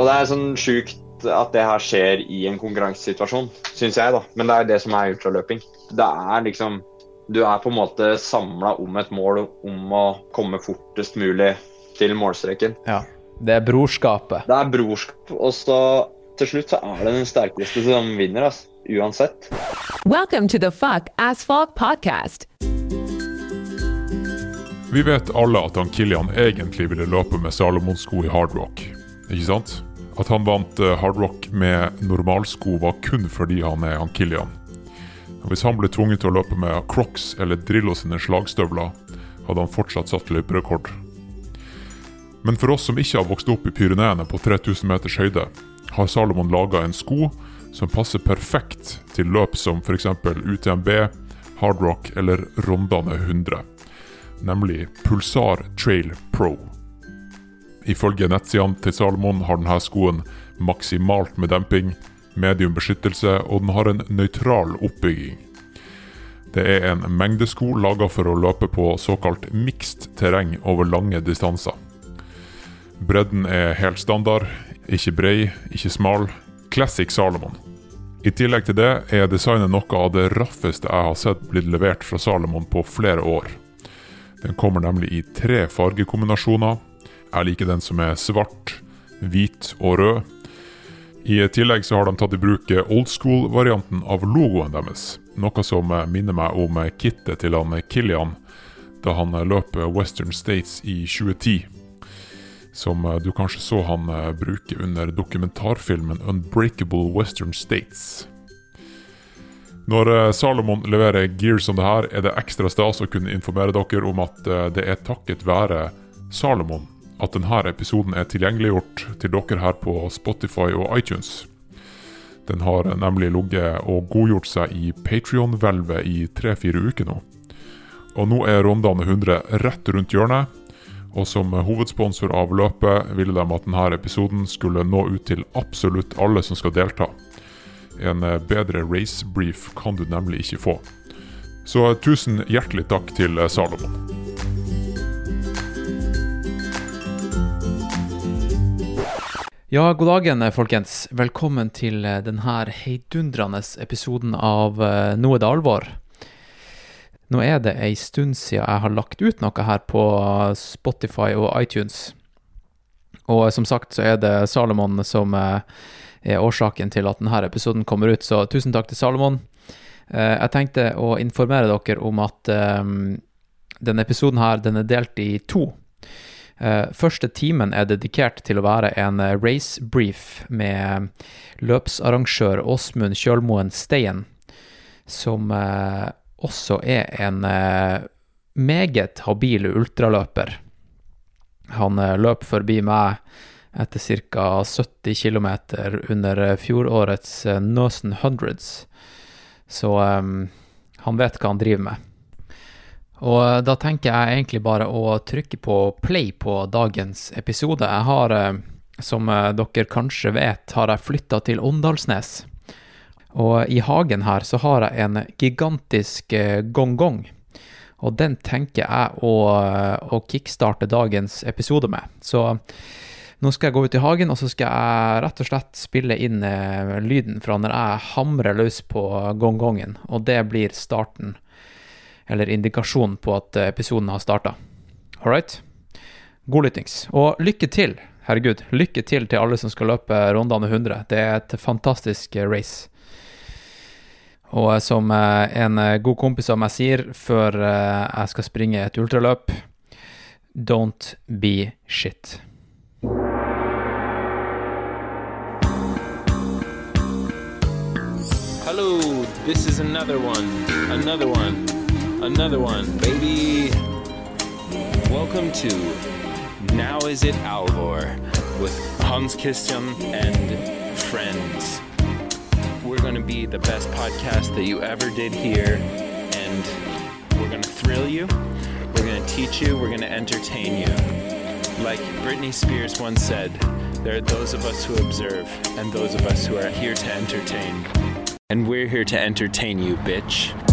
Og det er sånn sjukt at det her skjer i en konkurransesituasjon, syns jeg, da. Men det er det som er ultraløping. Det er liksom Du er på en måte samla om et mål om å komme fortest mulig til målstreken. Ja. Det er brorskapet. Det er brorskap, og så til slutt så er det den sterkeste som vinner, altså. Uansett. Welcome to the Fuck Asphalt Podcast. Vi vet alle at han Kilian egentlig ville løpe med Salomon-sko i hardrock, ikke sant? At han vant eh, hardrock med normalsko var kun fordi han er han Killian. Hvis han ble tvunget til å løpe med Crocs eller Drillo sine slagstøvler, hadde han fortsatt satt løyperekord. Men for oss som ikke har vokst opp i Pyreneene på 3000 meters høyde, har Salomon laga en sko som passer perfekt til løp som f.eks. UTMB, hardrock eller Rondane 100, nemlig Pulsar Trail Pro. Ifølge nettsidene til Salomon har denne skoen maksimalt med demping, medium beskyttelse, og den har en nøytral oppbygging. Det er en mengdesko laga for å løpe på såkalt mixed terreng over lange distanser. Bredden er helt standard, ikke brei, ikke smal. Classic Salomon. I tillegg til det er designet noe av det raffeste jeg har sett blitt levert fra Salomon på flere år. Den kommer nemlig i tre fargekombinasjoner. Jeg liker den som er svart, hvit og rød. I tillegg så har de tatt i bruk old school-varianten av logoen deres. Noe som minner meg om kittet til han Killian da han løp Western States i 2010 som du kanskje så han bruke under dokumentarfilmen 'Unbreakable Western States'. Når Salomon leverer gear som det her, er det ekstra stas å kunne informere dere om at det er takket være Salomon at denne episoden er tilgjengeliggjort til dere her på Spotify og iTunes. Den har nemlig ligget og godgjort seg i Patrion-hvelvet i tre-fire uker nå. Og nå er Rondane 100 rett rundt hjørnet, og som hovedsponsor av løpet ville de at denne episoden skulle nå ut til absolutt alle som skal delta. En bedre race brief kan du nemlig ikke få. Så tusen hjertelig takk til Salomon. Ja, god dagen, folkens. Velkommen til denne heidundrende episoden av Nå er det alvor. Nå er det ei stund siden jeg har lagt ut noe her på Spotify og iTunes. Og som sagt så er det Salomon som eh, er årsaken til at denne episoden kommer ut, så tusen takk til Salomon. Eh, jeg tenkte å informere dere om at denne episoden her, den er delt i to. Første timen er dedikert til å være en race brief med løpsarrangør Åsmund Kjølmoen Steien, som også er en eh, meget habil ultraløper. Han eh, løp forbi meg etter ca. 70 km under eh, fjorårets Nøsen Hundreds, så um, han vet hva han driver med. Og da tenker jeg egentlig bare å trykke på play på dagens episode. Jeg har, som dere kanskje vet, har jeg flytta til Åndalsnes. Og i hagen her så har jeg en gigantisk gongong. Og den tenker jeg å, å kickstarte dagens episode med. Så nå skal jeg gå ut i hagen, og så skal jeg rett og slett spille inn eh, lyden fra når jeg hamrer løs på gong-gongen. Og det blir starten, eller indikasjonen på at episoden har starta. All right? God lyttings. Og lykke til, herregud. Lykke til til alle som skal løpe rundene 100. Det er et fantastisk race. Og som eh, en eh, god kompis av meg sier før eh, jeg skal springe et ultraløp Don't be shit. Hello, this is another one, another one, another one, baby. Welcome to Now Is It Alvor with Hans Christian and friends we're going to be the best podcast that you ever did hear. And we're going to thrill you, we're going to teach you, we're going to entertain you. Like Britney Spears once said, there are those of us who observe and those of us who are here to entertain. And we're here to entertain you, bitch.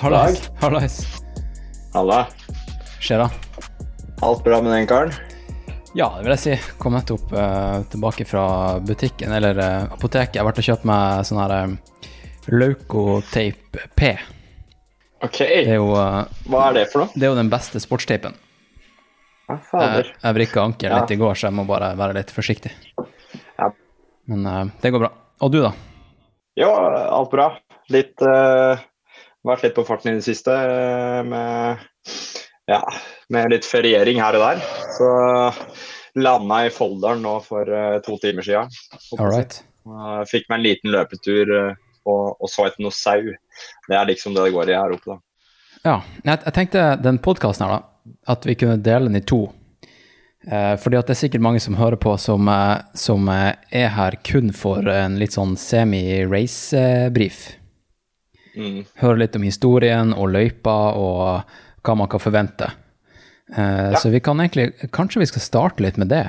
Hallais. Hallais. Halla. Skjer da? Alt bra med den karen? Ja, det vil jeg si. Kom nettopp uh, tilbake fra butikken, eller uh, apoteket. Jeg har vært og kjøpt meg sånn her uh, Laukotape P. OK. Det er, jo, uh, Hva er det for noe? det er jo den beste sportsteipen. Ja, Jeg, fader. jeg vrikka ankelen Ja. litt i går, så jeg må bare være litt forsiktig. Ja. Men eh, det går bra. Og du, da? Jo, alt bra. Litt eh, Vært litt på farten i det siste eh, med Ja, med litt feriering her og der. Så landa i Folldalen nå for eh, to timer siden. Right. Fikk meg en liten løpetur eh, og, og så etter noe sau. Det er liksom det det går i her oppe, da. Ja. Jeg, jeg tenkte den podkasten her, da, at vi kunne dele den i to. Eh, fordi at det er sikkert mange som hører på, som, som er her kun for en litt sånn semi-race-brief. Mm. Høre litt om historien og løypa og hva man kan forvente. Eh, Så vi kan egentlig Kanskje vi skal starte litt med det?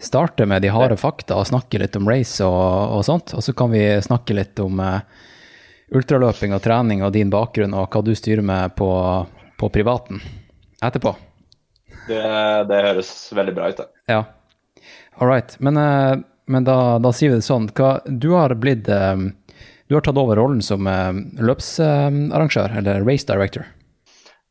Starte med de harde fakta og snakke litt om race og, og sånt. Og så kan vi snakke litt om uh, ultraløping og trening og din bakgrunn og hva du styrer med på, på privaten etterpå. Det, det høres veldig bra ut, det. Ja. All right. Men, eh, men da, da sier vi det sånn. Hva, du har blitt eh, Du har tatt over rollen som eh, løpsarrangør, eller race director.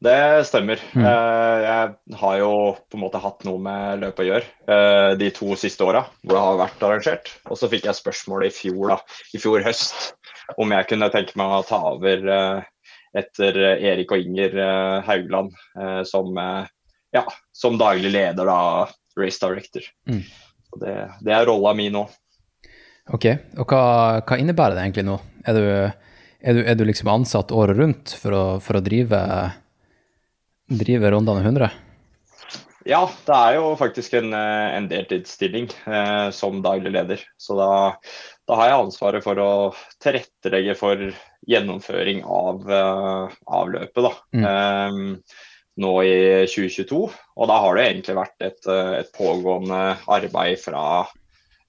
Det stemmer. Mm. Jeg har jo på en måte hatt noe med løpet å gjøre eh, de to siste åra hvor det har vært arrangert. Og så fikk jeg spørsmål i fjor, da, i fjor høst om jeg kunne tenke meg å ta over eh, etter Erik og Inger eh, Haugland eh, som, eh, ja, som daglig leder, da, race director. Mm. Det, det er rolla mi nå. Ok, og hva, hva innebærer det egentlig nå? Er du, er du, er du liksom ansatt året rundt for å, for å drive, drive Rondane 100? Ja, det er jo faktisk en, eh, en deltidsstilling eh, som daglig leder. Så da, da har jeg ansvaret for å tilrettelegge for gjennomføring av, uh, av løpet da. Eh, nå i 2022. Og da har det egentlig vært et, et pågående arbeid fra,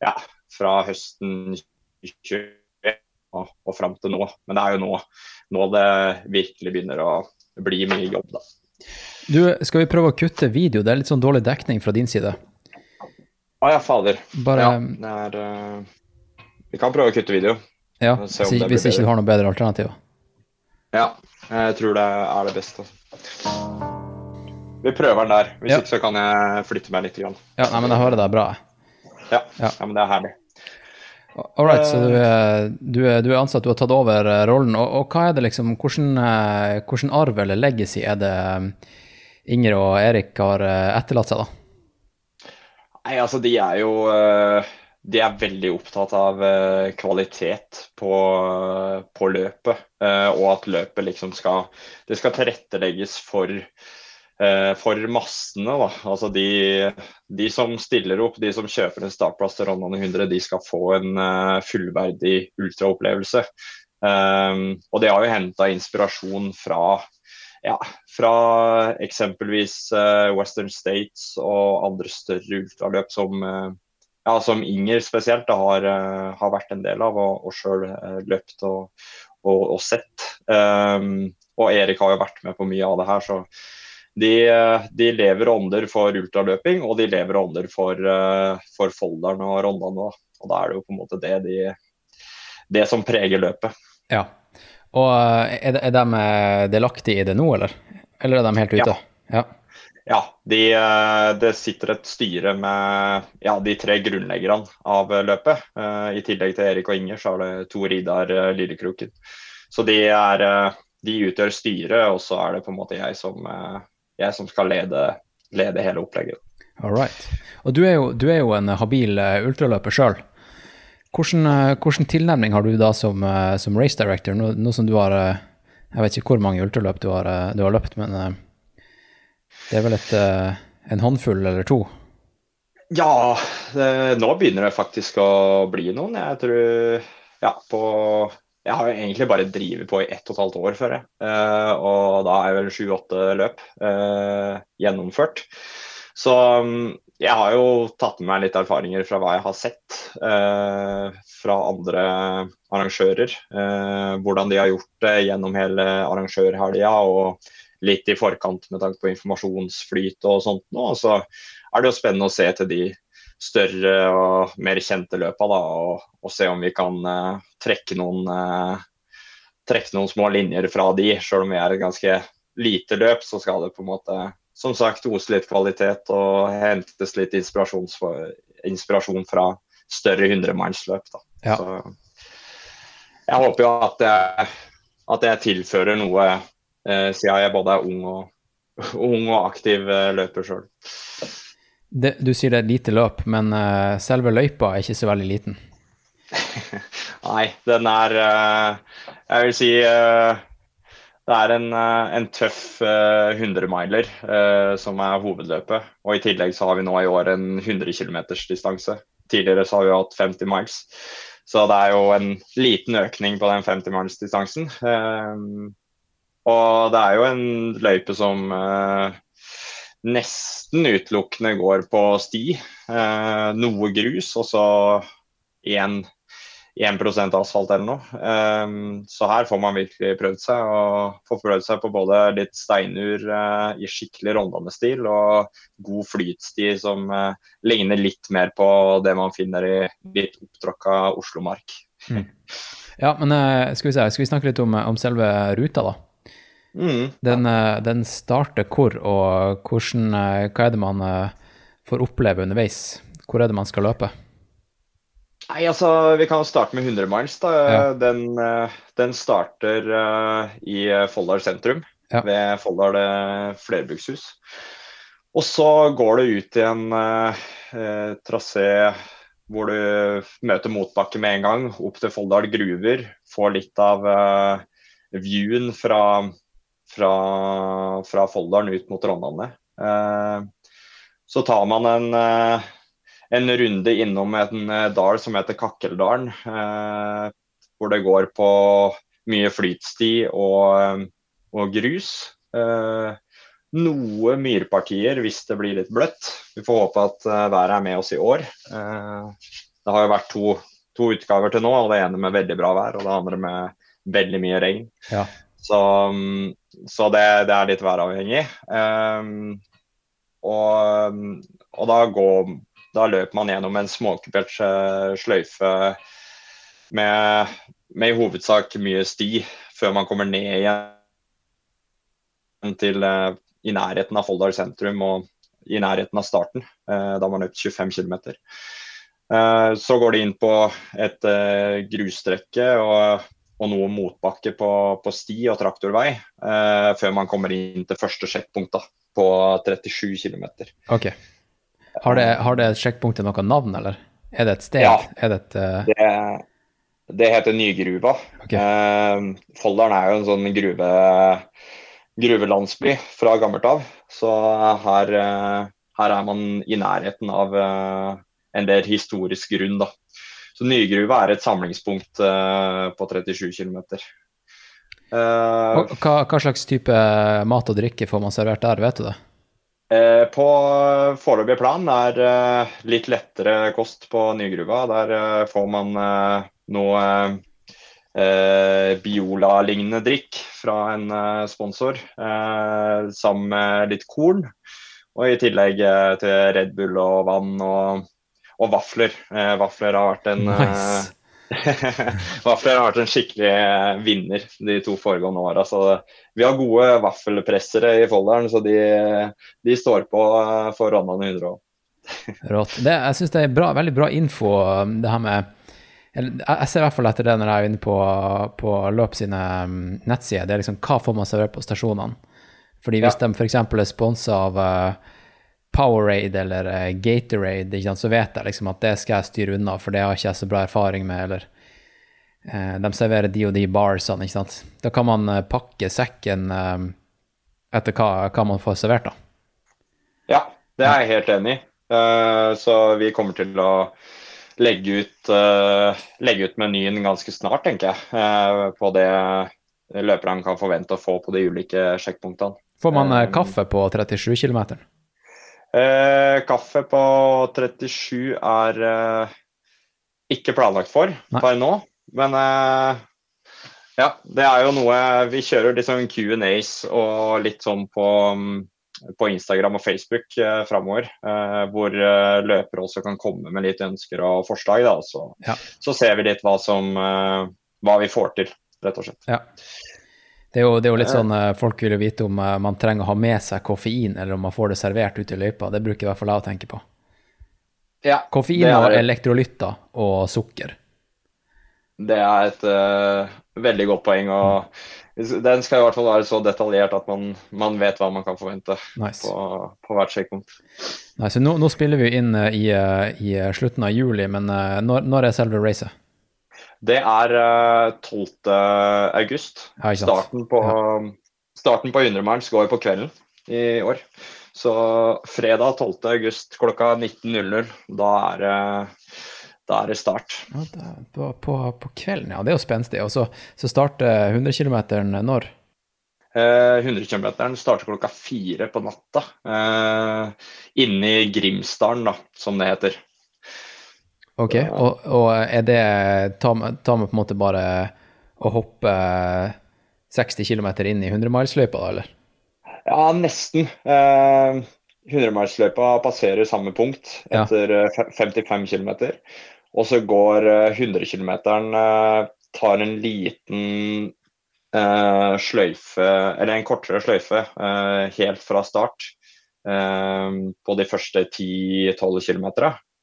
ja, fra høsten 2021 og, og fram til nå. Men det er jo nå, nå det virkelig begynner å bli mye jobb, da. Du, skal vi prøve å kutte video? Det er litt sånn dårlig dekning fra din side. Å ja, fader. Bare, Ja, det er uh, Vi kan prøve å kutte video. ja, hvis, ikke bedre. du har noe bedre alternativ. Ja, jeg tror det er det beste. Vi prøver den der. Hvis Ja. ikke så kan jeg flytte meg litt. Igjen. Ja, nei, men jeg hører deg bra. Ja. Ja. ja, men det er herlig. All right, så du er, du, er, du er ansatt, du har tatt over eh, rollen. Og, og hva er det liksom, hvordan, eh, hvordan arv eller legacy er det eh, Inger og Erik har eh, etterlatt seg, da? Nei, altså de er jo eh, De er veldig opptatt av eh, kvalitet på, på løpet. eh, Og at løpet liksom skal Det skal tilrettelegges for eh, for massene. Da. Altså de, de som stiller opp, de som kjøper en startplass til Rondane 100, de skal få en eh, fullverdig ultraopplevelse. Um, og det har jo henta inspirasjon fra ja, fra eksempelvis uh, Western States og andre større ultraløp som, uh, ja, som Inger spesielt da, har, uh, har vært en del av og, og sjøl løpt og, og, og sett. Um, og Erik har jo vært med på mye av det her, så de, eh, de lever ånder for ultraløping, og de lever ånder for, eh, for Folldalen og Rondane. da. Og da er det jo på en måte det, de, det som preger løpet. Ja. Og eh, er de, er de delaktige i det nå, eller? Eller er de helt ute? Ja. Ja, ja det det sitter et styre med ja, de tre grunnleggerne av løpet. I tillegg til Erik og Inger, så er det Tor Idar Lillekroken. Så de, er, de utgjør styret, og så er det på en måte jeg som, jeg som skal lede, lede hele opplegget. All right. Og du er jo, du er jo en habil eh, ultraløper sjøl. Hvordan, eh, hvordan tilnærming har du da som, eh, som race director, nå, nå som du har Jeg vet ikke hvor mange ultraløp du har, du har løpt, men det er vel et, en håndfull eller to? Ja, det, nå begynner det faktisk å bli noen. Jeg tror Ja, på Jeg har jo egentlig bare drevet på i ett og et halvt år før, jeg. Eh, og da er vel sju-åtte løp eh, gjennomført. Så mm, jeg har jo tatt med meg litt erfaringer fra hva jeg har sett eh, fra andre arrangører. Eh, hvordan de har gjort det gjennom hele arrangørhelga, og litt i forkant med tanke på informasjonsflyt og sånt nå. Så er det jo spennende å se til de større og mer kjente løpa, da, og, og se om vi kan uh, trekke noen uh, trekke noen små linjer fra de. Selv om vi er et ganske lite løp, så skal det på en måte som sagt ose litt kvalitet og hentes litt inspirasjon fra større hundremannsløp. Ja. Så jeg håper jo at jeg, at jeg tilfører noe uh, siden jeg både er ung og, ung og aktiv løper sjøl. Det, du sier det er lite løp, men uh, selve løypa er ikke så veldig liten. Nei, den er uh, Jeg vil si uh, det er en, en tøff uh, 100-miler som er hovedløpet. Og i tillegg så har vi nå i år en 100 km distanse. Tidligere så har vi hatt 50 miles. Så det er jo en liten økning på den 50 miles-distansen. og det er jo en løype som nesten utelukkende går på sti. noe grus, og så 1, 1 asfalt eller noe. Eh, så her får man virkelig prøvd seg, og får prøvd seg på både litt steinur eh, i skikkelig Rondane-stil og god flytsti som uh, ligner litt mer på det man finner i litt opptråkka Oslomark. Mm. Ja, men uh, skal vi se, skal vi snakke litt om, om selve ruta, da? Mm. Den, den, starter hvor, og hvordan, hva er det man får oppleve underveis? Hvor er det man skal løpe? Nei, altså, Vi kan starte med 100 miles. da. Ja. Den, eh, den, starter i Folldal sentrum, ja. ved Folldal flerbrukshus. Og så går det ut i en uh, trasé hvor du møter motbakke med en gang, opp til Folldal gruver. Får litt av uh, viewen fra, fra, fra Folldalen ut mot Rondane. så tar man en en runde innom en eh, dal som heter Kakkeldalen. Eh, hvor det går på mye flytsti og, eh, og grus. Eh, noe myrpartier hvis det blir litt bløtt. Vi får håpe at været er med oss i år. Det har jo vært to, to, utgaver til nå, og det ene med veldig bra vær og det andre med veldig mye regn. Ja. Så, um, så det, det, er litt væravhengig. Um, og, og da går da løper man gjennom en småkupert eh, sløyfe med, med, i hovedsak mye sti før man kommer ned igjen til uh, i nærheten av Folldal sentrum og i nærheten av starten. Uh, da har man løpt 25 km. Uh, så går det inn på et grusstrekke og, og, noe motbakke på, på, sti og traktorvei før man kommer inn til første sjekkpunkt da, på 37 km. Okay. Har det, har det sjekkpunktet noe navn, eller? Er det et sted? Ja. Det, et, uh... det, det, heter Nygruva. Okay. Eh, Folldalen er jo en sånn gruve, gruvelandsby fra gammelt av. Så her, uh, her, er man i nærheten av en del historisk grunn, da. Så Nygruva er et samlingspunkt på 37 km. Hva, hva slags type mat og drikke får man servert der, vet du det? Eh, på foreløpig plan er eh, litt lettere kost på Nygruva. Der eh, får man noe Biola-lignende drikk fra en sponsor, sammen med litt korn. Og i tillegg til Red Bull og vann og, og vafler. vafler har vært en nice. Vafler har vært en skikkelig eh, vinner de to foregående åra. Vi har gode vaffelpressere i Folldalen, så de, de, står på eh, for Rondane 100 òg. Rått. Det, jeg syns det er bra, veldig bra info, um, det her med Jeg ser i hvert fall etter det når jeg er inne på, på Løp sine um, nettsider. Det er liksom hva får man servert på stasjonene? Fordi hvis ja. de f.eks. er sponsa av uh, Powerade eller uh, Gatorade, så vet jeg liksom at det skal jeg styre unna, for det har ikke jeg så bra erfaring med. eller uh, De serverer de og de barsene, ikke sant. Da kan man uh, pakke sekken etter hva, hva, man får servert, da. Ja, det er jeg helt enig i. så vi kommer til å legge ut, legge ut menyen ganske snart, tenker jeg, på det løperne kan forvente å få på de ulike sjekkpunktene. Får man kaffe på 37 km? Eh, kaffe på 37 er eh, ikke planlagt for Nei. per nå. Men eh, Ja, det er jo noe Vi kjører sånn Q&As og litt sånn på, mm, på Instagram og Facebook eh, framover. Eh, hvor eh, løpere også kan komme med litt ønsker og forslag. Da. Så, Ja. så ser vi litt hva som eh, hva vi får til, rett og slett. Ja. Det er jo, det er jo litt sånn eh, folk vil vite om eh, man trenger å ha med seg koffein, eller om man får det servert ute i løypa. Det bruker i hvert fall jeg å tenke på. Ja, Koffein og er- elektrolytter og sukker. Det er et uh, veldig godt poeng. og Den skal i hvert fall være så detaljert at man, man vet hva man kan forvente Nice. på, på hvert sekund. Nice. nå, nå spiller vi inn i, i slutten av juli, men når, når er selve racet? Det er eh, 12. august. Ja. Starten på, starten på 100 miles går på kvelden i år. Så fredag 12. august klokka 19.00, da er det da er det start. Ja, det er på, på, på kvelden, ja. Det er jo spenstig. Og så, så starter 100 km når? Eh, 100 km starter klokka fire på natta. Eh, inne i Grimsdalen, da, som det heter. Ok, og, og er det tar, ta på en måte bare å hoppe 60 km inn i 100-milsløypa, da, eller? Ja, nesten. Eh, 100-milsløypa passerer samme punkt etter ja. 55 km. Og så går eh, 100 km eh, tar en liten eh, sløyfe, eller en kortere sløyfe, eh, helt fra start eh, på de første 10-12 km.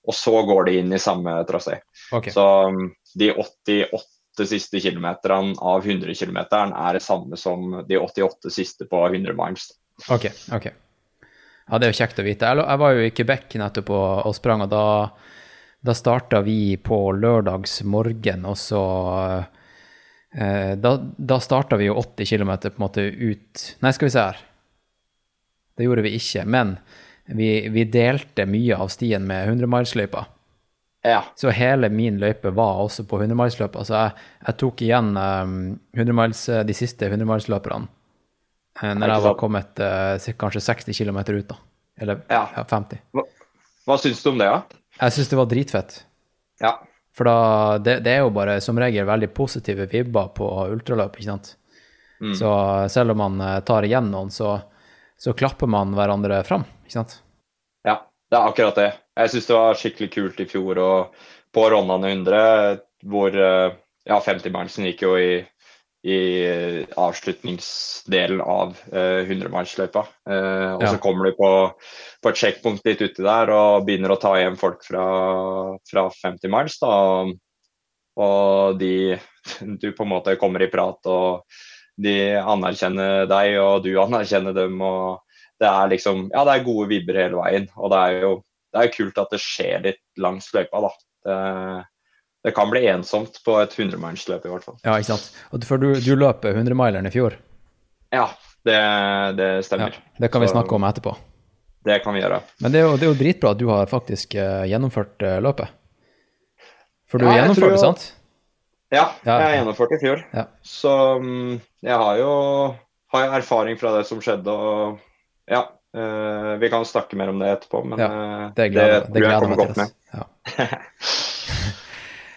Og så går de inn i samme trasé. Okay. Så um, de 88 siste kilometerne av 100 km er det samme som de 88 siste på 100 miles. ok. ok. Ja, det er jo kjekt å vite. Jeg, var jo i Quebec nettopp og, og sprang, og da, da starta vi på lørdags morgen, og så eh, Da, da starta vi jo 80 km på en måte ut Nei, skal vi se her. Det gjorde vi ikke, men vi, vi delte mye av stien med 100-milesløypa. Ja, Så hele min løype var også på 100-milsløpet. Så jeg, jeg tok igjen um, 100 miles, de siste 100-milesløperne uh, når jeg var kommet uh, kanskje 60 km ut, da. Eller Ja. ja, 50. Hva syns du om det, da? Jeg syns det var dritfett. Ja. For da, det, det er jo bare som regel veldig positive vibber på ultraløp, ikke sant. Mm. Så selv om man tar igjen noen, så, så klapper man hverandre fram, ikke sant. ja, det er akkurat det. Jeg syns det var skikkelig kult i fjor og på Rondane 100, hvor eh, ja, 50-milesen gikk jo i, i avslutningsdelen av eh, 100-milsløypa. Eh, og Ja. så kommer du på, på et sjekkpunkt litt uti der og begynner å ta igjen folk fra, fra 50 miles. Da. Og de Du på en måte kommer i prat, og de anerkjenner deg, og du anerkjenner dem. og det er liksom Ja, det er gode vibber hele veien. Og det er jo det er kult at det skjer litt langs løypa, da. Det, det kan bli ensomt på et 100-milsløp i hvert fall. Ja, ikke sant. Og for du, du løp 100-mileren i fjor. Ja, det, det Ja, stemmer. det kan vi Så- snakke om etterpå. Det kan vi gjøre. Men det er jo, det er jo dritbra at du har faktisk eh, gjennomført eh, løpet. For du Ja, gjennomførte, sant? Ja, jeg gjennomført i fjor. Ja. Så mm, jeg har jo, har jeg erfaring fra det som skjedde, og ja. Uh, vi kan snakke mer om det etterpå, men Ja, eh, Det gleder, det tror jeg kommer godt med. Ja.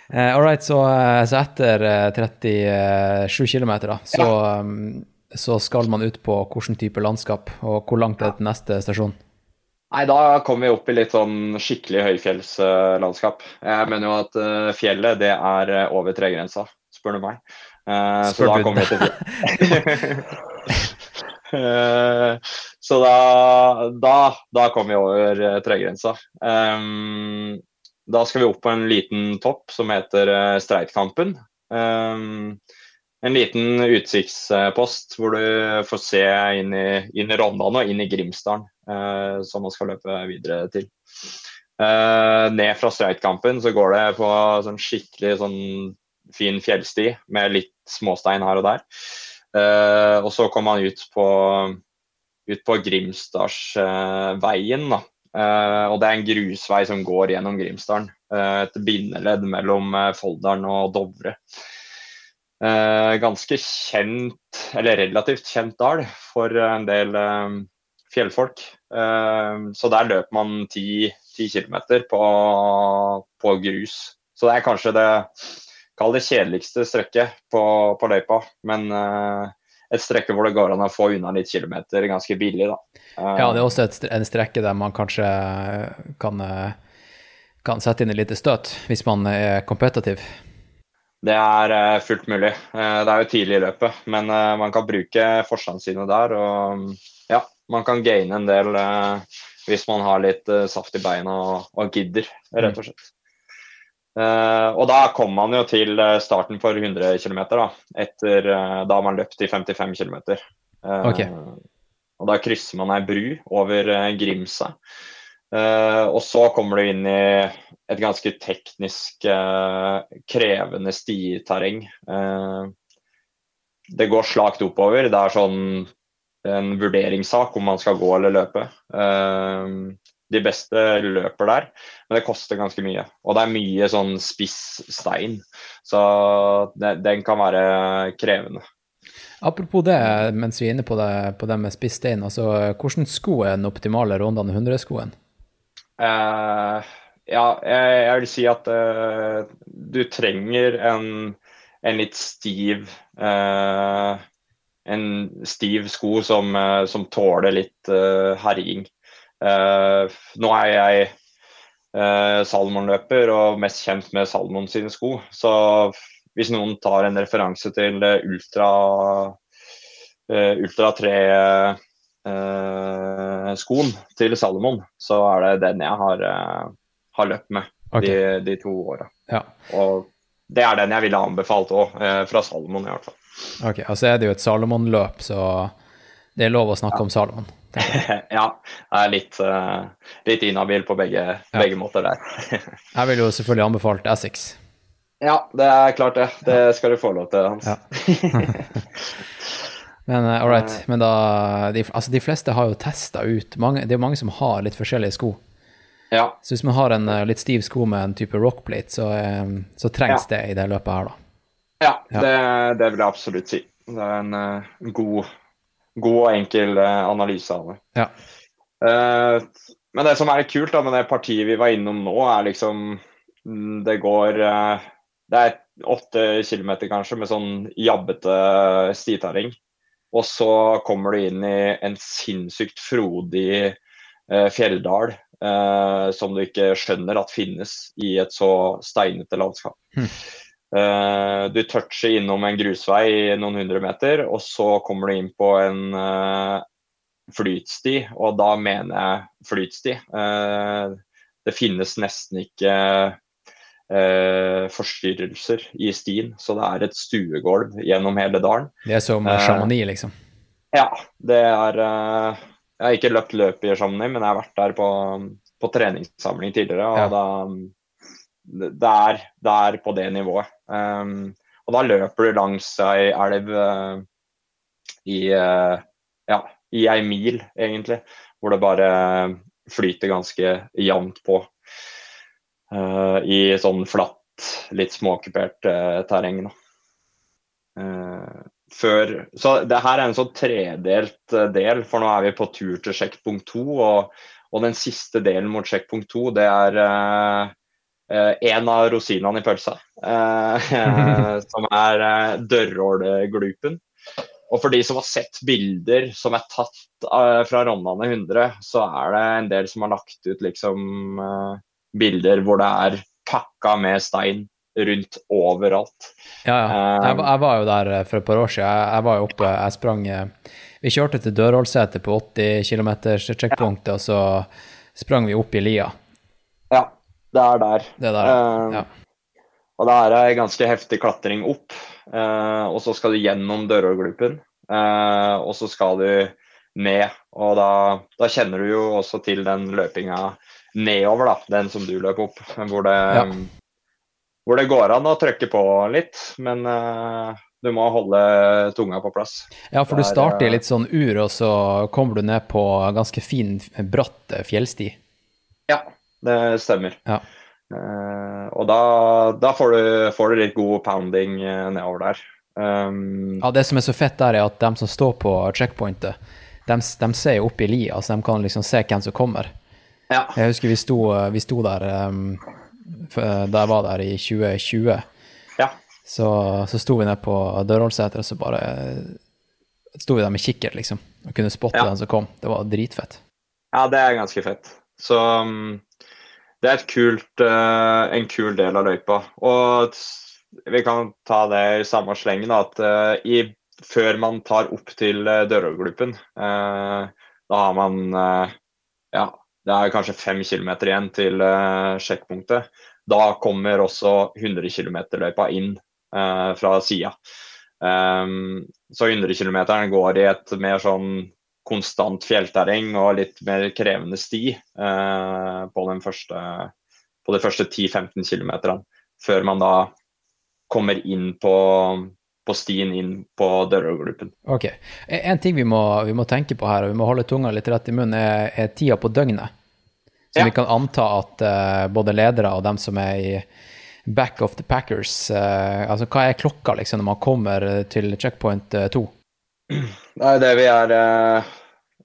Eh, All right, så, så etter eh, 37 km, da, så, ja. så skal man ut på hvilken type landskap, og hvor langt er det til neste stasjon? Nei, da kommer vi opp i litt sånn skikkelig høyfjellslandskap. Jeg mener jo at eh, fjellet, det er eh, over tregrensa, spør du meg. Eh, Spør så da kommer vi til Eh, Så da, da, da kommer vi over tregrensa. Da skal vi opp på en liten topp som heter Streitkampen. En liten utsiktspost hvor du får se inn i, inn i Rondane og inn i Grimsdalen, som man skal løpe videre til. Eh, ned fra Streitkampen så går det på sånn skikkelig sånn fin fjellsti med litt småstein her og der. Eh, og så kommer man ut på, ut på Grimsdalsveien. da. Uh, og det er en grusvei som går gjennom Grimsdalen. Uh, et bindeledd mellom uh, Folldalen og Dovre. Eh, ganske kjent, eller relativt kjent dal for en del eh, fjellfolk. Eh, så der løper man 10, 10 km på, på grus. Så det er kanskje det, Kall det kjedeligste strekket på, på løypa, men eh, et strekke hvor det går an å få unna litt kilometer ganske billig, da. Eh, Ja, det er også et, en strekke der man kanskje kan, eh, kan sette inn et lite støt, hvis man er kompetitiv. Det er eh, fullt mulig. Eh, det er jo tidlig i løpet, men eh, man kan bruke forstandene sine der. Og ja, man kan gaine en del eh, hvis man har litt eh, saft i beina og, og gidder, rett og slett. Eh, og da kommer man jo til eh, starten for 100 km, da, etter eh, da har man løpt i 55 km. Ok. Og da krysser man ei bru over eh, Grimsa. Eh, og så kommer du inn i et ganske teknisk eh, krevende stiterreng. Eh, det går slakt oppover. Det er sånn en vurderingssak om man skal gå eller løpe. Eh, de beste løper der, men det koster ganske mye. Og det er mye sånn spiss stein, så den kan være krevende. Apropos det, mens vi er inne på det, på det med spiss stein, altså hvordan sko er den optimale Rondane 100-skoen? Eh, ja, jeg, jeg vil si at eh, du trenger en, en litt stiv eh, En stiv sko som, eh, som tåler litt uh, herjing. Uh, nå er jeg uh, Salomon-løper og mest kjent med Salomon sine sko. Så hvis noen tar en referanse til Ultra, uh, Ultra 3-skoen til Salomon, så er det den jeg har, har løpt med okay. de, de to åra. Ja, Og det er den jeg ville anbefalt òg, fra Salomon i hvert fall. ok. Og så er det jo et Salomon-løp, så det er lov å snakke om Salomon. ja, jeg er litt, uh, litt inhabil på begge, begge måter der. Jeg vil jo selvfølgelig anbefalt Essex. ja, det er klart det. Det skal du få lov til, Hans. Ja. Men uh, all right. Men da de, Altså, de fleste har jo testa ut mange, Det er jo mange som har litt forskjellige sko. Ja, Så hvis man har en eh, litt stiv sko med en type rockplate, så, eh, så trengs det i det løpet her, da. ja, Ja. Det, det vil jeg absolutt si. Det er en uh, god, god og enkel uh, analyse av det. Ja. Eh, men det som er kult da, med det partiet vi var innom nå, er liksom mm, Det går Det er åtte kilometer kanskje med sånn jabbete stitaring. Og så kommer du inn i en sinnssykt frodig fjelldal eh, som du ikke skjønner at finnes i et så steinete landskap. Mm. Eh, du toucher innom en grusvei i noen hundre meter, og så kommer du inn på en eh, flytsti, og da mener jeg flytsti. Eh, det finnes nesten ikke eh, forstyrrelser i stien, så det er et stuegulv gjennom hele dalen. Det er som eh, Eh, liksom. Ja, det er eh, Jeg har ikke løpt løp i Chamonix, men jeg har vært der på, på treningssamling tidligere. og Ja. da det er, det er på det nivået. Um, og da løper du langs ei elv uh, i uh, ja, i ei mil, egentlig, hvor det bare flyter ganske jevnt på. Uh, I sånn flatt, litt småkupert uh, terreng. Da. Eh, før, så det her er en sånn tredelt eh, del, for nå er vi på tur til sjekkpunkt to. Og, og den siste delen mot sjekkpunkt to, det er eh, en av rosinene i pølsa. Uh, som er uh, dørrålglupen. Og for de som har sett bilder som er tatt uh, fra Rondane 100, så er det en del som har lagt ut liksom bilder hvor det er pakka med stein rundt overalt. Ja, ja. Jeg, var- jeg var jo der eh, for et par år siden. Jeg, jeg var jo oppe, jeg sprang eh, Vi kjørte til Dørholsetet på 80 km checkpunktet, og så sprang vi opp i lia. Ja, det er der. Det der, Eh, ja. Og det er ei ganske heftig klatring opp. uh, og så skal du gjennom Dørholglupen. uh, og så skal du ned. Og da, da kjenner du jo også til den løpinga nedover, da. Den som du løp opp. Hvor det, Ja. Hvor det går an å trykke på litt, men eh, du må holde tunga på plass. Ja, for du starter i eh, litt sånn ur, og så kommer du ned på ganske fin, bratt eh, fjellsti. Ja, det stemmer. Ja. Uh, og da, da får, du, får du litt god pounding nedover der. Um, Ja, det som er så fett der, er at de som står på checkpointet, de, de ser jo opp i lia, så de kan liksom se hvem som kommer. ja. Jeg husker vi sto, vi sto der um, da jeg var der i 2020. Ja. Så, så sto vi nede på Dørholmseter, og så bare sto vi der med kikkert, liksom. Og kunne spotte Ja. den som kom. Det var dritfett. Ja, det er ganske fett. Så um, det er et kult, eh, en kul del av løypa. Og vi kan ta det i samme slengen at eh, i, før man tar opp til uh, Dørhogluppen, eh, da har man eh, Ja, det er kanskje fem kilometer igjen til eh, sjekkpunktet. Da kommer også 100 km-løypa inn eh, fra sida. Um, så 100 km går i et mer sånn konstant fjellterreng og litt mer krevende sti eh, på, den første, på de første 10-15 km, før man da kommer inn på, på stien inn på Dørhogluppen. Ok. En ting vi må, vi må tenke på her, og vi må holde tunga litt rett i munnen, er, er tida på døgnet. Så Ja. vi kan anta at uh, både ledere og dem som er i back of the packers uh, Altså, hva er klokka liksom når man kommer til checkpoint eh, 2? Det er det vi er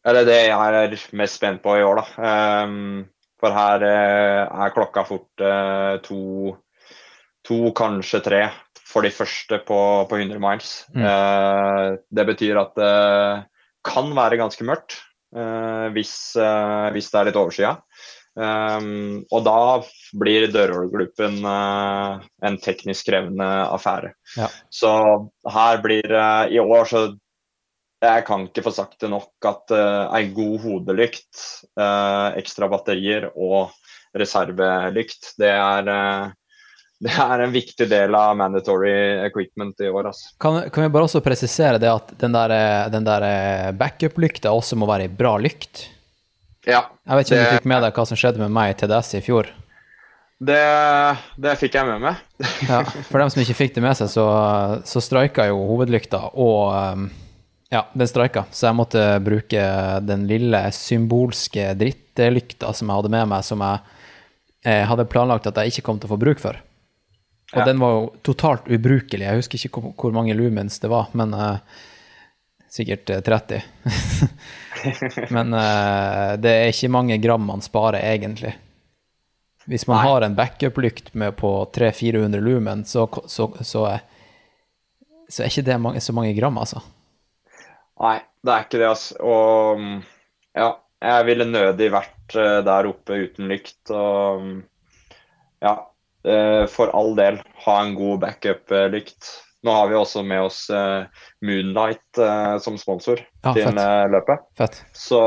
Eller det jeg er mest spent på i år, da. Um, for her er klokka fort to, to, kanskje tre, for de første på, på 100 miles. Mm. Eh, det betyr at det kan være ganske mørkt eh, hvis, eh, hvis det er litt overskya. Ehm, og da blir Dørhogluppen uh, en teknisk krevende affære. Ja. Så her blir uh, I år så jeg kan ikke få sagt det nok at uh, ei god hodelykt, uh, ekstra batterier og reservelykt, det er, eh, det er en viktig del av mandatory equipment i år. Altså. Kan, kan vi bare også presisere det at den der, eh, den der eh, backup-lykta også må være ei bra lykt? Ja, Jeg vet ikke om Det- du fikk med deg hva som skjedde med meg i TDS i fjor? det, det fikk jeg med meg. Ja, for dem som ikke fikk det med seg, så, så streika jo hovedlykta, og um, ja, den streika. Så jeg måtte bruke den lille symbolske drittlykta som jeg hadde med meg, som jeg jeg hadde planlagt at jeg ikke kom til å få bruk for. Og Ja. den var jo totalt ubrukelig. Jeg husker ikke hvor, mange lumens det var, men eh, sikkert eh, 30. men uh, det er ikke mange gram man sparer, egentlig. Hvis man Nei. har en backup-lykt på 300-400 lumen, så, så, så, er, så er ikke det mange, så mange gram, altså. Nei, det er ikke det, altså. Og mm, ja, jeg ville nødig vært eh, der oppe uten lykt. Og mm, ja, eh, for all del, ha en god backup-lykt. Nå har vi også med oss eh, Moonlight eh, som sponsor Ja, til fett. eh, løpet. Fett. Så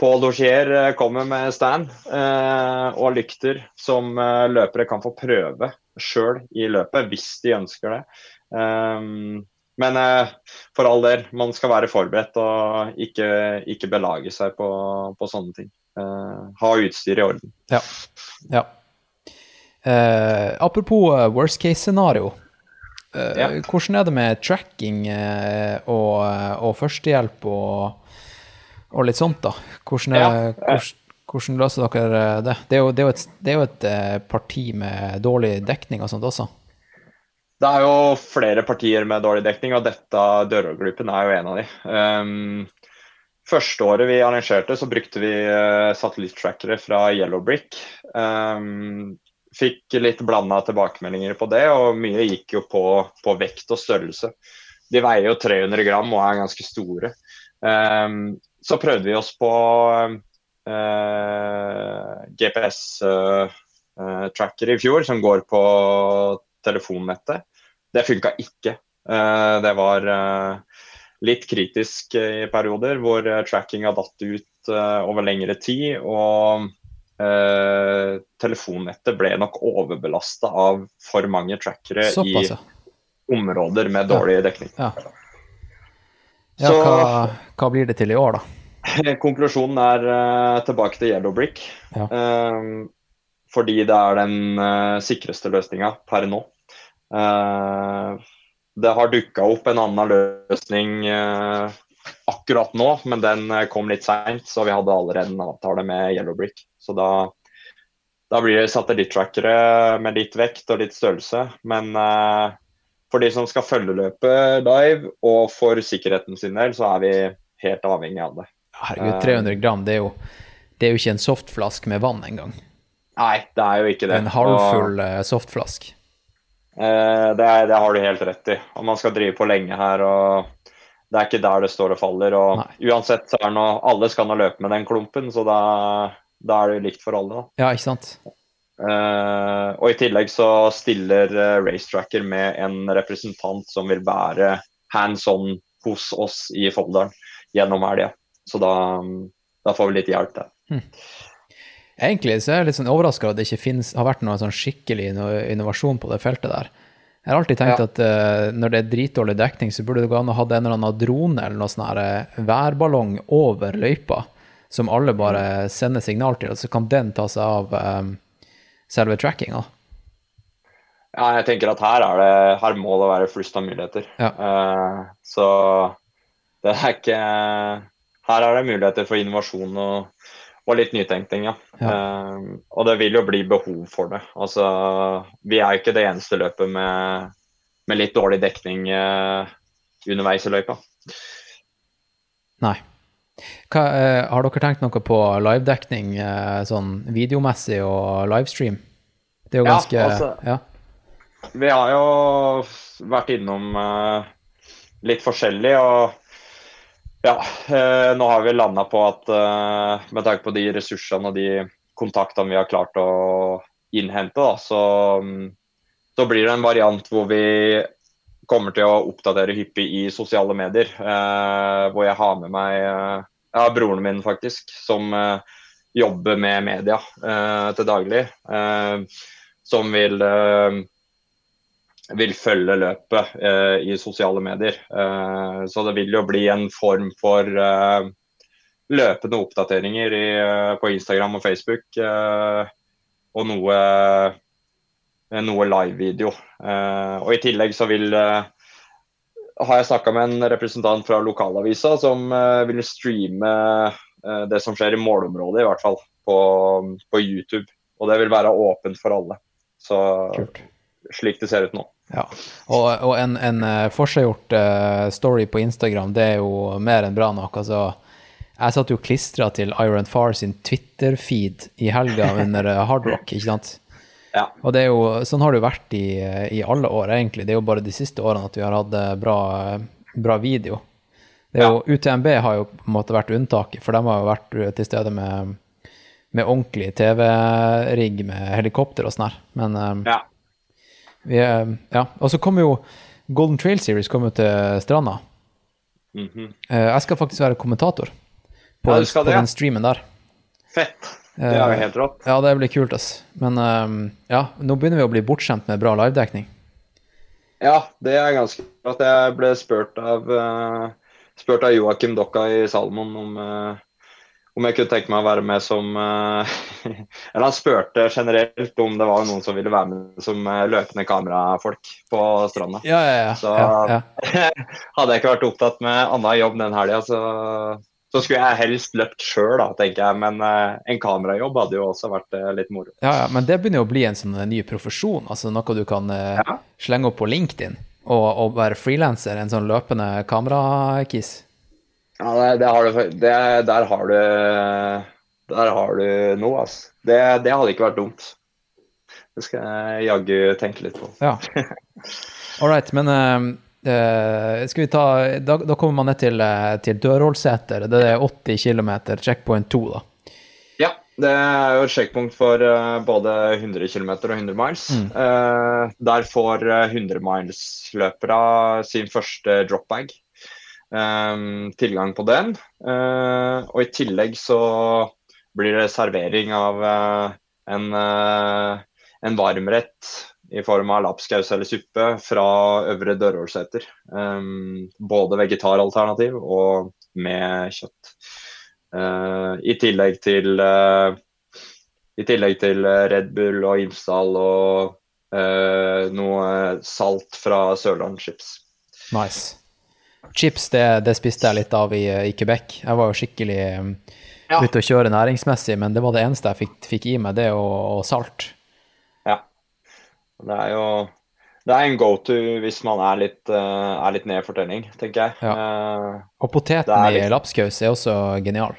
Paul Dossier kommer med stand og lykter som løpere kan få prøve sjøl i løpet, hvis de ønsker det. Um, men for all del, man skal være forberedt og ikke, ikke belage seg på, på sånne ting. Ha utstyr i orden. Ja. ja. Eh, apropos worst case-scenario. Eh, Ja. Hvordan er det med tracking eh, og, og førstehjelp og, og litt sånt, da? Hvordan, er, Ja. hvordan, løser dere det? Det er jo, det er et, det er jo et eh, parti med dårlig dekning og sånt også. Det er jo flere partier med dårlig dekning, og dette Dørhogluppen er jo en av de. Um, første året vi arrangerte, så brukte vi uh, satellitttrackere fra Yellowbrick. Um, fikk litt blanda tilbakemeldinger på det, og mye gikk jo på, på vekt og størrelse. De veier jo 300 gram og er ganske store. Um, så prøvde vi oss på uh, GPS-tracker uh, i fjor, som går på telefonnettet. Det funka ikke. Uh, det var eh, litt kritisk i perioder, hvor eh, trackinga datt ut eh, over lengre tid. Og eh, telefonnettet ble nok overbelasta av for mange trackere Såpass, ja. i områder med dårlig dekning. Ja, ja Så- hva, hva blir det til i år, da? Konklusjonen er uh, tilbake til Yellow Brick. Eh, fordi det er den sikreste løsninga per nå. Det har dukka opp en annen løsning eh, akkurat nå, men den eh, kom litt seint, så vi hadde allerede en avtale med Yellow Brick. Så da, da blir det satellittrackere med litt vekt og litt størrelse. Men eh, for de som skal følge løpet live, og for sikkerheten sin del, så er vi helt avhengig av det. Herregud, Eh. 300 gram, det er jo, det er jo ikke en softflask med vann engang. Nei, det er jo ikke Det en halvfull eh, softflask. Eh, det, det har du helt rett i. Og man skal drive på lenge her, og det er ikke der det står og faller. Og Nei. uansett så er nå Alle skal nå løpe med den klumpen, så da, da er det jo likt for alle, da. Ja, ikke sant? Uh, og i tillegg så stiller uh, racetracker med en representant som vil være hands on hos oss i Folldalen gjennom helga. Så da, da får vi litt hjelp der. Egentlig så er jeg litt sånn overraska at det ikke finnes, har vært noe sånn skikkelig innovasjon på det feltet der. Jeg har alltid tenkt Ja. at uh, når det er dritdårlig dekning, så burde det gå an å ha en eller annen drone eller noe sånn her eh, værballong over løypa, som alle bare sender signal til, og så kan den ta seg av um, selve trackinga. Ja, jeg tenker at her, er det, her må det være flust av muligheter. Ja. Uh, så det er ikke Her er det muligheter for innovasjon og, og litt nytenkning, ja. Eh, og det vil jo bli behov for det. Altså, vi er jo ikke det eneste løpet med, med litt dårlig dekning uh, underveis i løypa. Nei. Hva, uh, har dere tenkt noe på livedekning, eh, sånn videomessig og livestream? Det er jo Ja, ganske altså- ja. Vi har jo vært innom litt forskjellig, og ja, eh, nå har vi landa på at eh, med tanke på de ressursene og de kontaktene vi har klart å innhente, da, så, mm, så blir det en variant hvor vi kommer til å oppdatere hyppig i sosiale medier. eh, hvor jeg har med meg jeg broren min, faktisk, som jobber med media til daglig. som vil vil følge løpet eh, i sosiale medier. Eh, så det vil jo bli en form for eh, løpende oppdateringer i, eh, på Instagram og Facebook. eh, og noe, eh, noe live-video. Og i tillegg så vil har jeg snakka med en representant fra lokalavisa som vil streame det som skjer i målområdet, i hvert fall, på, på YouTube. Og det vil være åpent for alle. Så Kult. slik det ser ut nå. Ja, og, og en, en eh, forseggjort eh, story på Instagram, det er jo mer enn bra nok. Altså, jeg satt jo klistra til Iron Far sin Twitter-feed i helga under hardrock, Hard Rock, ikke sant? Ja. Og det er jo, sånn har det jo vært i, i alle år, egentlig. Det er jo bare de siste årene at vi har hatt eh, bra, bra video. Det er jo, UTMB har jo på en måte vært unntaket, for de har jo vært eh, til stede med, med ordentlig TV-rigg med helikopter og sånn her. Men eh, Ja. Er- ja, og så kommer jo Golden Trail Series kommer til Stranda. Mm -hmm. Jeg skal faktisk være kommentator på, Ja, den, på den streamen der. Fett. Det er jo helt rått. Ja, det blir kult, ass. Men eh, ja, nå begynner vi å bli bortskjemt med bra livedekning. Ja, det er ganske rått. Jeg ble spurt av, uh, spurt av Joakim Dokka i Salmon om, eh, om jeg kunne tenke meg å være med som eh, Eller han spurte generelt om det var noen som ville være med som eh, løpende kamerafolk på stranda. Ja, ja, ja. Så- ja. Hadde jeg ikke vært opptatt med annen jobb den helga, så, så skulle jeg helst løpt sjøl, tenker jeg. Men eh, en kamerajobb hadde jo også vært litt moro. ja, ja. Men det begynner jo å bli en sånn ny profesjon, altså noe du kan slenge opp på LinkedIn. Og, og være frilanser, en sånn løpende kamerakiss. Ja, det, det har du, det, der har du Der har du noe, altså. Det, det hadde ikke vært dumt. Det skal jeg jaggu tenke litt på. Ja. All right, men eh, skal vi ta Da, da kommer man ned til, eh, til Dørholseter. Det er 80 km, checkpoint 2, da. Ja, det er jo et sjekkpunkt for uh, både 100 km og 100 miles. Eh, der får uh, 100 miles-løpere sin første dropbag. Um, tilgang på den. Uh, og i tillegg så blir det servering av uh, en, uh, en varmrett i form av lapskaus eller suppe fra Øvre Dørålseter. Um, både vegetaralternativ og med kjøtt. I tillegg til eh, I tillegg til Red Bull og Imsdal og noe salt fra Sørland Chips. Nice. Chips, det, det spiste jeg litt av i, i Quebec. Jeg var jo skikkelig um, Ja. ute å kjøre næringsmessig, men det var det eneste jeg fikk, fikk i meg, det og, og salt. Ja. Det er jo det er en go-to hvis man er litt, eh, er litt ned i fortelling, tenker jeg. Ja. Og poteten i litt- lapskaus er også genial.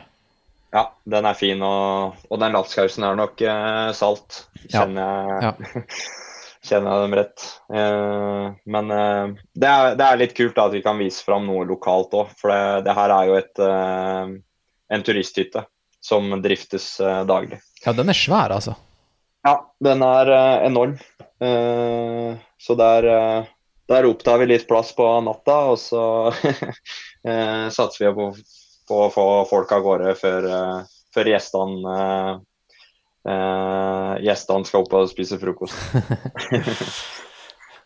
ja, den er fin, og, og den lapskausen er nok eh, salt, Ja. kjenner jeg. Ja. Kjenner jeg dem rett. Eh, men eh, det, er, det er litt kult da, at vi kan vise fram noe lokalt òg. For det, det her er jo et, eh, en turisthytte som driftes daglig. Ja, den er svær, altså. Ja, den er enorm. Eh, så der, der opptar vi litt plass på natta, og så eh, satser vi på, på å få folk av gårde før, før gjestene gjestene skal opp og spise frokost.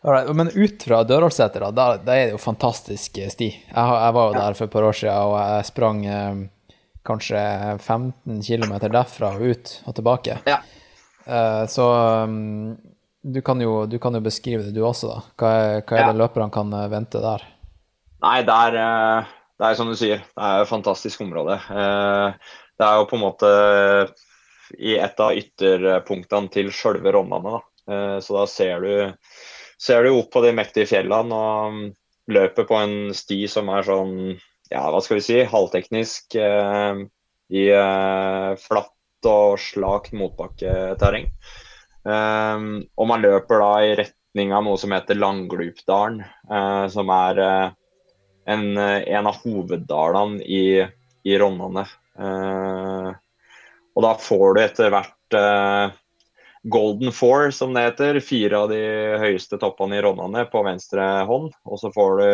Alright, men ut fra Dørålseter, da, da, da er det jo fantastisk eh, sti. Jeg, jeg var jo der for et par år siden, og jeg sprang eh, kanskje 15 km derfra og ut og tilbake. Ja. Eh, så um, du, kan jo, du kan jo beskrive det, du også, da. Hva er, hva er Ja. det løperne kan eh, vente der? Nei, det er, eh, det er som du sier, det er et fantastisk område. Eh, Det er jo på en måte i et av ytterpunktene til sjølve Rondane. Da. Eh, Så da ser du, ser du opp på de mektige fjellene og løper på en sti som er sånn, ja, hva skal vi si, halvteknisk eh, i eh, flatt og slakt motbakketerreng. Eh, Og man løper da i retning av noe som heter Langglupdalen, eh, som er eh, en, en av hoveddalene i, i Rondane. Eh, og da får du etter hvert eh, Golden Four, som det heter. Fire av de høyeste toppene i rondene på venstre hånd. Og så får du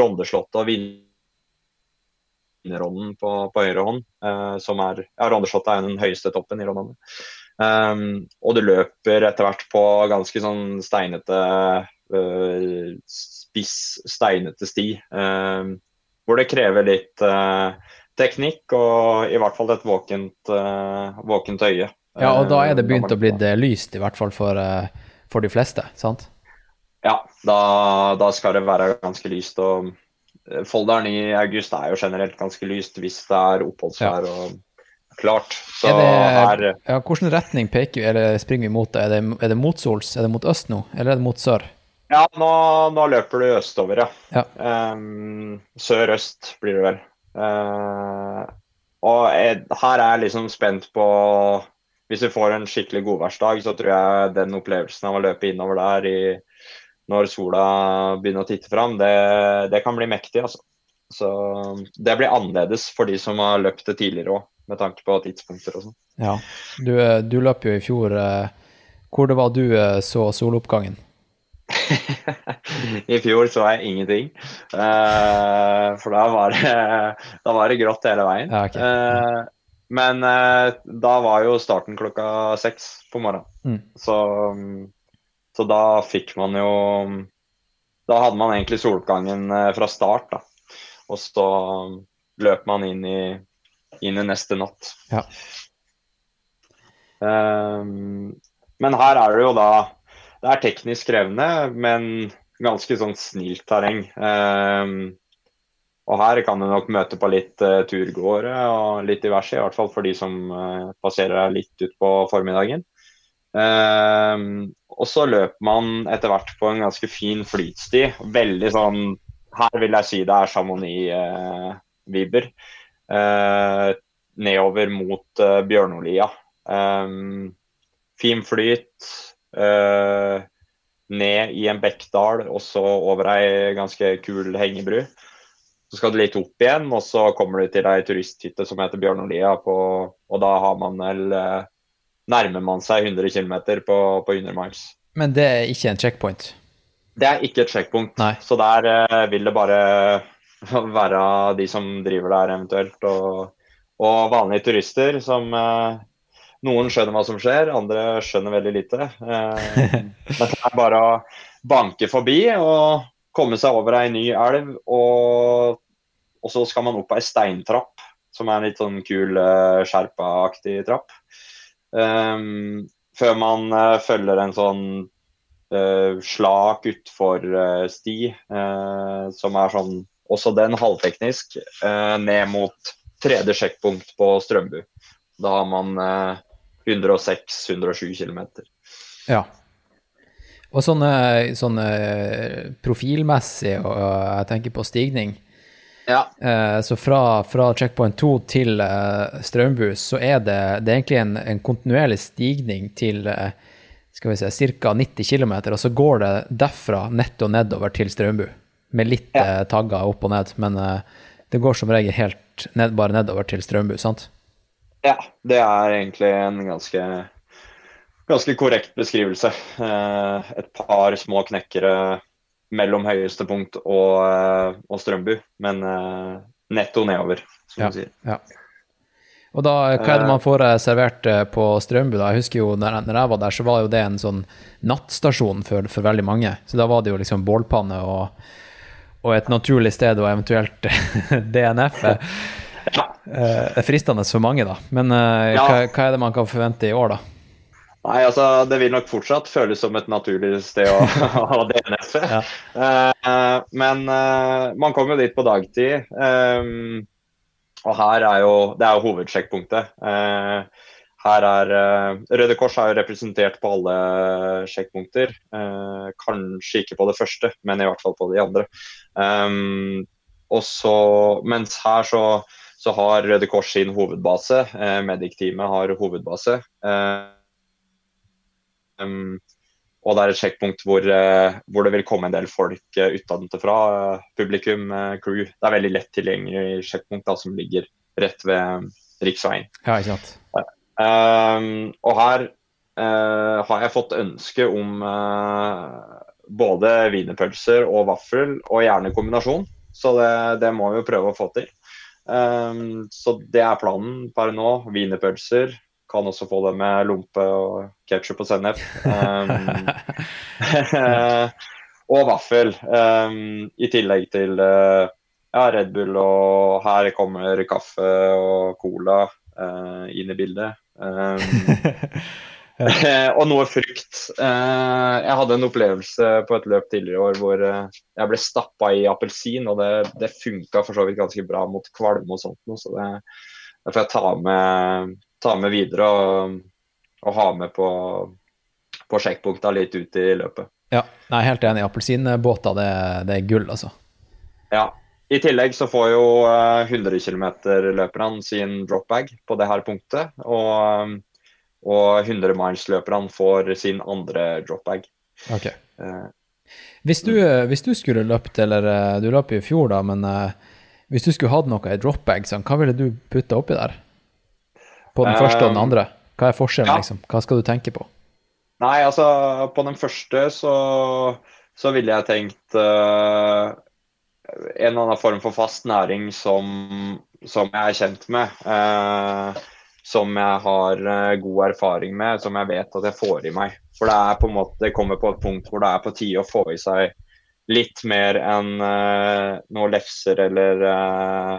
Rondeslottet og vinnerronden på, på høyre hånd. Eh, som er, ja, Rondeslottet er den høyeste toppen i rondene. Um, og du løper etter hvert på ganske sånn steinete uh, spiss, steinete sti. eh, hvor det krever litt eh, teknikk og i hvert fall et våkent, eh, våkent øye. Ja, og da er det Eh, begynt å bli lyst, i hvert fall for, eh, for de fleste, sant? Ja, da, da skal det være ganske lyst. og Folderen i august er jo generelt ganske lyst hvis det er oppholdsvær og klart. Så det, her ja, hvilken retning peker vi, eller springer vi mot? det? Er det, er det mot sols? Er det mot øst nå, eller er det mot sør? Ja, nå, nå løper du østover, ja. Ja. Um, Sør-øst blir det vel. Eh, og jeg, her er jeg liksom spent på Hvis vi får en skikkelig godværsdag, så tror jeg den opplevelsen av å løpe innover der i, når sola begynner å titte fram, det, det kan bli mektig, altså. Så det blir annerledes for de som har løpt det tidligere òg, med tanke på tidspunkter og sånn. Ja. Du, eh, du løp jo i fjor. eh, Hvor det var du så soloppgangen? I fjor så jeg ingenting. Uh, for da var, det, da var det grått hele veien. Ja, okay. uh, men uh, da var jo starten klokka seks på morgenen. Mm. Så, så da fikk man jo Da hadde man egentlig soloppgangen eh, fra start, da. Og så løp man inn i, inn i neste natt. Ja. Men her er det jo da det er teknisk krevende, men ganske sånn snilt terreng. Um, og her kan du nok møte på litt uh, turgåere og litt diverse, i hvert fall for de som uh, passerer deg litt utpå formiddagen. Um, og så løper man etter hvert på en ganske fin flytsti. Veldig sånn Her vil jeg si det er Chamonix-vibber. nedover mot uh, Bjørnolia. Um, fin flyt. Eh, ned i en bekkdal og så over ei ganske kul hengebru. Så skal du litt opp igjen, og så kommer du til ei turisthytte som heter Bjørnolia. På, og da har man vel eh, nærmer man seg 100 km på, på 100 miles. Men det er ikke en checkpoint? Det er ikke et checkpoint. Nei. så der eh, vil det bare være de som driver der eventuelt, og, og vanlige turister som eh, Noen skjønner hva som skjer, andre skjønner veldig lite. Eh, det er bare å banke forbi og komme seg over ei ny elv, og, og så skal man opp ei steintrapp, som er en litt sånn kul uh, skjerpa-aktig trapp. Um, før man eh, følger en sånn slak utfor uh, sti, eh, som er sånn også den halvteknisk, eh, ned mot tredje sjekkpunkt på Strømbu. Da har man eh, 106-107 km. Ja. Og sånne, sånne profilmessig, og jeg tenker på stigning Ja. eh, Så fra, fra checkpoint 2 til Strømbus, Strømbu, så er det, det er egentlig en, en kontinuerlig stigning til, eh, skal vi se, ca. 90 km, og så går det derfra netto nedover til Strømbu. Med litt Ja. eh, tagger opp og ned, men eh, det går som regel helt ned, bare nedover til Strømbu, sant? Ja, det er egentlig en ganske, ganske korrekt beskrivelse. Eh, et par små knekkere mellom høyeste punkt og, eh, og Strømbu, men eh, netto nedover, som Ja. du sier. Ja. Og da, hva er det man får servert på Strømbu? da? Jeg husker jo når, jeg var der, så var jo det en sånn nattstasjon for, for veldig mange. Så da var det jo liksom bålpanne og, og et naturlig sted og eventuelt DNF. Eh, Det er fristende for mange, da. Men eh, Ja. hva, hva er det man kan forvente i år, da? Nei, altså Det vil nok fortsatt føles som et naturlig sted å ha DNF. Ja. Eh, men eh, man kommer jo dit på dagtid. eh, og her er jo Det er jo hovedsjekkpunktet. Eh, her er eh, Røde Kors er jo representert på alle sjekkpunkter. Eh, kanskje ikke på det første, men i hvert fall på de andre. Um, og så, mens her så, så har Røde Kors sin hovedbase. Eh, Medic-teamet har hovedbase. Eh, um, og det er et sjekkpunkt hvor, eh, hvor det vil komme en del folk eh, utenfra. eh, publikum, eh, crew. Det er veldig lett tilgjengelig sjekkpunkt da, som ligger rett ved riksveien. Ja, ikke sant? Um, og her eh, har jeg fått ønske om eh, både wienerpølser og vaffel, og gjerne kombinasjon. Så det, det må vi jo prøve å få til. Um, så det er planen per nå. Wienerpølser. Kan også få det med lompe og ketsjup og sennep. Um, og vaffel. Um, I tillegg til uh, ja, Red Bull, og her kommer kaffe og cola uh, inn i bildet. Um, og noe frukt. Eh, jeg hadde en opplevelse på et løp tidligere i år hvor eh, jeg ble stappa i appelsin, og det, det funka for så vidt ganske bra mot kvalme og sånt. noe, Så det, det får jeg ta med, ta med videre og, og ha med på, på sjekkpunkta litt ut i løpet. Ja, jeg er helt enig. Appelsinbåter, det, det er gull, altså. Ja. I tillegg så får jo eh, 100 km-løperne sin dropbag på det her punktet. Og, eh, og 100 miles-løperne får sin andre dropbag. Ok. Eh, Hvis du, hvis du skulle løpt, eller eh, du løp i fjor, da, men eh, hvis du skulle hatt noe i dropbag, sånn, hva ville du putta oppi der? På den første og den andre? Hva er forskjellen, ja. liksom? Hva skal du tenke på? Nei, altså på den første så, så ville jeg tenkt uh, en eller annen form for fast næring som, som jeg er kjent med. eh, som jeg har eh, god erfaring med, som jeg vet at jeg får i meg. For det er på en måte, det kommer på et punkt hvor det er på tide å få i seg litt mer enn uh, noe lefser eller uh,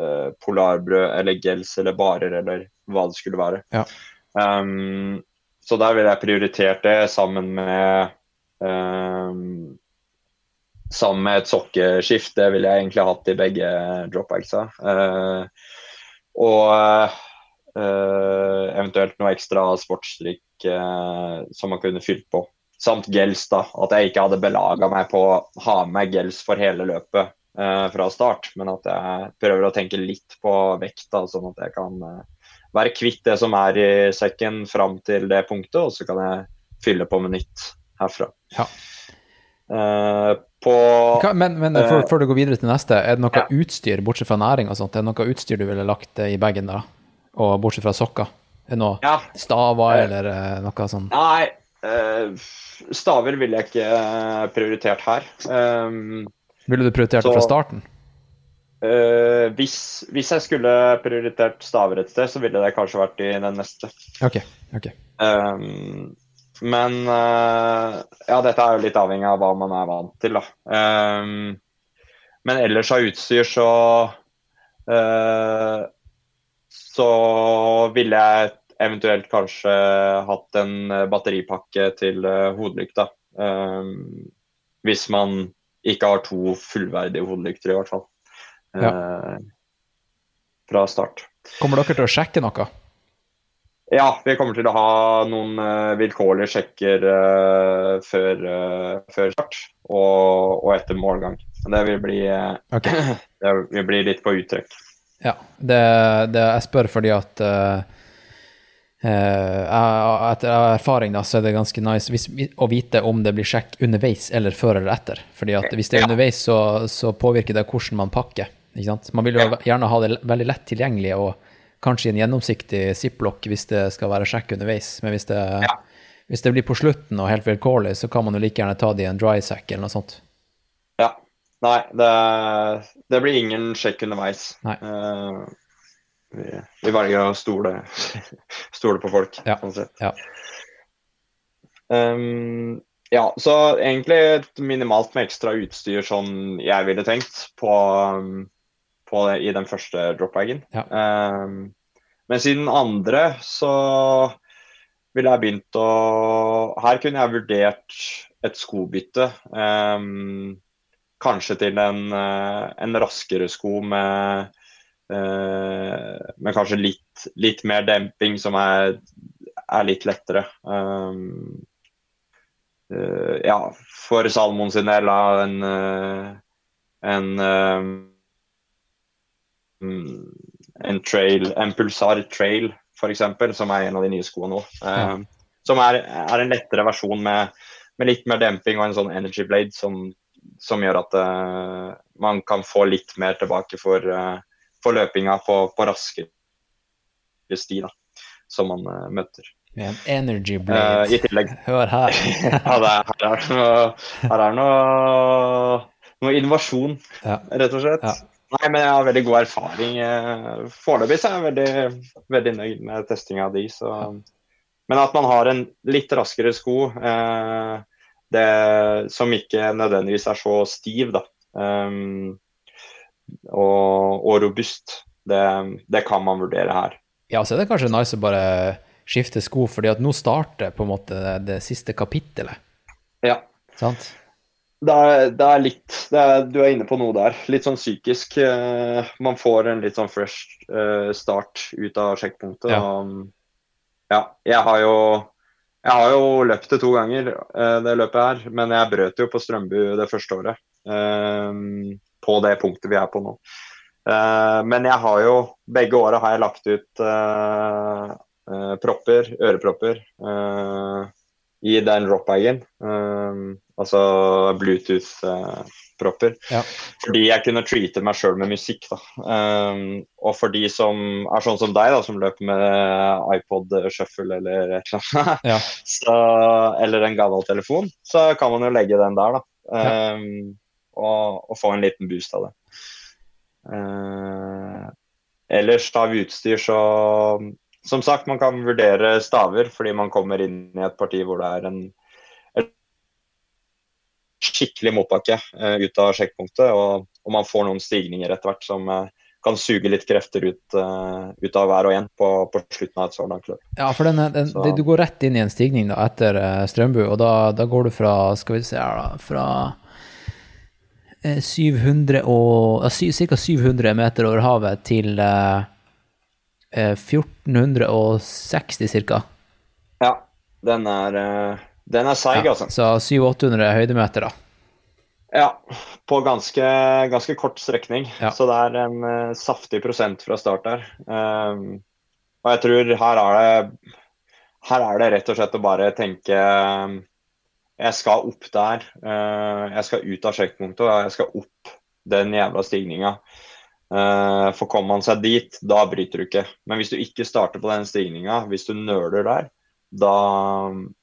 uh, polarbrød eller gels eller barer eller hva det skulle være. Ja. Um, så der ville jeg prioritert det sammen med um, Sammen med et sokkeskift. Det ville jeg egentlig hatt i begge dropbagsa. Uh, og eventuelt noe ekstra sportsdrikk uh, som man kunne fylt på. Samt gels, da. At jeg ikke hadde belaga meg på å ha med gels for hele løpet uh, fra start. Men at jeg prøver å tenke litt på vekta, sånn at jeg kan uh, være kvitt det som er i sekken fram til det punktet, og så kan jeg fylle på med nytt herfra. Ja. Eh, på men men før, eh, før du går videre til neste, er det noe ja. utstyr, bortsett fra næring og sånt, er det noe utstyr du ville lagt eh, i bagen da? Og bortsett fra sokker? Er noe Ja. staver Eh. eller eh, noe sånt? Nei, eh, staver ville jeg ikke prioritert her. Um, Ville du prioritert det fra starten? Uh, hvis, hvis jeg skulle prioritert staver et sted, så ville det kanskje vært i den neste. Ok, ok. Um, men uh, ja, dette er jo litt avhengig av hva man er vant til, da. Um, men ellers av utstyr så eh, Så ville jeg eventuelt kanskje hatt en eh, batteripakke til uh, hodelykta. Um, hvis man ikke har to fullverdige hodelykter, i hvert fall. Eh, fra start. Kommer dere til å sjekke noe? Ja, vi kommer til å ha noen uh, vilkårlige sjekker uh, før, uh, før start og, og etter målgang. Det vil bli, eh, Ok. det vil bli litt på uttrekk. Ja, det, det jeg spør fordi at uh, etter erfaring da, så er det ganske nice hvis, å vite om det blir sjekk underveis eller før eller etter. Fordi at hvis det er Ja. underveis, så, så påvirker det hvordan man pakker. Ikke sant? Man vil jo Ja. gjerne ha det veldig lett tilgjengelig og kanskje i en gjennomsiktig ziplock hvis det skal være sjekk underveis. Men hvis det, Ja. hvis det blir på slutten og helt vilkårlig, så kan man jo like gjerne ta det i en dry sack eller noe sånt. Ja. Nei, det, det blir ingen sjekk underveis. Nei. Eh, vi, vi velger å stole, stole på folk, Ja, sånn sett. ja. Um, ja, så egentlig et minimalt med ekstra utstyr som jeg ville tenkt på, på det, i den første dropbagen. Ja. Um, men siden andre så ville jeg begynt å Her kunne jeg vurdert et skobytte. Um, kanskje til en, eh, en raskere sko med eh, med kanskje litt, litt mer demping, som er, er litt lettere. Um, eh, ja, for Salmon sin del av en, en um, en trail, en Pulsar Trail f.eks., som er en av de nye skoene nå. Um, Som er, er en lettere versjon med, med litt mer demping og en sånn energy blade som, som gjør at uh, man kan få litt mer tilbake for, uh, for løpinga på, på raskere sti da, som man uh, møter. Med en energy blade. I tillegg Hør her. ja, det er, her er det noe, her er noe, noe innovasjon, Ja. rett og slett. Ja. Nei, men jeg har veldig god erfaring. Foreløpig så er jeg veldig, veldig nøyd med testinga av de. Så. Men at man har en litt raskere sko eh, det, som ikke nødvendigvis er så stiv da, um, og, og robust, det, det kan man vurdere her. Ja, så er det kanskje nice å bare skifte sko, fordi at nå starter på en måte det, det siste kapittelet. Ja. Sant? Det er, det er litt det er, Du er inne på noe der. Litt sånn psykisk. Uh, man får en litt sånn fresh uh, start ut av sjekkpunktet. Ja. Og, ja, jeg har jo jeg har jo løpt det to ganger, eh, det løpet her. Men jeg brøt jo på Strømbu det første året. eh, på det punktet vi er på nå. Eh, men jeg har jo Begge åra har jeg lagt ut eh, propper, ørepropper, i den rockbagen. Altså altså Bluetooth-propper. Ja. Fordi jeg kunne treate meg sjøl med musikk. da. Um, og for de som er sånn som deg, da, som løper med iPod shuffle eller et eller annet, Ja. så, eller en gammel telefon, så kan man jo legge den der, da. Eh, og, og få en liten boost av det. Uh, ellers av utstyr så Som sagt, man kan vurdere staver fordi man kommer inn i et parti hvor det er en skikkelig motbakke eh, ut av sjekkpunktet, og, og man får noen stigninger etter hvert som eh, kan suge litt krefter ut, eh, ut av hver og en på, på slutten av et sånt løp. Ja, for den, den, det- du går rett inn i en stigning da, etter Strømbu, og da, da går du fra, skal vi se her da, fra eh, 700 og, ca. 700 meter over havet til eh, eh, 1460 ca. Ja, den er, den er seig, Ja, altså. så 700-800 høydemeter da. Ja, på ganske, ganske kort strekning. Ja. Så det er en uh, saftig prosent fra start der. Um, og jeg tror her er det her er det rett og slett å bare tenke um, Jeg skal opp der. eh, jeg skal ut av sjekkpunktet, og jeg skal opp den jævla stigninga. For kommer man seg dit, da bryter du ikke. Men hvis du ikke starter på den stigninga, hvis du nøler der, da,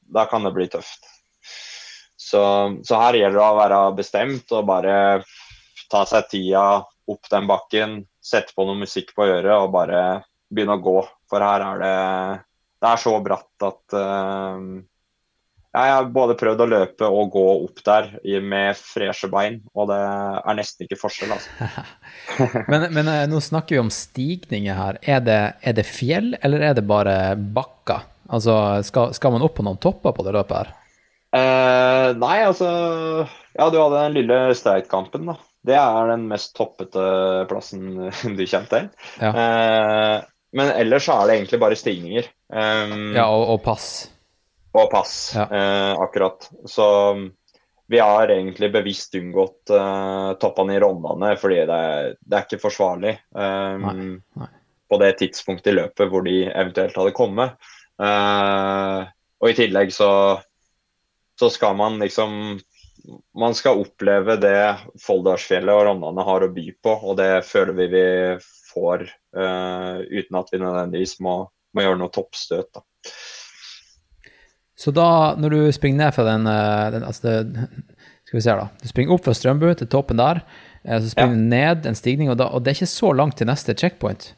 da kan det bli tøft. Så, så her gjelder det å være bestemt og bare ta seg tida opp den bakken, sette på noe musikk på øret og bare begynne å gå. For her er det Det er så bratt at uh, Jeg har både prøvd å løpe og gå opp der med freshe bein, og det er nesten ikke forskjell, altså. Men, men eh, nå snakker vi om stigninger her. Er det, er det fjell, eller er det bare bakker? Altså, skal, skal man opp på noen topper på det løpet her? Eh, nei, altså Ja, du hadde den lille streitkampen, da. Det er den mest toppete plassen du kommer til. Ja. Eh, men ellers så er det egentlig bare stigninger. Um, Ja, og, og pass. Og pass, Ja. eh, akkurat. Så vi har egentlig bevisst unngått uh, toppene i Rondane fordi det er, det er ikke forsvarlig um, Nei, nei. på det tidspunktet i løpet hvor de eventuelt hadde kommet. Eh, og i tillegg så, så skal man liksom Man skal oppleve det Folldalsfjellet og Rondane har å by på, og det føler vi vi får eh, uten at vi nødvendigvis må, må gjøre noe toppstøt. da. Så da, når du springer ned fra den, eh, den altså det, Skal vi se, da. Du springer opp fra Strømbu til toppen der. Så springer du ned en stigning, og, da, og det er ikke så langt til neste checkpoint.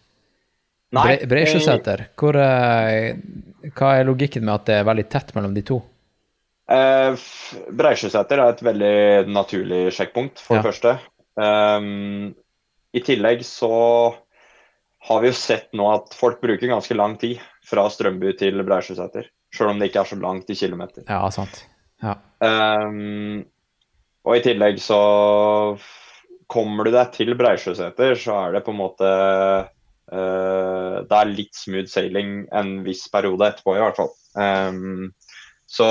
Bre- Breisjøseter, hvor, eh, hva er logikken med at det er veldig tett mellom de to? Eh, Breisjøseter er et veldig naturlig sjekkpunkt, for Ja. det første. Um, I tillegg så har vi jo sett nå at folk bruker ganske lang tid fra Strømbu til Breisjøseter. Selv om det ikke er så langt i kilometer. Ja, sant. Ja. Um, og i tillegg så kommer du deg til Breisjøseter, så er det på en måte eh, Det er litt smooth sailing en viss periode etterpå, i hvert fall. Um, så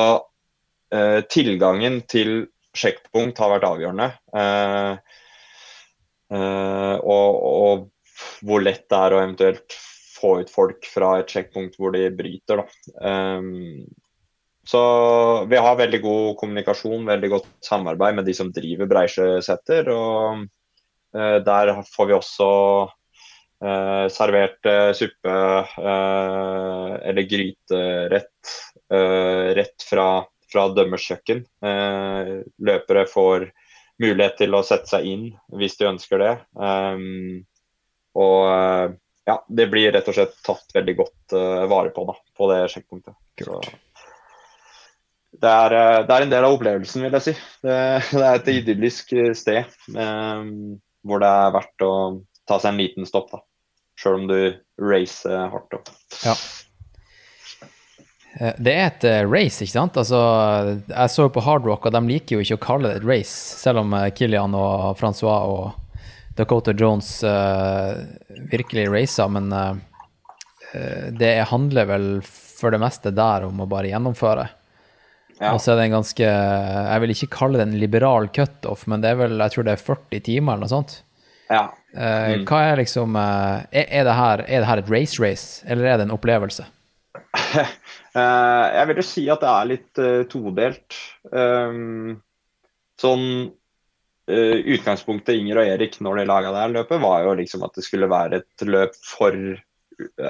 eh, tilgangen til sjekkpunkt har vært avgjørende. Eh, eh, og, og hvor lett det er å eventuelt få ut folk fra et sjekkpunkt hvor de bryter. Da. Um, så vi har veldig god kommunikasjon, veldig godt samarbeid med de som driver Breisjøseter. Og eh, der får vi også eh, servert eh, suppe eh, eller gryterett eh, rett fra, fra dømmers kjøkken. Eh, løpere får mulighet til å sette seg inn hvis de ønsker det. Um, og ja, det blir rett og slett tatt veldig godt eh, vare på da, på det sjekkpunktet. Så det er, det er en del av opplevelsen, vil jeg si. Det, det er et idyllisk sted eh, hvor det er verdt å ta seg en liten stopp, da. Sjøl om du racer hardt opp. Ja. Eh, Det er et eh, race, ikke sant? Altså, jeg så jo på Hard Rock, og de liker jo ikke å kalle det et race, selv om eh, Kilian og Francois og Dakota Jones uh, virkelig racer, men eh, det handler vel for det meste der om å bare gjennomføre. Ja. Og så er det en ganske Jeg vil ikke kalle det en liberal cutoff, men det er vel, jeg tror det er 40 timer eller noe sånt. Ja. Eh, Hva er liksom eh, er, det her, er det her et race-race, eller er det en opplevelse? Eh, jeg vil jo si at det er litt todelt. Um, sånn Utgangspunktet Inger og Erik når de laga det her løpet, var jo liksom at det skulle være et løp for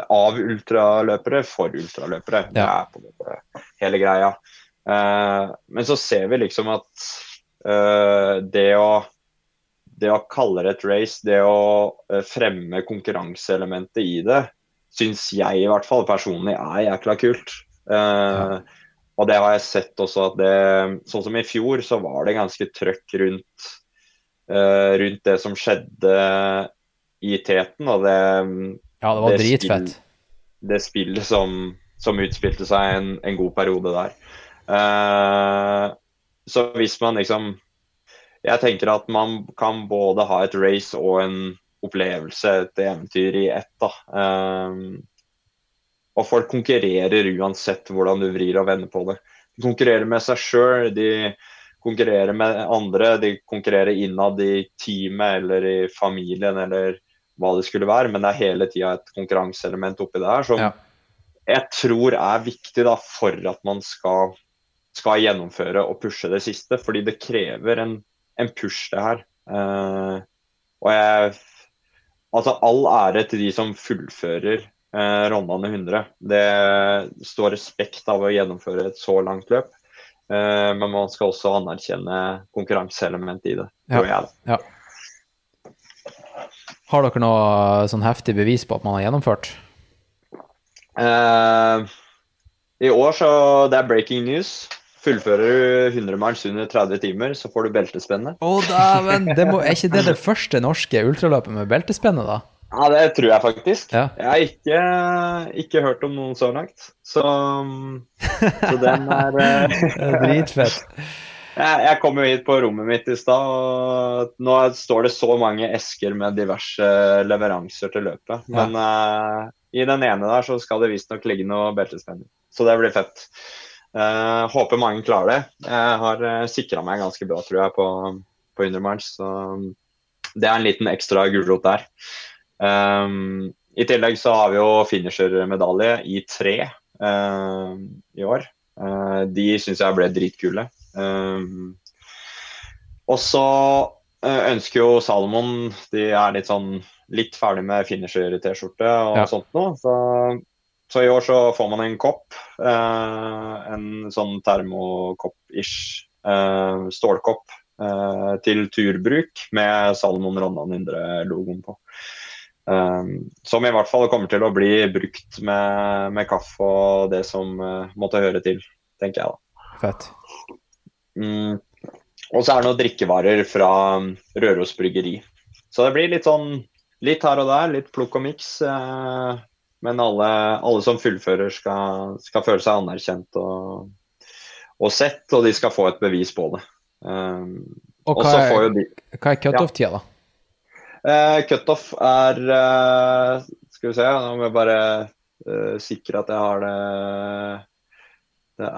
av ultraløpere for ultraløpere. Det er på en måte hele greia. Men så ser vi liksom at det å det å kalle det et race, det å eh, fremme konkurranseelementet i det, syns jeg i hvert fall personlig er jækla kult. Eh, Og det har jeg sett også at det Sånn som i fjor, så var det ganske trøkk rundt, eh, rundt det som skjedde i teten. Og det, Ja, det var Det dritfett. det spillet som, som utspilte seg en, en god periode der. Eh, så hvis man liksom Jeg tenker at man kan både ha et race og en opplevelse, et eventyr i ett. da. Um, og folk konkurrerer uansett hvordan du vrir og vender på det. De konkurrerer med seg sjøl, de konkurrerer med andre, de konkurrerer innad i teamet eller i familien eller hva det skulle være, men det er hele tida et konkurranseelement oppi det her som Ja. jeg tror er viktig da, for at man skal, skal gjennomføre og pushe det siste. Fordi det krever en, en push, det her. Uh, og jeg Altså, all ære til de som fullfører uh, Rondane 100. Det står respekt av å gjennomføre et så langt løp. Uh, men man skal også anerkjenne konkurranseelementet i det, Ja. jeg. Ja. Har dere noe sånn heftig bevis på at man har gjennomført? Uh, I år så det er breaking news. Fullfører du 100 miles under 30 timer, så får du beltespenne. Å, dæven! Det Er ikke det det første norske ultraløpet med beltespenne, da? Ja, det tror jeg faktisk. Ja. Jeg har ikke, ikke hørt om noen så langt. Så, så den er Dritfett. jeg, jeg kom jo hit på rommet mitt i stad, og nå står det så mange esker med diverse leveranser til løpet. Men eh, i den ene der så skal det visstnok ligge noe beltespenning. Så det blir fett. Eh, håper mange klarer det. Jeg har uh, sikra meg ganske bra, tror jeg, på, på 100. Så det er en liten ekstra gulrot der. Um, I tillegg så har vi jo finishermedalje i tre. uh, i år. Uh, de syns jeg ble dritkule. Um, og så eh, ønsker jo Salomon De er litt sånn litt ferdig med finisher-T-skjorte og Ja. sånt nå. Så, så i år så får man en kopp. eh, en sånn termokopp-ish eh, stålkopp eh, til turbruk med Salomon Ronnan Indre-logoen på. Um, som i hvert fall kommer til å bli brukt med, med kaffe og det som eh, måtte høre til, tenker jeg da. Fett. Mm. Og så er det noen drikkevarer fra Røros bryggeri. Så det blir litt sånn litt her og der, litt plukk og miks. Eh, men alle, alle som fullfører skal, skal føle seg anerkjent og, og sett, og de skal få et bevis på det. Um, Og hva er, de hva er cutoff-tida, da? Uh, Cutoff er uh, Skal vi se, nå må jeg bare uh, sikre at jeg har det Det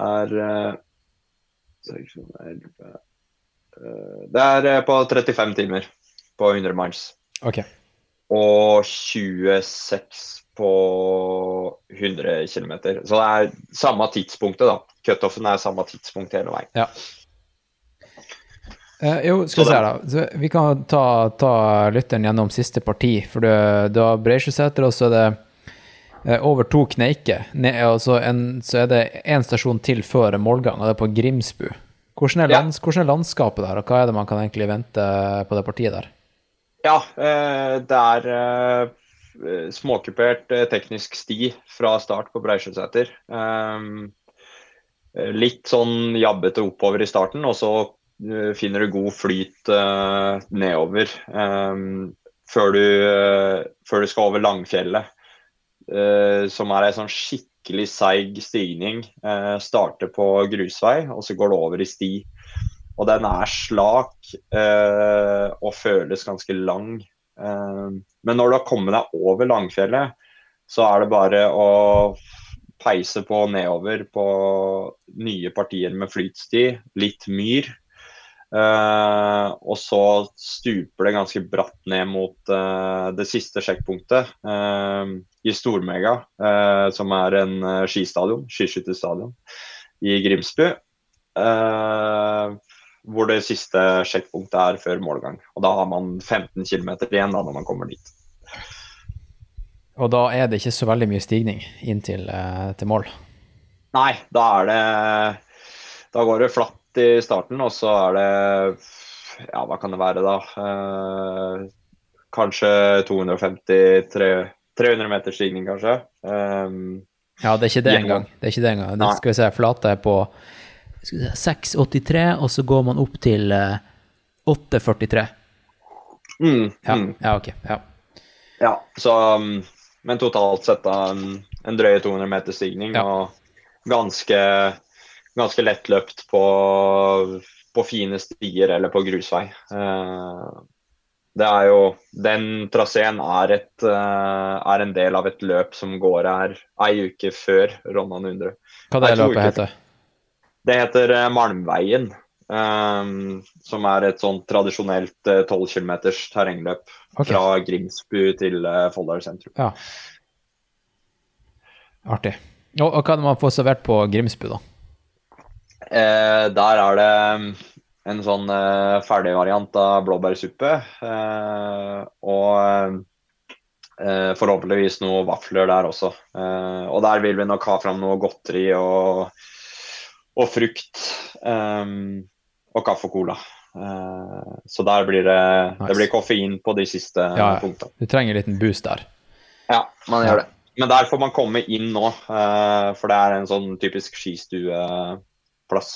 er Det er på 35 timer på 100 miles. Ok. Og 26 på 100 km. Så det er samme tidspunktet, da. Cutoffen er samme tidspunkt hele veien. Ja. Eh, jo, skal vi se, da. Så vi kan ta, ta lytteren gjennom siste parti. For du, du har Breisjøseter, og så er det eh, over to kneiker. og altså en, så er det én stasjon til før målgang, og det er på Grimsbu. Hvordan er, Ja. hvordan er landskapet der, og hva er det man kan egentlig vente på det partiet der? Ja, eh, det er eh, småkupert eh, teknisk sti fra start på Breisjøseter. Um, eh, litt sånn jabbete oppover i starten, og så eh, finner du god flyt uh, nedover um, før, du, uh, før du skal over Langfjellet, Uh, som er ei sånn skikkelig seig stigning. Eh, starter på grusvei, og så går det over i sti. Og den er slak eh, og føles ganske lang. Eh, men når du har kommet deg over Langfjellet, så er det bare å peise på nedover på nye partier med flytsti, litt myr. Eh, og så stuper det ganske bratt ned mot eh, det siste sjekkpunktet eh, i Stormega, eh, som er en skistadion, skiskytterstadion i Grimsbu. Hvor det siste sjekkpunktet er før målgang. Og da har man 15 km igjen da når man kommer dit. Og da er det ikke så veldig mye stigning inn til, eh, til mål. Nei, da er det Da går det flatt i starten, og så er det Ja, hva kan det være da? Eh, kanskje 250-300 meter stigning, kanskje. Um, Ja, det er ikke det engang. Det er ikke det engang. Det skal vi se, flate er på 6,83, og så går man opp til eh, 8,43. mm, Ja, mm, ja, ok. Ja. ja, så um, Men totalt sett da en, en drøye 200 meter stigning, Ja. og ganske, ganske lettløpt på, på fine stier eller på grusvei. Uh, det er jo Den traseen er, et, eh, er en del av et løp som går her ei uke før Ronnan 100. Hva det løpet heter Det heter eh, Malmveien. Um, som er et sånn tradisjonelt eh, 12 km terrengløp okay. fra Grimsbu til uh, Folldal sentrum. Ja. Artig. Og, og hva kan man få servert på Grimsbu, da? Eh, der er det mm, en sånn eh, ferdigvariant av blåbærsuppe. Eh, og eh, forhåpentligvis noen vafler der også. Og der vil vi nok ha fram noe godteri og, og frukt. Um, og kaffe og cola. Uh, så der blir det, Nice. det blir koffein på de siste Ja, ja. punktene. Du trenger en liten boost der. Ja, man gjør det. Men der får man komme inn nå, uh, for det er en sånn typisk skistueplass.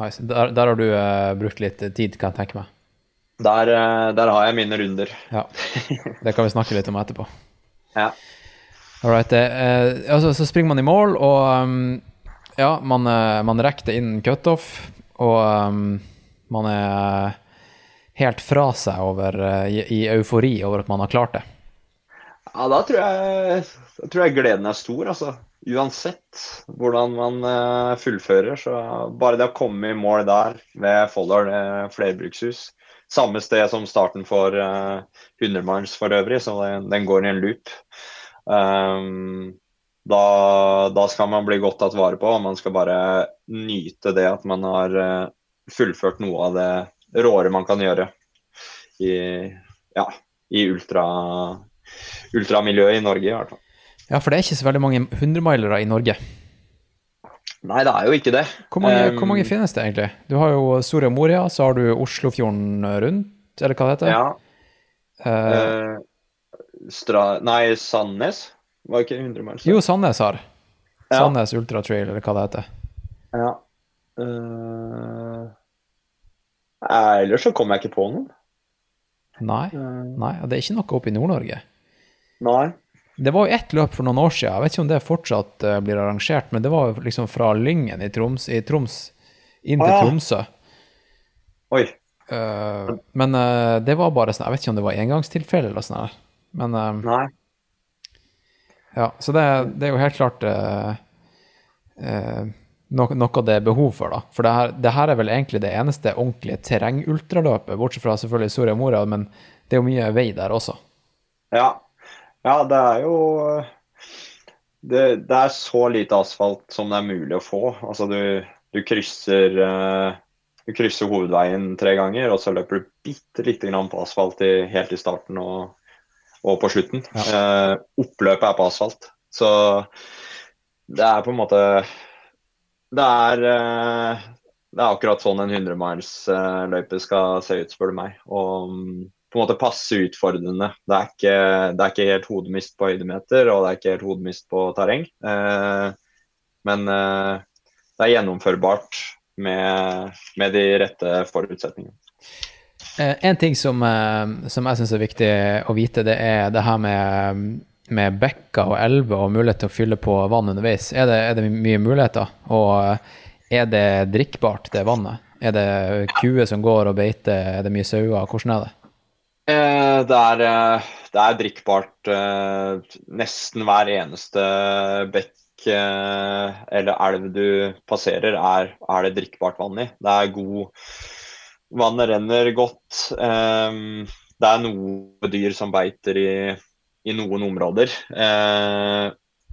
Nice. Der, der har du uh, brukt litt tid, kan jeg tenke meg. Der, der har jeg mine runder. Ja. Det kan vi snakke litt om etterpå. Ja. All right. Eh, altså, så springer man i mål, og um, ja, man, eh, man rekker det innen cutoff, og um, man er helt fra seg over, eh, i, i eufori over at man har klart det. Ja, da tror jeg, da tror jeg gleden er stor, altså. Uansett hvordan man eh, fullfører. Så bare det å komme i mål der ved Folldal flerbrukshus, samme sted som starten for uh, 100 miles for øvrig, så den, den går i en loop. Um, Da, da skal man bli godt tatt vare på, og man skal bare nyte det at man har eh, fullført noe av det råere man kan gjøre i, ja, i ultra, ultramiljøet i Norge, i hvert fall. Ja, for det er ikke så veldig mange hundremilere i Norge. Nei, det er jo ikke det. Hvor mange, Um, hvor mange finnes det egentlig? Du har jo Soria Moria, så har du Oslofjorden rundt, eller hva det heter? Ja. Uh, stra, nei, Sandnes var ikke 100 miles. jo, Sandnes har. Ja. Sandnes Ultra Trail, eller hva det heter. Ja. Eh, ellers så kommer jeg ikke på noen. Nei, Eh, nei, det er ikke noe oppe i Nord-Norge. nei. Det var jo ett løp for noen år siden, jeg vet ikke om det fortsatt eh, blir arrangert, men det var jo liksom fra Lyngen i Troms, i Troms inn til Ah, ja. Tromsø. Oi. Uh, men uh, det var bare sånn, jeg vet ikke om det var engangstilfelle eller sånn. Men uh, Nei. Ja, så det, det er jo helt klart uh, uh, noe, noe det er behov for, da. For det her, det her er vel egentlig det eneste ordentlige terrengultraløpet, bortsett fra selvfølgelig Soria Moria, men det er jo mye vei der også. Ja. ja, det er jo det, det er så lite asfalt som det er mulig å få. Altså du, du krysser eh, du krysser hovedveien tre ganger, og så løper du bitte lite grann på asfalt i, helt i starten og, og på slutten. Eh, oppløpet er på asfalt. Så det er på en måte Det er, eh, det er akkurat sånn en 100 miles-løype skal se ut, spør du meg. Og mm, på en måte passe utfordrende. Det er ikke, det er ikke helt hodemist på høydemeter, og det er ikke helt hodemist på terreng. Eh, men det er gjennomførbart med, med de rette forutsetningene. Eh, En ting som, eh, som jeg syns er viktig å vite, det er det her med, med bekker og elver og mulighet til å fylle på vann underveis. Er det, er det mye muligheter? Og eh, er det drikkbart, det vannet? Er det kuer som går og beiter? Er det mye sauer? Hvordan er det? Det, er, det er drikkbart nesten hver eneste bekk eller elv du passerer, er, er det drikkbart vann i. Det er god Vannet renner godt. Eh, det er noen dyr som beiter i, i noen områder. Eh,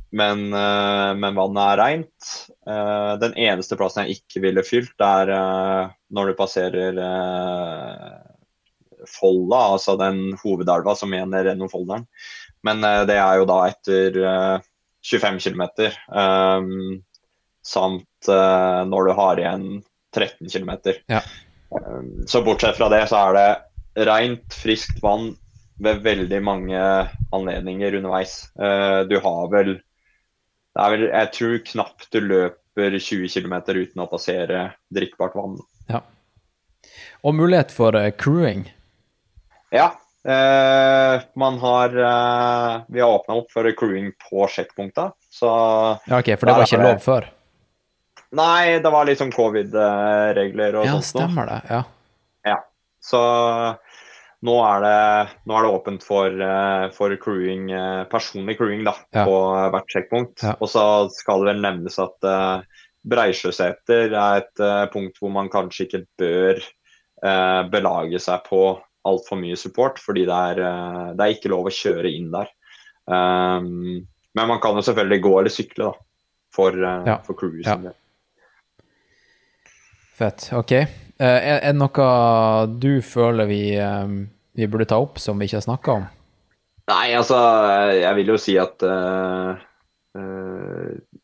men, eh, men vannet er rent. Eh, den eneste plassen jeg ikke ville fylt, er eh, når du passerer Folla, altså den hovedelva som igjen renner gjennom Folldalen. Men det er jo da etter eh, 25 km. Um, samt når du har igjen 13 km. Ja. Um, så bortsett fra det, så er det rent, friskt vann ved veldig mange anledninger underveis. Eh, du har vel Det er vel Jeg tror knapt du løper 20 km uten å passere drikkbart vann. Ja. Og mulighet for eh, crewing. Ja. Eh, man har Vi har åpna opp for crewing på sjekkpunkta. Så Ja, ok, for det var ikke lov før? Nei, det var litt sånn covid-regler og Ja, sånt. stemmer det. Ja. Så nå er det, nå er det åpent for, eh, for crewing, eh, personlig crewing da, Ja. på hvert sjekkpunkt. Ja. Og så skal det vel nevnes at uh, Breisjøseter er et uh, punkt hvor man kanskje ikke bør uh, belage seg på altfor mye support, fordi det er, uh, det er ikke lov å kjøre inn der. Um, men man kan jo selvfølgelig gå eller sykle, da, for, uh, Ja. for crewet. Fett. Ok. Eh, Er, det noe du føler vi, eh, vi burde ta opp som vi ikke har snakka om? Nei, altså, jeg vil jo si at uh,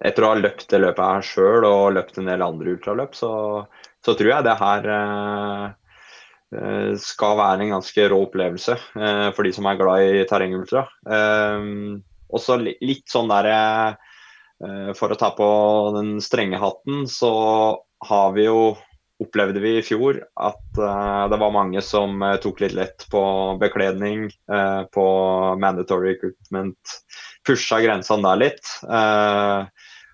etter å ha løpt det løpet her sjøl og løpt en del andre ultraløp, så, så tror jeg det her eh, skal være en ganske rå opplevelse for de som er glad i terrengultra. Også litt sånn der eh, For å ta på den strenge hatten, så har vi jo opplevde vi i fjor at uh, det var mange som uh, tok litt lett på bekledning, uh, på mandatory equipment. Pusha grensene der litt.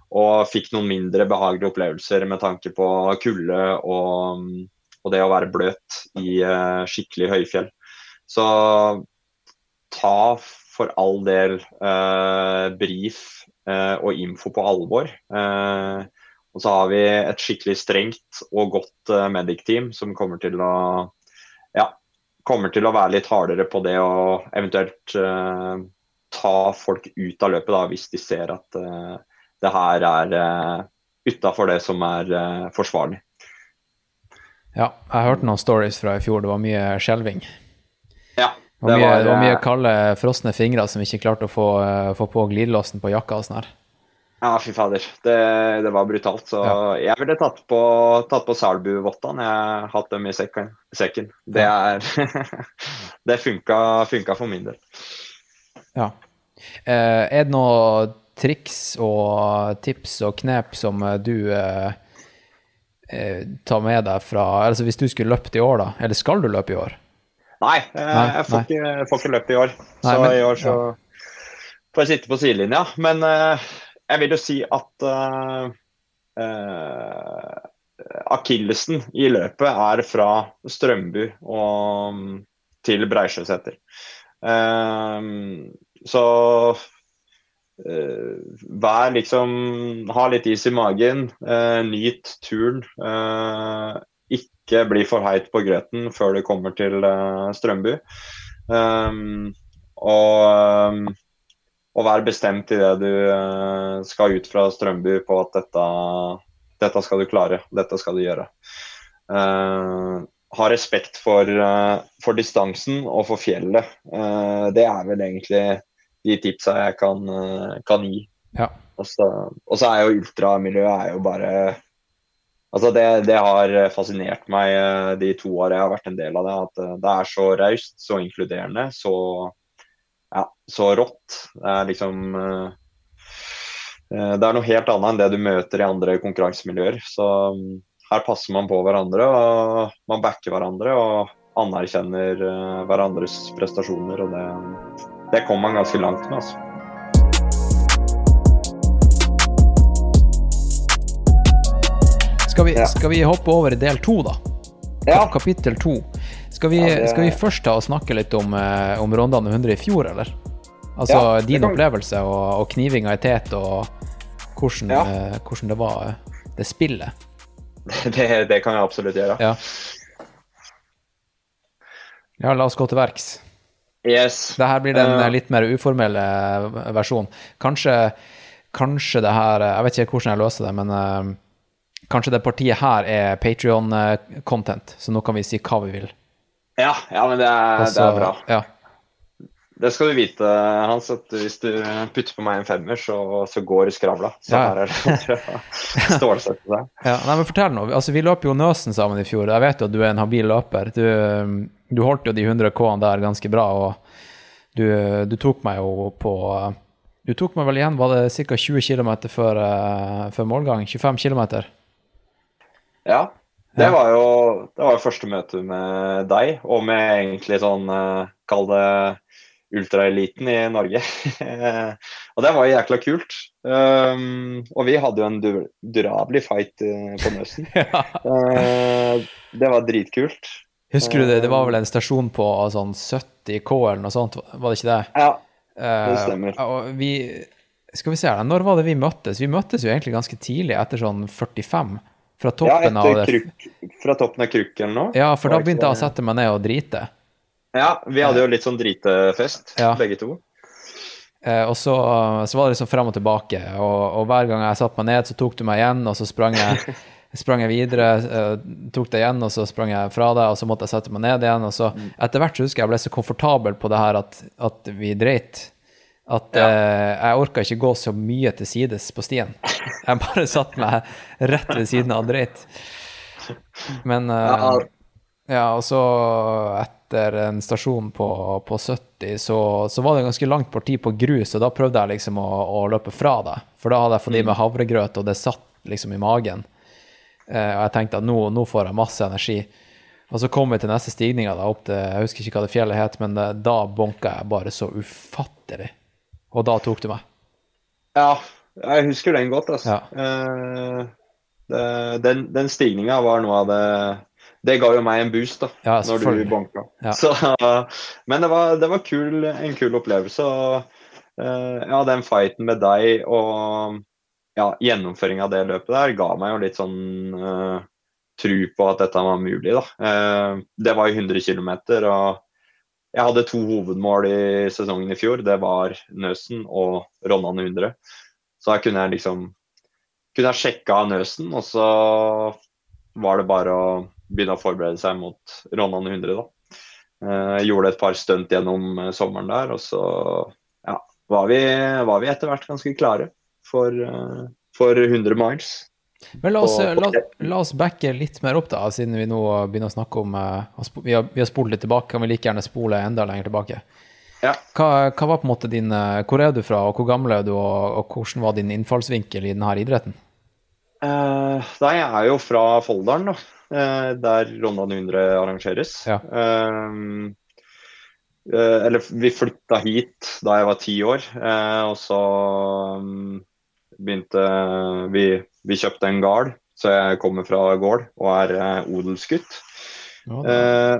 og fikk noen mindre behagelige opplevelser med tanke på kulde og, og det å være bløt i skikkelig høyfjell. Så ta for all del brief og info på alvor. Eh, og så har vi et skikkelig strengt og godt uh, medic-team som kommer til å ja, kommer til å være litt hardere på det å eventuelt uh, ta folk ut av løpet da, hvis de ser at uh, det her er uh, utafor det som er uh, forsvarlig. Ja, jeg hørte noen stories fra i fjor. Det var mye skjelving. Ja, Det var, Det mye, var, det var mye eh, kalde, frosne fingre som ikke klarte å få, eh, få på glidelåsen på jakka og sånn her. Ja, fy fader. Det, det var brutalt. Så Ja. jeg ville tatt på, tatt på Selbu-vottene. Jeg har hatt dem i sekken. sekken. Det er Det funka, funka for min del. Ja. Eh, er det noe triks og tips og knep som eh, du eh, eh, tar med deg fra Altså hvis du skulle løpt i år, da? Eller skal du løpe i år? Nei, jeg, Nei, jeg får nei. ikke, får ikke løpt i år. Nei, så men- i år så får jeg sitte på sidelinja. Men eh, jeg vil jo si at uh, akillesen i løpet er fra Strømbu og mm, til Breisjøseter. Uh, så vær liksom Ha litt is i magen. nyt turen. ikke bli for heit på grøten før du kommer til Strømbu. Og, og vær bestemt i det du eh, skal ut fra Strømby på at dette, dette skal du klare, dette skal du gjøre. Uh, ha respekt for, uh, for distansen og for fjellet. Uh, det er vel egentlig de tipsa jeg kan, kan gi. Ja. Og så og så er jo ultramiljøet er jo bare Altså det, det har fascinert meg de to åra jeg har vært en del av det. At det er så raust, så inkluderende, så, ja, så rått. Det er liksom eh, Det er noe helt annet enn det du møter i andre konkurransemiljøer. Så mm, her passer man på hverandre, og man backer hverandre og anerkjenner eh, hverandres prestasjoner. Og det, det kommer man ganske langt med, altså. Skal vi, skal vi hoppe over i del to, da? Ja. Kapittel to. Skal vi, Ja, det- skal vi først ta og snakke litt om, eh, om Rondane 100 i fjor, eller? Altså Ja, din kan opplevelse og, og knivinga i tet, og hvordan, Ja. eh, hvordan det var, eh, det spillet. Det, det kan jeg absolutt gjøre. Ja. Ja, la oss gå til verks. Yes. Det her blir den litt mer uformelle versjonen. Kanskje, kanskje det her Jeg vet ikke hvordan jeg løser det, men uh, kanskje det partiet her er Patrion-content, så nå kan vi si hva vi vil. Ja, ja, men det er, Altså, det er bra. Ja. Det skal du vite, Hans, at hvis du putter på meg en femmer, så, så går skravla. Så Ja. her er det stålsette seg. Ja, nei, men fortell nå. Altså, vi løp jo Nøsen sammen i fjor. Jeg vet jo at du er en habil løper. Du, du holdt jo de 100 K-ene der ganske bra, og du, du tok meg jo på Du tok meg vel igjen, var det ca. 20 km før, eh, før målgang? 25 km? Ja. Det var jo det var første møte med deg, og med egentlig sånn eh, Kall det ultraeliten i Norge. og det var jo jækla kult. Um, og vi hadde jo en dur durabelig fight eh, på Nøsen. Ja. Eh, det var dritkult. Husker du det? Det var vel en stasjon på sånn 70 K eller noe sånt, var det ikke det? Ja, det stemmer. og vi Skal vi se her, når var det vi møttes? Vi møttes jo egentlig ganske tidlig, etter sånn 45. Fra toppen ja, etter av fra toppen av krukken noe. Ja, for da begynte jeg å sette meg ned og drite. Ja, vi hadde jo litt sånn dritefest, Ja. begge to. Eh, og så, så var det liksom frem og tilbake, og, og hver gang jeg satte meg ned, så tok du meg igjen, og så sprang jeg, sprang jeg videre, eh, tok deg igjen, og så sprang jeg fra deg, og så måtte jeg sette meg ned igjen, og så etter hvert så husker jeg jeg ble så komfortabel på det her at, at vi dreit, at Ja. eh, jeg orka ikke gå så mye til sides på stien. Jeg bare satt meg rett ved siden av dreit. Men eh, Ja, og så etter en stasjon på, på 70, så, så var det ganske langt parti på grus, og da prøvde jeg liksom å, å løpe fra det. For da hadde jeg fått i meg havregrøt, og det satt liksom i magen. Eh, og jeg tenkte at nå, nå får jeg masse energi. Og så kom vi til neste stigninga, da, opp til Jeg husker ikke hva det fjellet het, men da bonka jeg bare så ufattelig. Og da tok du meg. Ja, jeg husker den godt. Altså. Ja. Eh, det, den den stigninga var noe av det Det ga jo meg en boost da Ja, når du banka. Ja. Så, men det var, det var kul, en kul opplevelse. Og, eh, ja, den fighten med deg og ja, gjennomføringa av det løpet der ga meg jo litt sånn uh, tru på at dette var mulig. da. Uh, det var jo 100 km, og jeg hadde to hovedmål i sesongen i fjor. Det var Nøsen og Ronnan 100. Så da kunne jeg liksom kunne jeg sjekka Nøsen, og så var det bare å begynne å forberede seg mot Ronnan 100, da. Eh, Jeg gjorde et par stunt gjennom eh, sommeren der, og så ja, var vi, vi etter hvert ganske klare for, eh, for 100 miles. Men la oss, Og- la, la oss backe litt mer opp, da, siden vi nå begynner å snakke om eh, Vi har, vi har spolt litt tilbake, kan vi like gjerne spole enda lenger tilbake. Ja. Hva, hva var på en måte din eh, Hvor er du fra, og hvor gammel er du, og, og hvordan var din innfallsvinkel i denne idretten? Uh, nei, jeg er jo fra Folldalen, da. Uh, der Ronda 100 arrangeres. Ja. Uh, eller vi flytta hit da jeg var ti år, og så um, begynte vi Vi kjøpte en gard, så jeg kommer fra gård og er eh, odelsgutt. Eh,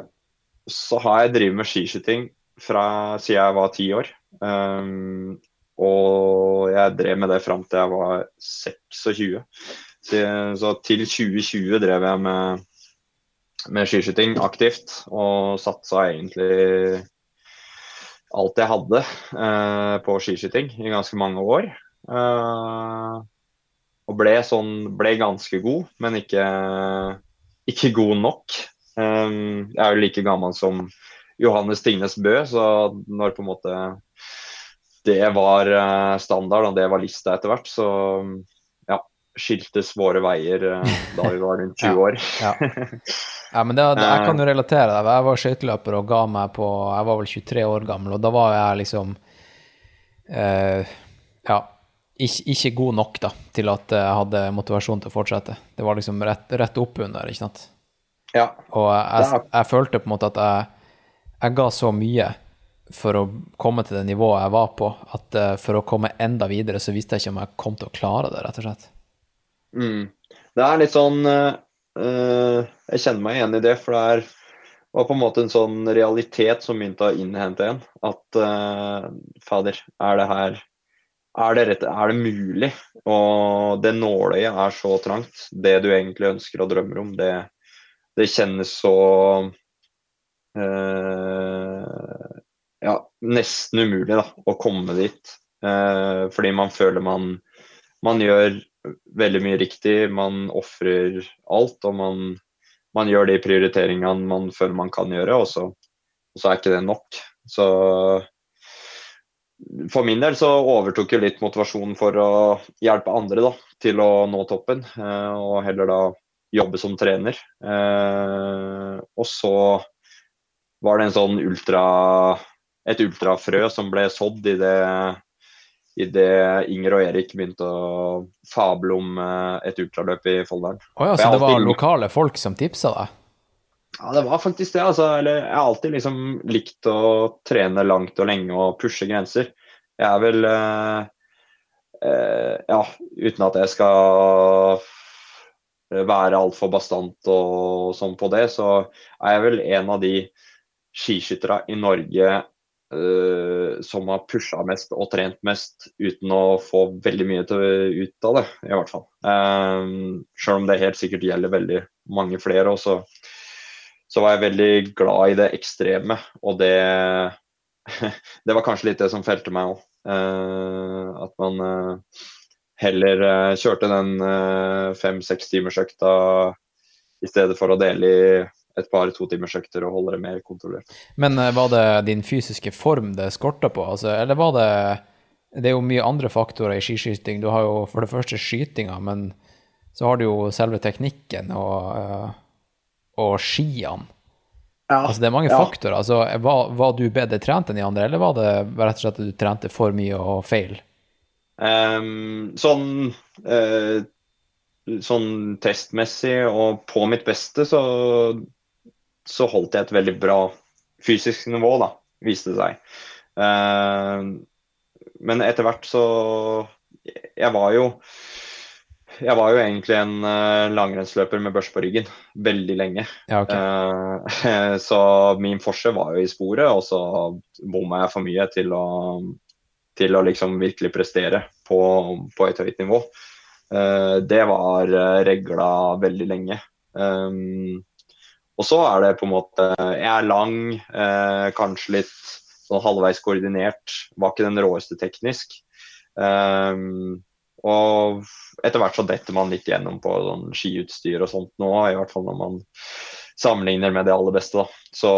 så har jeg drevet med skiskyting fra siden jeg var ti år. Um, og jeg drev med det fram til jeg var 26. Så, så til 2020 drev jeg med, med skiskyting aktivt, og satsa egentlig alt jeg hadde eh, på skiskyting i ganske mange år. Eh, og ble sånn ble ganske god, men ikke, ikke god nok. Um, jeg er jo like gammel som Johannes Tingnes Bø, så når på en måte det var eh, standard, og det var lista etter hvert, så ja, skiltes våre veier eh, da vi var rundt 20 år. Ja. ja, men det, det, jeg kan jo relatere deg. Jeg var skøyteløper og ga meg på Jeg var vel 23 år gammel, og da var jeg liksom uh, Ja, ikke, ikke god nok da, til at jeg hadde motivasjon til å fortsette. Det var liksom rett, rett oppunder, ikke sant. Ja. Og jeg, jeg følte på en måte at jeg, jeg ga så mye for å komme til det nivået jeg var på, at eh, for å komme enda videre, så visste jeg ikke om jeg kom til å klare det, rett og slett. Mm. Det er litt sånn eh, Jeg kjenner meg igjen i det, for det er, var på en måte en sånn realitet som begynte å innhente en. At uh, fader, er det her er det, rett, er det mulig? Og det nåløyet er så trangt. Det du egentlig ønsker og drømmer om, det, det kjennes så eh, Ja, nesten umulig da, å komme dit. Eh, fordi man føler man, man gjør veldig mye riktig. Man ofrer alt, og man, man gjør de prioriteringene man føler man kan gjøre, og så, og så er ikke det nok. Så for min del så overtok jo litt motivasjonen for å hjelpe andre da, til å nå toppen, eh, og heller da jobbe som trener. Eh, og så var det en sånn ultra et ultrafrø som ble sådd i det idet Inger og Erik begynte å fable om eh, et ultraløp i Folldalen. Oh ja, så det var lokale folk som tipsa deg? Ja, det var faktisk det. altså. Eller, jeg har alltid liksom likt å trene langt og lenge og pushe grenser. Jeg er vel eh, eh, Ja, uten at jeg skal være altfor bastant og sånn på det, så er jeg vel en av de skiskytterne i Norge eh, som har pusha mest og trent mest uten å få veldig mye til, ut av det, i hvert fall. Uh, Sjøl om det helt sikkert gjelder veldig mange flere. Og så, var jeg veldig glad i det ekstreme, og det Det var kanskje litt det som felte meg òg. at man eh, heller eh, kjørte den fem-seks timers økta i stedet for å dele i et par-to totimersøkter og holde det mer kontrollert. Men eh, var det din fysiske form det skorta på, altså, eller var det Det er jo mye andre faktorer i skiskyting. Du har jo for det første skytinga, men så har du jo selve teknikken og, eh, og skiene. Altså, det er mange Ja. faktorer. Altså, var, var du bedre trent enn de andre, eller var det rett og slett at du trente for mye og feil? Um, sånn uh, sånn testmessig og på mitt beste så, så holdt jeg et veldig bra fysisk nivå, da, viste det seg. Uh, men etter hvert så Jeg var jo jeg var jo egentlig en uh, langrennsløper med børs på ryggen veldig lenge. Ja, okay. uh, så min forse var jo i sporet, og så bomma jeg for mye til å, til å liksom virkelig prestere på, på et høyt nivå. Uh, det var regla veldig lenge. Um, og så er det på en måte Jeg er lang, kanskje litt sånn halvveis koordinert. Var ikke den råeste teknisk. Um, og etter hvert så detter man litt gjennom på sånn skiutstyr og sånt nå, i hvert fall når man sammenligner med det aller beste. da. Så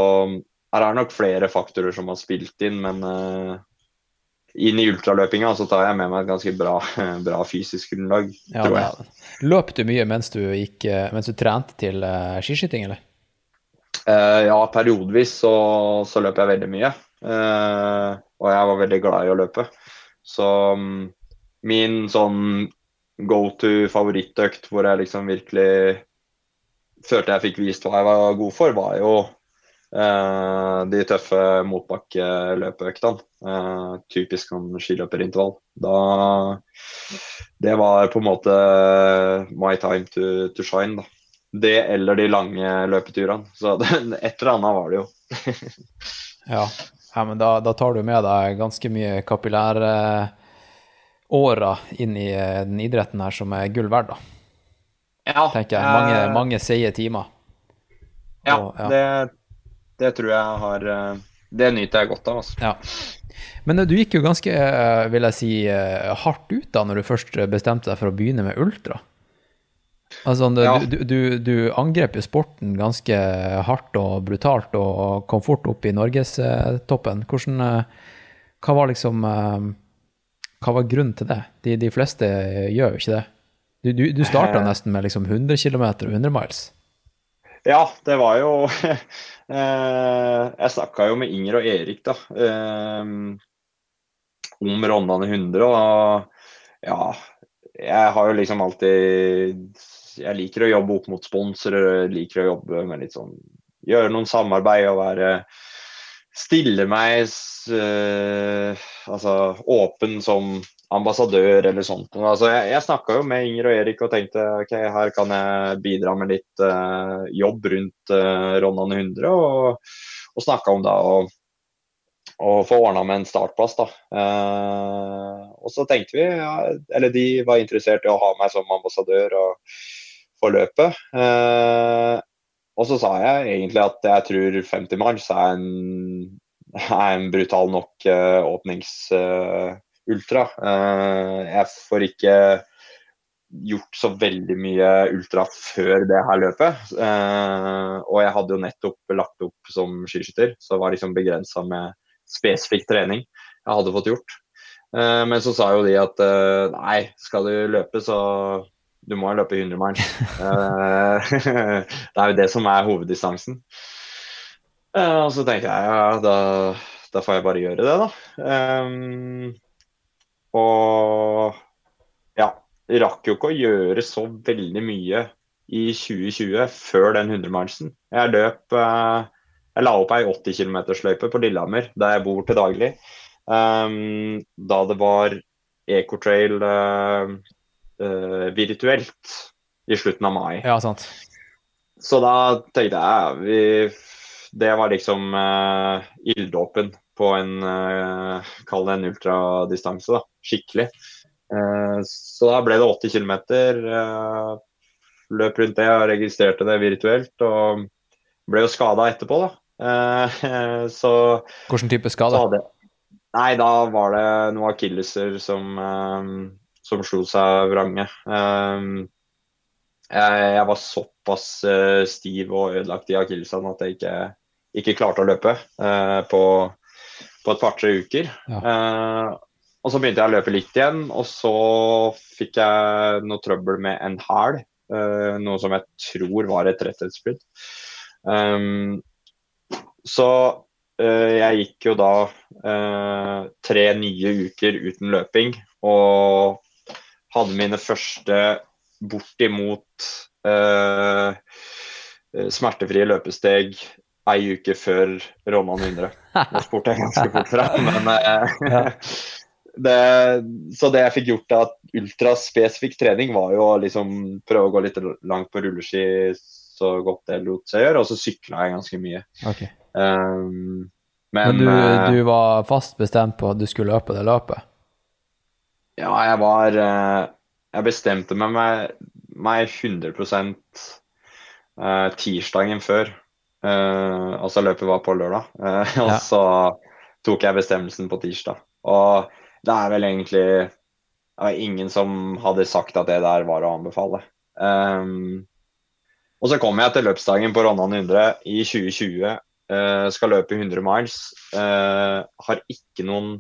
her er det nok flere faktorer som har spilt inn, men uh, inn i ultraløpinga så tar jeg med meg et ganske bra, bra fysisk grunnlag, Ja, tror jeg. Ja. Løp du mye mens du, gikk, eh, mens du trente til uh, skiskyting, eller? Uh, ja, periodevis så, så løp jeg veldig mye. Og jeg var veldig glad i å løpe. Så mm, min sånn go to favorittøkt hvor jeg liksom virkelig følte jeg fikk vist hva jeg var god for, var jo eh, de tøffe motbakkeløpeøktene. Eh, typisk om skiløperintervall. Da Det var på en måte my time to, to shine, da. Det eller de lange løpeturene. Så det, et eller annet var det jo. Ja, ja men da, da tar du med deg ganske mye kapillæråra inn i eh, den idretten her som er gull verdt, da. Ja, Tenker jeg. Mange, eh, mange seige timer. Ja, Og- ja. Det, det tror jeg har eh, Det nyter jeg godt av. Altså. Ja. Men eh, du gikk jo ganske, vil jeg si, hardt ut da når du først bestemte deg for å begynne med ultra. Altså, du, Ja. du, du, du angrep jo sporten ganske hardt og brutalt og kom fort opp i norgestoppen. Hvordan eh, Hva var liksom eh, Hva var grunnen til det? De, de fleste gjør jo ikke det. Du, du, du starta Eh. nesten med liksom 100 km og 100 miles. Ja, det var jo eh, Jeg snakka jo med Inger og Erik, da. eh, om Rondane 100, og ja Jeg har jo liksom alltid Jeg liker å jobbe opp mot sponsorer, liker å jobbe med litt sånn Gjøre noen samarbeid og være Stille meg eh, altså åpen som ambassadør eller sånt. Altså, jeg jeg snakka jo med Inger og Erik og tenkte ok, her kan jeg bidra med litt eh, jobb rundt uh, Ronnan 100. Og, og snakka om da å å få ordna med en startplass. da. Uh, og så tenkte vi, ja, eller de var interessert i å ha meg som ambassadør og for løpet. Eh, og så sa jeg egentlig at jeg tror 50 mars er en, er en brutal nok uh, åpningsultra. jeg får ikke gjort så veldig mye ultra før det her løpet. Uh, og jeg hadde jo nettopp lagt opp som skiskytter, så var liksom begrensa med spesifikk trening jeg hadde fått gjort. Uh, men så sa jo de at uh, nei, skal du løpe, så du må løpe 100 miles. Eh, det er jo det som er hoveddistansen. Eh, og så tenkte jeg ja, da, da får jeg bare gjøre det, da. Um, og ja, rakk jo ikke å gjøre så veldig mye i 2020 før den 100-milesen. Jeg løp eh, Jeg la opp ei 80 km-løype på Lillehammer, der jeg bor til daglig. Um, da det var Ecotrail uh, uh, virtuelt i slutten av mai. Ja, sant. Så da tenkte jeg vi, Det var liksom uh, ilddåpen på en uh, Kall det en ultradistanse, da. Skikkelig. Uh, så da ble det 80 km. Uh, løp rundt det og registrerte det virtuelt. Og ble jo skada etterpå, da. Uh, så Hvilken type skade? Nei, da var det noen akilleser som, som slo seg vrange. Um, jeg, jeg var såpass uh, stiv og ødelagt i akillesen at jeg ikke, ikke klarte å løpe uh, på, på et par-tre uker. Ja. Uh, og så begynte jeg å løpe litt igjen, og så fikk jeg noe trøbbel med en hæl. noe som jeg tror var et rettighetsbrudd. Um, så Eh, jeg gikk jo da eh, tre nye uker uten løping og hadde mine første bortimot eh, smertefrie løpesteg ei uke før Ronnan 100. Nå spurte jeg ganske fort fra, men eh, det, Så det jeg fikk gjort av ultraspesifikk trening, var jo å liksom prøve å gå litt langt på rulleski så godt det lot seg gjøre, og så sykla jeg ganske mye. Okay. Um, Men men du, eh, du var fast bestemt på at du skulle løpe det løpet? Ja, jeg var eh, Jeg bestemte meg, meg, meg 100 eh, tirsdagen før. Altså løpet var på lørdag, eh, og Ja. så tok jeg bestemmelsen på tirsdag. Og det er vel egentlig det var ingen som hadde sagt at det der var å anbefale. Um, og så kom jeg til løpsdagen på Ronnan 100 i 2020. Uh, skal løpe 100 miles. Uh, har ikke noen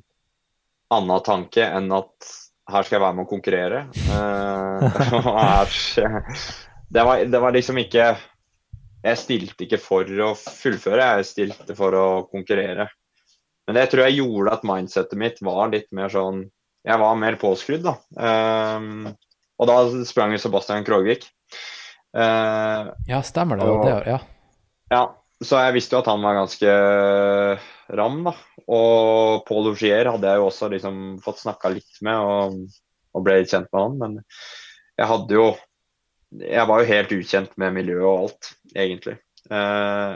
annen tanke enn at her skal jeg være med å konkurrere. Eh, det, var, det var liksom ikke Jeg stilte ikke for å fullføre, jeg stilte for å konkurrere. Men det tror jeg gjorde at mindsetet mitt var litt mer sånn Jeg var mer påskrudd, da. Um, og da sprang Sebastian Krogvik. Uh, Ja, stemmer det. Og, det ja. ja, så jeg visste jo at han var ganske ram, da. Og Paul Augier hadde jeg jo også liksom fått snakka litt med og, og ble kjent med han. Men jeg hadde jo Jeg var jo helt ukjent med miljøet og alt, egentlig. Eh,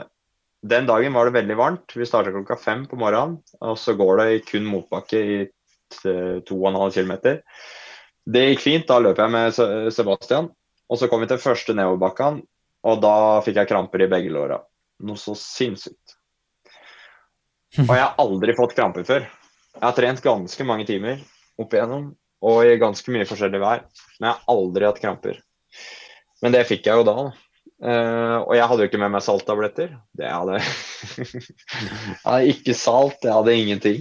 den dagen var det veldig varmt. Vi starta klokka fem på morgenen. Og så går det kun motbakke i t- to og en halv kilometer. Det gikk fint. Da løp jeg med Sebastian. Og så kom vi til første nedoverbakken, og da fikk jeg kramper i begge låra. Noe så sinnssykt. Og jeg har aldri fått kramper før. Jeg har trent ganske mange timer opp igjennom, og i ganske mye forskjellig vær. Men jeg har aldri hatt kramper. Men det fikk jeg jo da. da. Uh, og jeg hadde jo ikke med meg salttabletter. Det hadde Jeg hadde ikke salt, jeg hadde ingenting.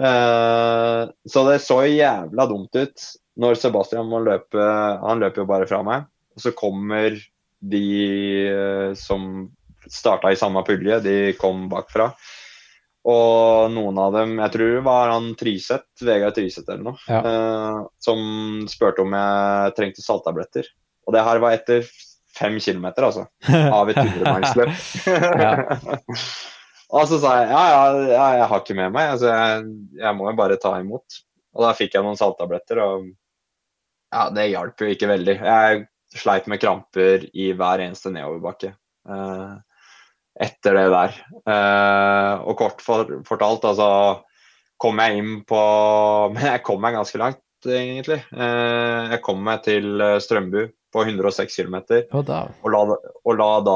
Uh, så det så jævla dumt ut når Sebastian må løpe Han løper jo bare fra meg. Og så kommer de uh, som starta i samme pulje, de kom bakfra. Og noen av dem, jeg tror var han Tryseth, Vegard Tryseth eller noe, Ja. eh, som spurte om jeg trengte salttabletter. Og det her var etter fem kilometer, altså. Av et hundremilsløp. og så sa jeg ja, ja, ja, jeg har ikke med meg, altså jeg, jeg må jo bare ta imot. Og da fikk jeg noen salttabletter, og ja, det hjalp jo ikke veldig. Jeg sleit med kramper i hver eneste nedoverbakke. eh, etter det der. Eh, og kort for, fortalt, altså kom jeg inn på Men jeg kom meg ganske langt, egentlig. Eh, jeg kom meg til eh, Strømbu på 106 km da og, la, og la da,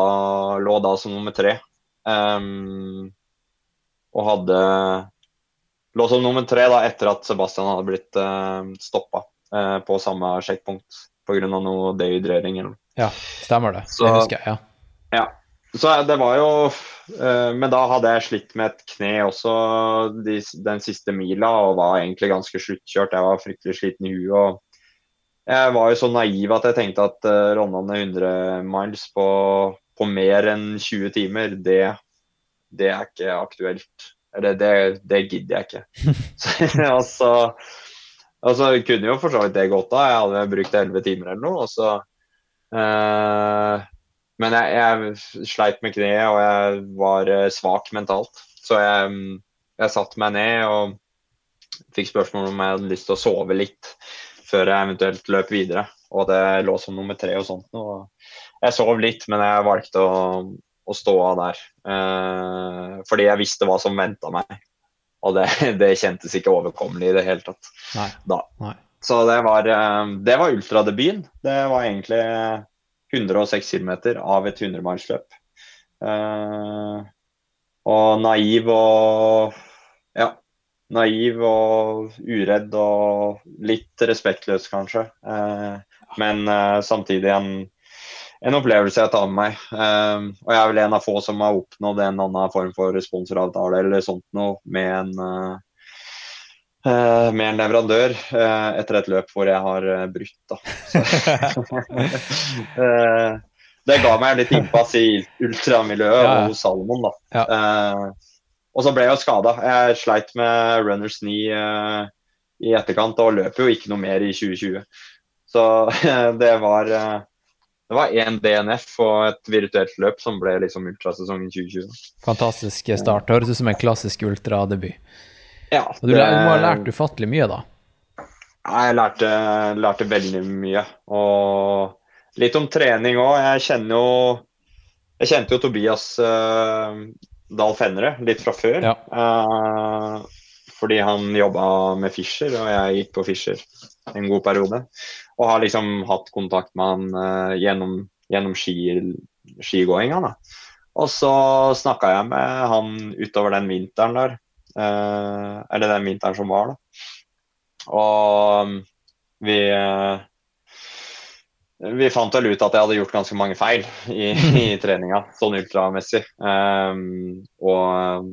lå da som nummer tre. Um, og hadde Lå som nummer tre da etter at Sebastian hadde blitt uh, stoppa uh, på samme sjekkpunkt pga. noe dehydrering eller noe. Ja, stemmer det. Så- Det husker jeg, ja. ja. Så det var jo eh, Men da hadde jeg slitt med et kne også de, den siste mila og var egentlig ganske sluttkjørt. Jeg var fryktelig sliten i huet. og Jeg var jo så naiv at jeg tenkte at uh, Rondane 100 miles på, på mer enn 20 timer, det, det er ikke aktuelt. Eller det, det gidder jeg ikke. Så, altså, altså, kunne jo for så vidt det gått da. Jeg hadde brukt 11 timer eller noe. og så eh, men jeg, jeg sleit med kneet, og jeg var eh, svak mentalt. Så jeg, mm, jeg satte meg ned og fikk spørsmål om jeg hadde lyst til å sove litt før jeg eventuelt løp videre. Og det lå som nummer tre og sånt. Og jeg sov litt, men jeg valgte å, å stå av der. Eh, fordi jeg visste hva som venta meg. Og det, det kjentes ikke overkommelig i det hele tatt. Nei. Da. Nei. Så det var, eh, det var ultradebuten. Det var egentlig 106 km av et 100-mannsløp. Uh, og naiv og ja, naiv og uredd og litt respektløs, kanskje. Uh, men uh, samtidig en, en opplevelse jeg tar med meg. Eh, og jeg er vel en av få som har oppnådd en annen form for sponsoravtale eller sånt noe med en eh, med en leverandør uh, etter et løp hvor jeg har uh, brutt. Da. Det ga meg litt innpass i ultramiljøet Ja, ja. hos Salomon. Da. Ja. Og så ble jeg jo skada. Jeg sleit med runners knee i etterkant og løp jo ikke noe mer i 2020. Så det var det var én DNF og et virtuelt løp som ble liksom ultrasesongen 2020. Fantastisk start. Høres ut som en klassisk ultradebut. Ja, Og du, lær- du må ha lært ufattelig mye, da. Ja, jeg lærte, lærte veldig mye. Og litt om trening òg. Jeg kjenner jo Jeg kjente jo Tobias uh, Dahl Fenre litt fra før. Ja. Uh, fordi han jobba med Fischer, og jeg gikk på Fischer en god periode. Og har liksom hatt kontakt med han uh, gjennom, gjennom ski, skigåinga. da. Og så snakka jeg med han utover den vinteren der. Eh, eller den vinteren som var, da. Og vi eh, vi fant vel ut at jeg hadde gjort ganske mange feil i, i treninga, sånn ultramessig. Um, og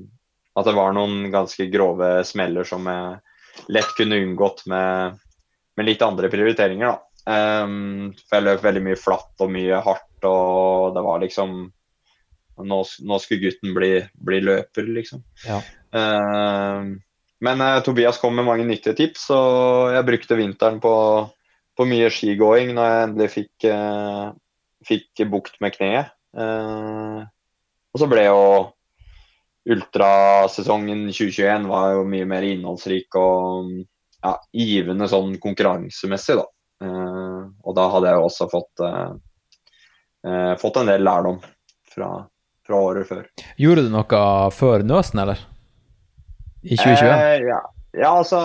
at det var noen ganske grove smeller som jeg lett kunne unngått med, med litt andre prioriteringer. da. Um, for jeg løp veldig mye flatt og mye hardt, og det var liksom Nå, nå skulle gutten bli, bli, løper, liksom. Ja. Um, men uh, Tobias kom med mange nyttige tips, og jeg brukte vinteren på på mye skigåing når jeg endelig fikk, uh, fikk bukt med kneet. Uh, og så ble jo ultrasesongen 2021 var jo mye mer innholdsrik og ja, givende sånn konkurransemessig, da. Uh, og da hadde jeg jo også fått, fått en del lærdom fra, fra, året før. Gjorde du noe før Nøsen, eller? I 2021? ja. Ja, altså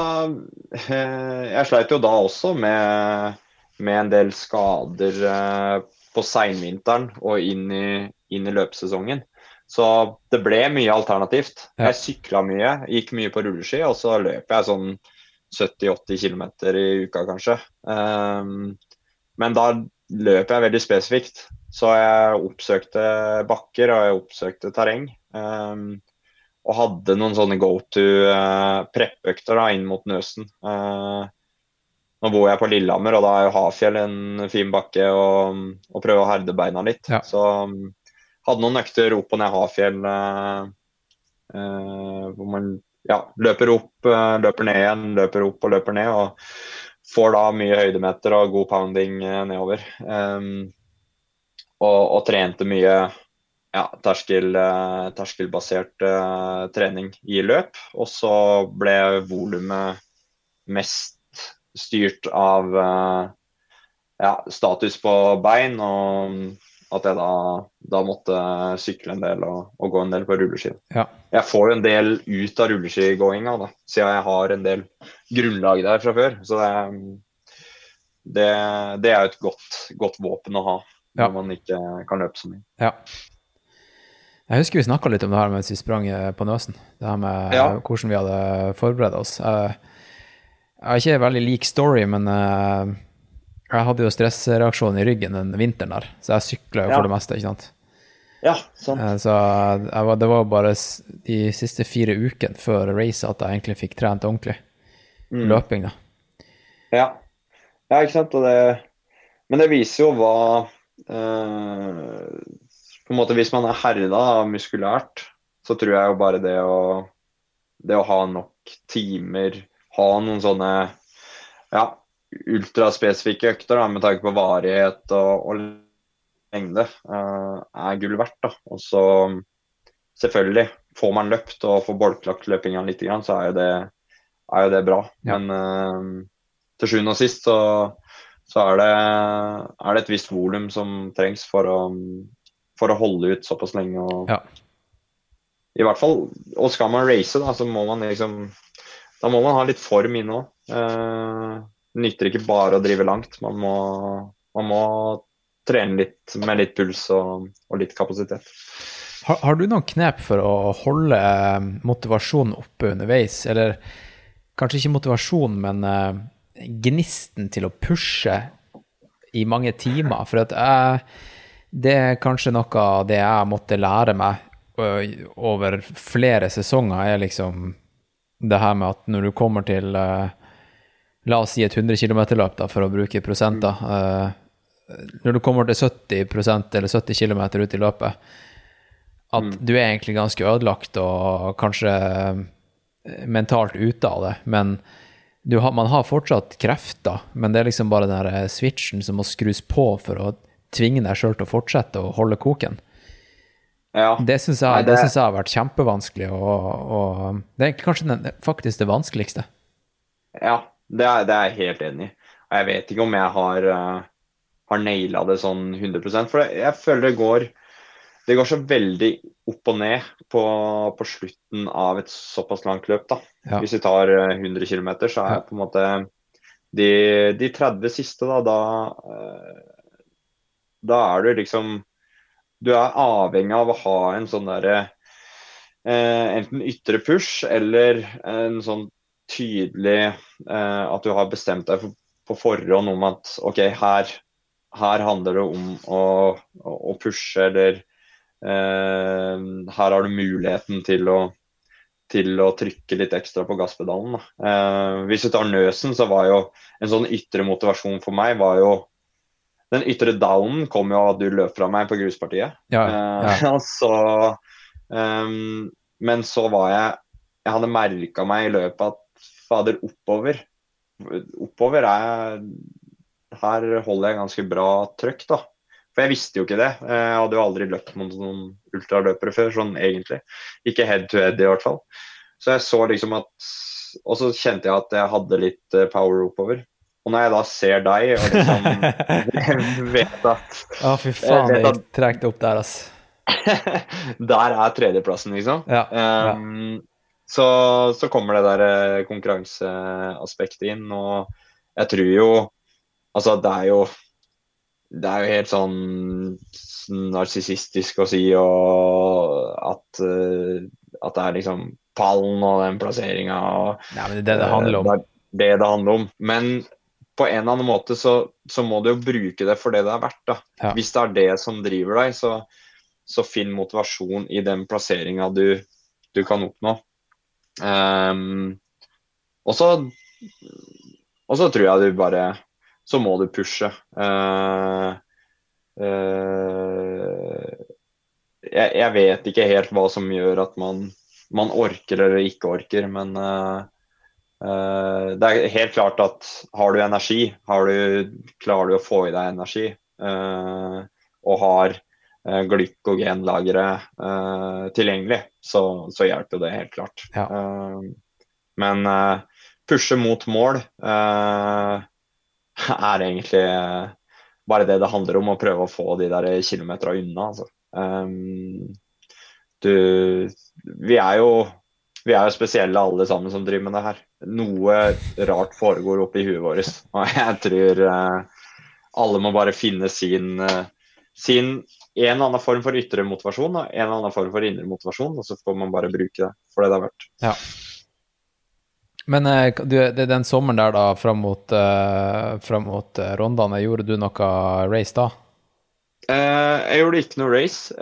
Jeg sleit jo da også med, med en del skader eh, på seinvinteren og inn i, inn i, løpesesongen. Så det ble mye alternativt. Ja. Jeg sykla mye, gikk mye på rulleski, og så løp jeg sånn 70-80 km i uka, kanskje. Um, men da løp jeg veldig spesifikt. Så jeg oppsøkte bakker og jeg oppsøkte terreng. Um, og hadde noen sånne go to uh, preppøkter inn mot Nøsen. Uh, nå bor jeg på Lillehammer, og da er jo Hafjell en fin bakke å, å prøve å herde beina litt. Ja. Så um, hadde noen økter opp og ned Hafjell uh, hvor man ja, løper opp, løper ned igjen, løper opp og løper ned. og Får da mye høydemeter og god pounding nedover. Um, og, og trente mye ja, terskel, uh, terskelbasert uh, trening i løp. Og så ble volumet mest styrt av uh, ja, status på bein, og at jeg da, da måtte sykle en del og, og, gå en del på rulleski. Ja. Jeg får jo en del ut av rulleskigåinga, da, siden jeg har en del grunnlag der fra før. Så det, det, det er jo et godt, godt våpen å ha når man ikke kan løpe så mye. Ja. Jeg husker vi snakka litt om det her mens vi sprang eh, på Nøsen. Det her med ja. hvordan vi hadde forberedt oss. Jeg, har ikke en veldig lik story, men eh, jeg hadde jo stressreaksjon i ryggen den vinteren der, så jeg sykla jo ja. for det meste, ikke sant. Ja, sant. Eh, så var, det var bare de siste fire ukene før racet at jeg egentlig fikk trent ordentlig. Mm. Løping, da. Ja. ja, ikke sant. Det, men det viser jo hva uh, på en måte Hvis man er herda muskulært, så tror jeg jo bare det å, det å ha nok timer, ha noen sånne ja, ultraspesifikke økter da, med tanke på varighet og, og lengde, uh, er gull verdt. da. Og så selvfølgelig, får man løpt og får bolklagt løpinga litt, så er jo det, er jo det bra. Ja. Men uh, til sjuende og sist så, så er, det, er, det, et visst volum som trengs for å, for å holde ut såpass lenge. Og, ja. I hvert fall, og skal man race, da, så må man liksom Da må man ha litt form inne òg. Eh, nytter ikke bare å drive langt. Man må, man må trene litt med litt puls og, og litt kapasitet. Har, har, du noen knep for å holde eh, motivasjonen oppe underveis? Eller kanskje ikke motivasjon, men uh, gnisten til å pushe i mange timer? For at jeg det er kanskje noe av det jeg måtte lære meg over flere sesonger, er liksom det her med at når du kommer til La oss si et 100 km-løp, for å bruke prosenter. Når du kommer til 70% eller 70 km ut i løpet, at mm. du er egentlig ganske ødelagt og kanskje mentalt ute av det, men har, man har fortsatt krefter, men det er liksom bare den der switchen som må skrus på for å tvinge deg sjøl til å fortsette å holde koken. Ja. Det syns jeg, det... jeg, har vært kjempevanskelig, og, og det er kanskje den, faktisk det vanskeligste. Ja, det er, det er jeg helt enig i. Og jeg vet ikke om jeg har, uh, har naila det sånn 100 For jeg føler det går det går så veldig opp og ned på, på slutten av et såpass langt løp. da. Ja. Hvis vi tar 100 eh, km, så er ja. på en måte de, de 30 siste, da, da uh, da er du liksom du er avhengig av å ha en sånn derre eh, Enten ytre push eller en sånn tydelig eh, At du har bestemt deg for, på forhånd om at OK, her, her handler det om å, å pushe, eller eh, her har du muligheten til å til å trykke litt ekstra på gasspedalen. da. Eh, hvis du tar Nøsen, så var jo en sånn ytre motivasjon for meg var jo Den ytre downen kom jo av at du løp fra meg på gruspartiet. Ja, Eh, ja. Uh, så, um, men så var jeg Jeg hadde merka meg i løpet at fader, oppover Oppover er Her holder jeg ganske bra trøkk, da. For jeg visste jo ikke det. Jeg hadde jo aldri løpt mot noen ultraløpere før, sånn egentlig. Ikke head to head i hvert fall. Så jeg så liksom at Og så kjente jeg at jeg hadde litt eh, power oppover. Og når jeg da ser deg og liksom vet at Å, fy faen, Jeg at- gikk tregt opp der, ass. Der er tredjeplassen, liksom. Ja, ja. Um, så, så kommer det der eh, konkurranseaspektet inn, og jeg tror jo Altså, det er jo Det er jo helt sånn narsissistisk å si at, eh, at det er liksom pallen og den plasseringa og Nei, men det det det handler om. det det det handler om. Men på en eller annen måte så, så må du jo bruke det for det det er verdt. da. Ja. Hvis det er det som driver deg, så, så finn motivasjon i den plasseringa du, du kan oppnå. Um, og så og så tror jeg du bare Så må du pushe. Uh, uh, jeg, jeg vet ikke helt hva som gjør at man, man orker eller ikke orker, men eh, det er helt klart at har du energi, har du, klarer du å få i deg energi eh, og har eh, glykogenlagre eh, tilgjengelig, så, så hjelper det helt klart. Ja. Eh, men eh, pushe mot mål eh, er egentlig eh, bare det det handler om, å prøve å få de der kilometera unna. Altså. Um, du Vi er jo vi er jo spesielle alle sammen som driver med det her. Noe rart foregår oppi huet vårt. Og jeg tror eh, alle må bare finne sin, eh, sin en eller annen form for ytre motivasjon og en eller annen form for indre motivasjon, og så får man bare bruke det for det det er verdt. Ja. Men eh, du, den sommeren der, da, fram mot, fram mot Rondane, gjorde du noe race da? Jeg gjorde ikke noe race,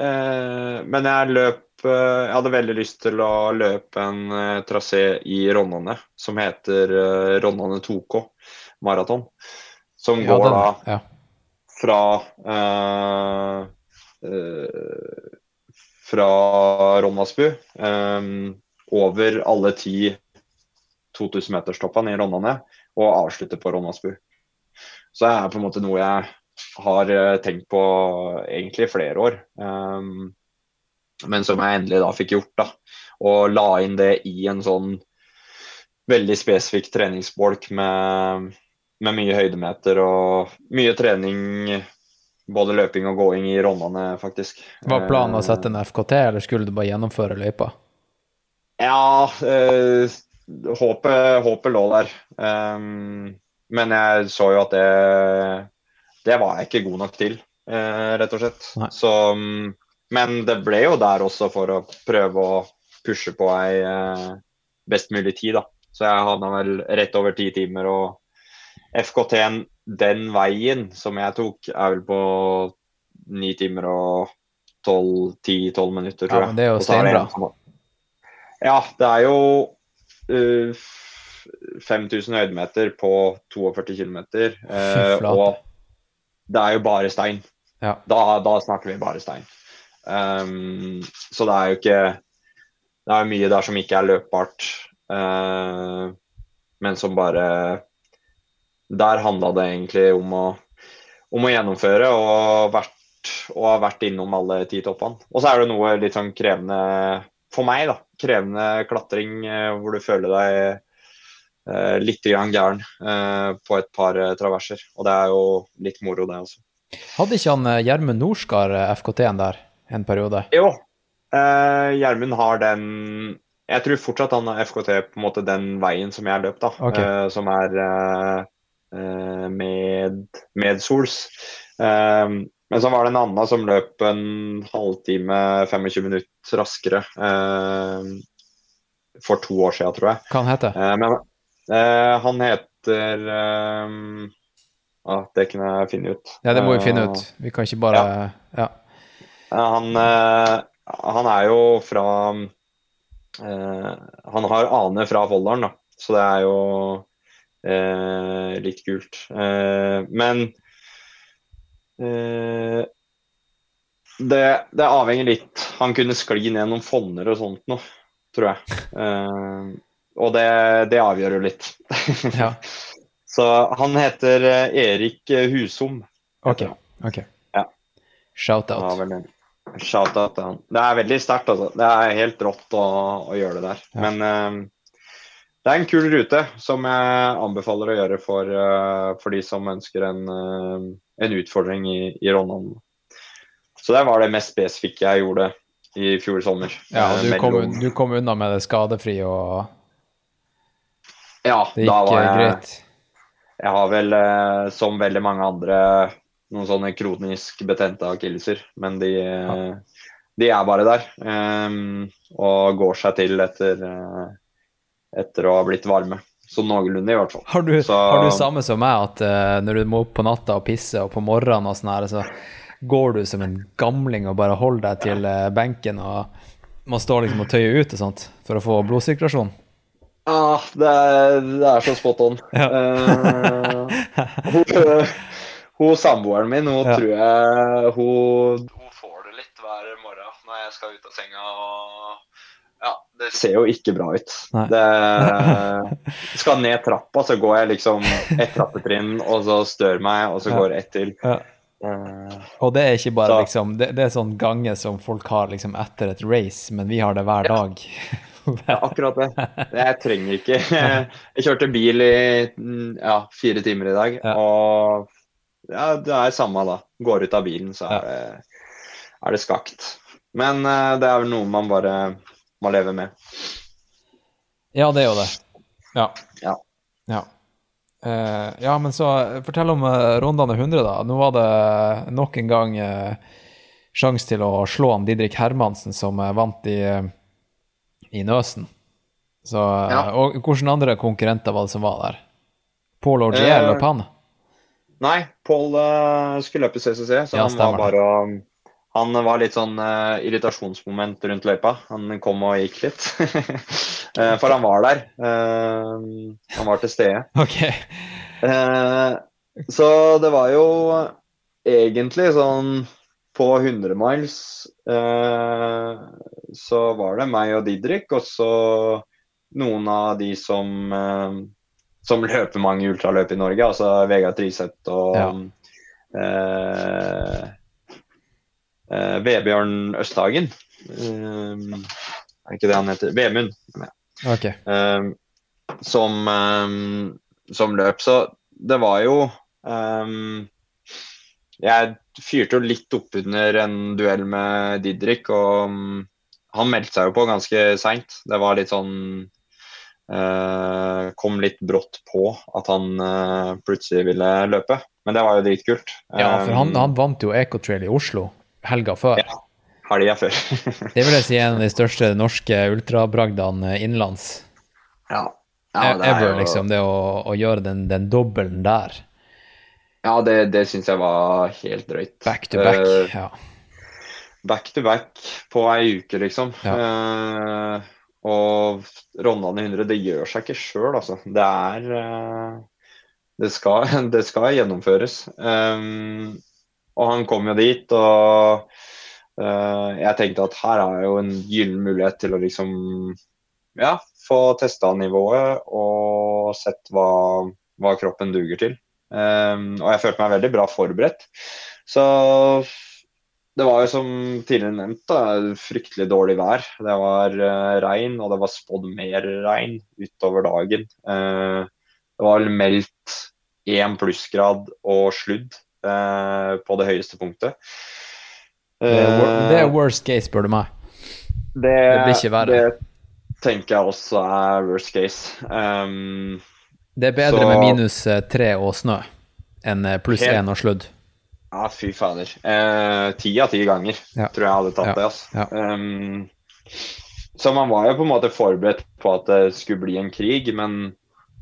men jeg løp Jeg hadde veldig lyst til å løpe en eh, trasé i Rondane som heter eh, Rondane 2K maraton. Som Ja, går den- da ja. fra uh, uh, Fra Ronnasbu um, over alle ti 2000-meterstoppene i Rondane og avslutter på Ronnasbu. Så det er på en måte noe jeg har tenkt på egentlig i flere år. Um, men som jeg endelig da fikk gjort. da, Og la inn det i en sånn veldig spesifikk treningsbolk med, med mye høydemeter og mye trening. Både løping og gåing i Rondane, faktisk. Var planen å Eh, sette en FKT, eller skulle du bare gjennomføre løypa? Ja, eh, håpet, håpet lå der. Um, men jeg så jo at det Det var jeg ikke god nok til, eh, rett og slett. Nei. Så, um, men det ble jo der også for å prøve å pushe på ei eh, best mulig tid, da. Så jeg havna vel rett over ti timer, og FKT-en den veien som jeg tok, er vel på ni timer og 10-12 minutter, tror Ja, jeg. men det er jo steinbra. Ja, det er jo uh, f- 5000 høydemeter på 42 km. Uh, og det er jo bare stein. Ja. Da, da snakker vi bare stein. Um, så det er jo ikke Det er mye der som ikke er løpbart, uh, men som bare Der handla det egentlig om å, om å gjennomføre og, vært, og ha vært innom alle ti toppene. Og så er det noe litt sånn krevende for meg, da. Krevende klatring eh, hvor du føler deg eh, litt gæren eh, på et par eh, traverser. Og det er jo litt moro, det også. Hadde ikke han Gjermund Norskar FKT-en der en periode? Jo, eh, Gjermund har den Jeg tror fortsatt han har FKT på en måte den veien som jeg løp, da. Okay. Eh, som er eh, med, med, Sols. Eh, Men så var det en annen som løp en halvtime, 25 minutter raskere eh, for to år siden, tror jeg. Hva han heter Eh, men eh, han heter eh, ah, Det kunne jeg finne ut. Ja, det må vi finne Eh, ut. Vi kan ikke bare Ja. Ja, Han, eh, han er jo fra eh, Han har ane fra Folldalen, da. Så det er jo eh, litt kult. Eh, men eh, det, det avhenger litt. Han kunne skli ned noen fonner og sånt nå, tror jeg. Eh, og det, det avgjør jo litt. ja. Så han heter eh, Erik Husom. OK. ok. Ja. Shout-out. Ja, Shout-out til han. Det er veldig sterkt, altså. Det er helt rått å, å gjøre det der. Ja. Men uh, det er en kul rute som jeg anbefaler å gjøre for, uh, for de som ønsker en, uh, en utfordring i, i Rondane. Så det var det mest spesifikke jeg gjorde i fjor sommer. Ja, du kom, du kom unna med det skadefri, og ja, det da var jeg, greit. Jeg har vel, som veldig mange andre, noen sånne kronisk betente akilleser. Men de, ja. de er bare der. Um, og går seg til etter, eh, etter å ha blitt varme. Så noenlunde, i hvert fall. Har du, Så- har du samme som meg, at uh, når du må opp på natta og pisse, og på morgenen og sånn her, så går du som en gamling og bare holder deg til eh, benken og må stå liksom og tøye ut og sånt for å få blodsirkulasjon? Ah, det, det er så spot on. Ja. Eh, hun, samboeren min, hun Ja. tror jeg hun, hun får det litt hver morgen når jeg skal ut av senga. og ja, Det ser jo ikke bra ut. Nei. Det, skal ned trappa, så går jeg liksom ett trappetrinn, og så stør meg, og så går det ett til. Ja. Eh, Og det er ikke bare Så- liksom Det, det er sånn gange som folk har liksom etter et race, men vi har det hver dag. Ja, akkurat det. Jeg trenger ikke Jeg kjørte bil i mm, ja, fire timer i dag, Ja. og ja, det er samme da. Går ut av bilen, så er det, er det skakt. Men uh, det er vel noe man bare må leve med. Ja, det er jo det. Ja. Ja. Ja, Uh, ja men så eh, fortell om uh, rundene 100, da. Nå var det nok en gang uh, sjanse til å slå han Didrik Hermansen, som vant i, i Nøsen. Så, Ja. Og hvilke andre konkurrenter var det som var der? Paul Orgier løp han? Nei, Pål uh, skulle løpe CCC, så Ja, han var bare å han var litt sånn uh, irritasjonsmoment rundt løypa. Han kom og gikk litt. uh, For han var der. Uh, han var til stede. Okay. Eh, så det var jo egentlig sånn På 100 miles eh, så var det meg og Didrik, og så noen av de som eh, som løper mange ultraløp i Norge, altså Vegard Triseth og Ja. eh, eh, Vebjørn Østhagen. Eh, er ikke det han heter? Vemund Okay. eh, som, eh, som løp. Så det var jo Jeg fyrte jo litt opp under en duell med Didrik, og mm, han meldte seg jo på ganske seint. Det var litt sånn eh, Kom litt brått på at han uh, plutselig ville løpe. Men det var jo dritkult. Ja, for han, Eh, han vant jo Ecotrail i Oslo helga før. Ja. Helga før. Det vil jeg si er en av de største norske ultrabragdene innenlands. ja. Ja, det er Ever, jo- liksom. Det å, å gjøre den, den dobbelen der. Ja, det, det syns jeg var helt drøyt. Back to back. uh, ja. back to back på ei uke, liksom. Eh, og Rondane 100, det gjør seg ikke sjøl, altså. Det er eh, det, skal, det skal gjennomføres. Um, og han kom jo dit, og uh, jeg tenkte at her er jo en gyllen mulighet til å liksom ja, få testa nivået og sett hva, hva kroppen duger til. Um, og jeg følte meg veldig bra forberedt. Så det var jo som tidligere nevnt, da, fryktelig dårlig vær. Det var uh, regn, og det var spådd mer regn utover dagen. Uh, det var meldt én plussgrad og sludd uh, på det høyeste punktet. Det er, det worst case, spør du meg. det, det blir ikke verre. Det tenker jeg også er worst case. Um, Det er bedre Så- med minus tre og snø enn pluss én og sludd. Ja, fy fader. Eh, Ti av ti ganger Ja. tror jeg hadde tatt Ja. det. altså. Ja. Um, så man var jo på en måte forberedt på at det skulle bli en krig, men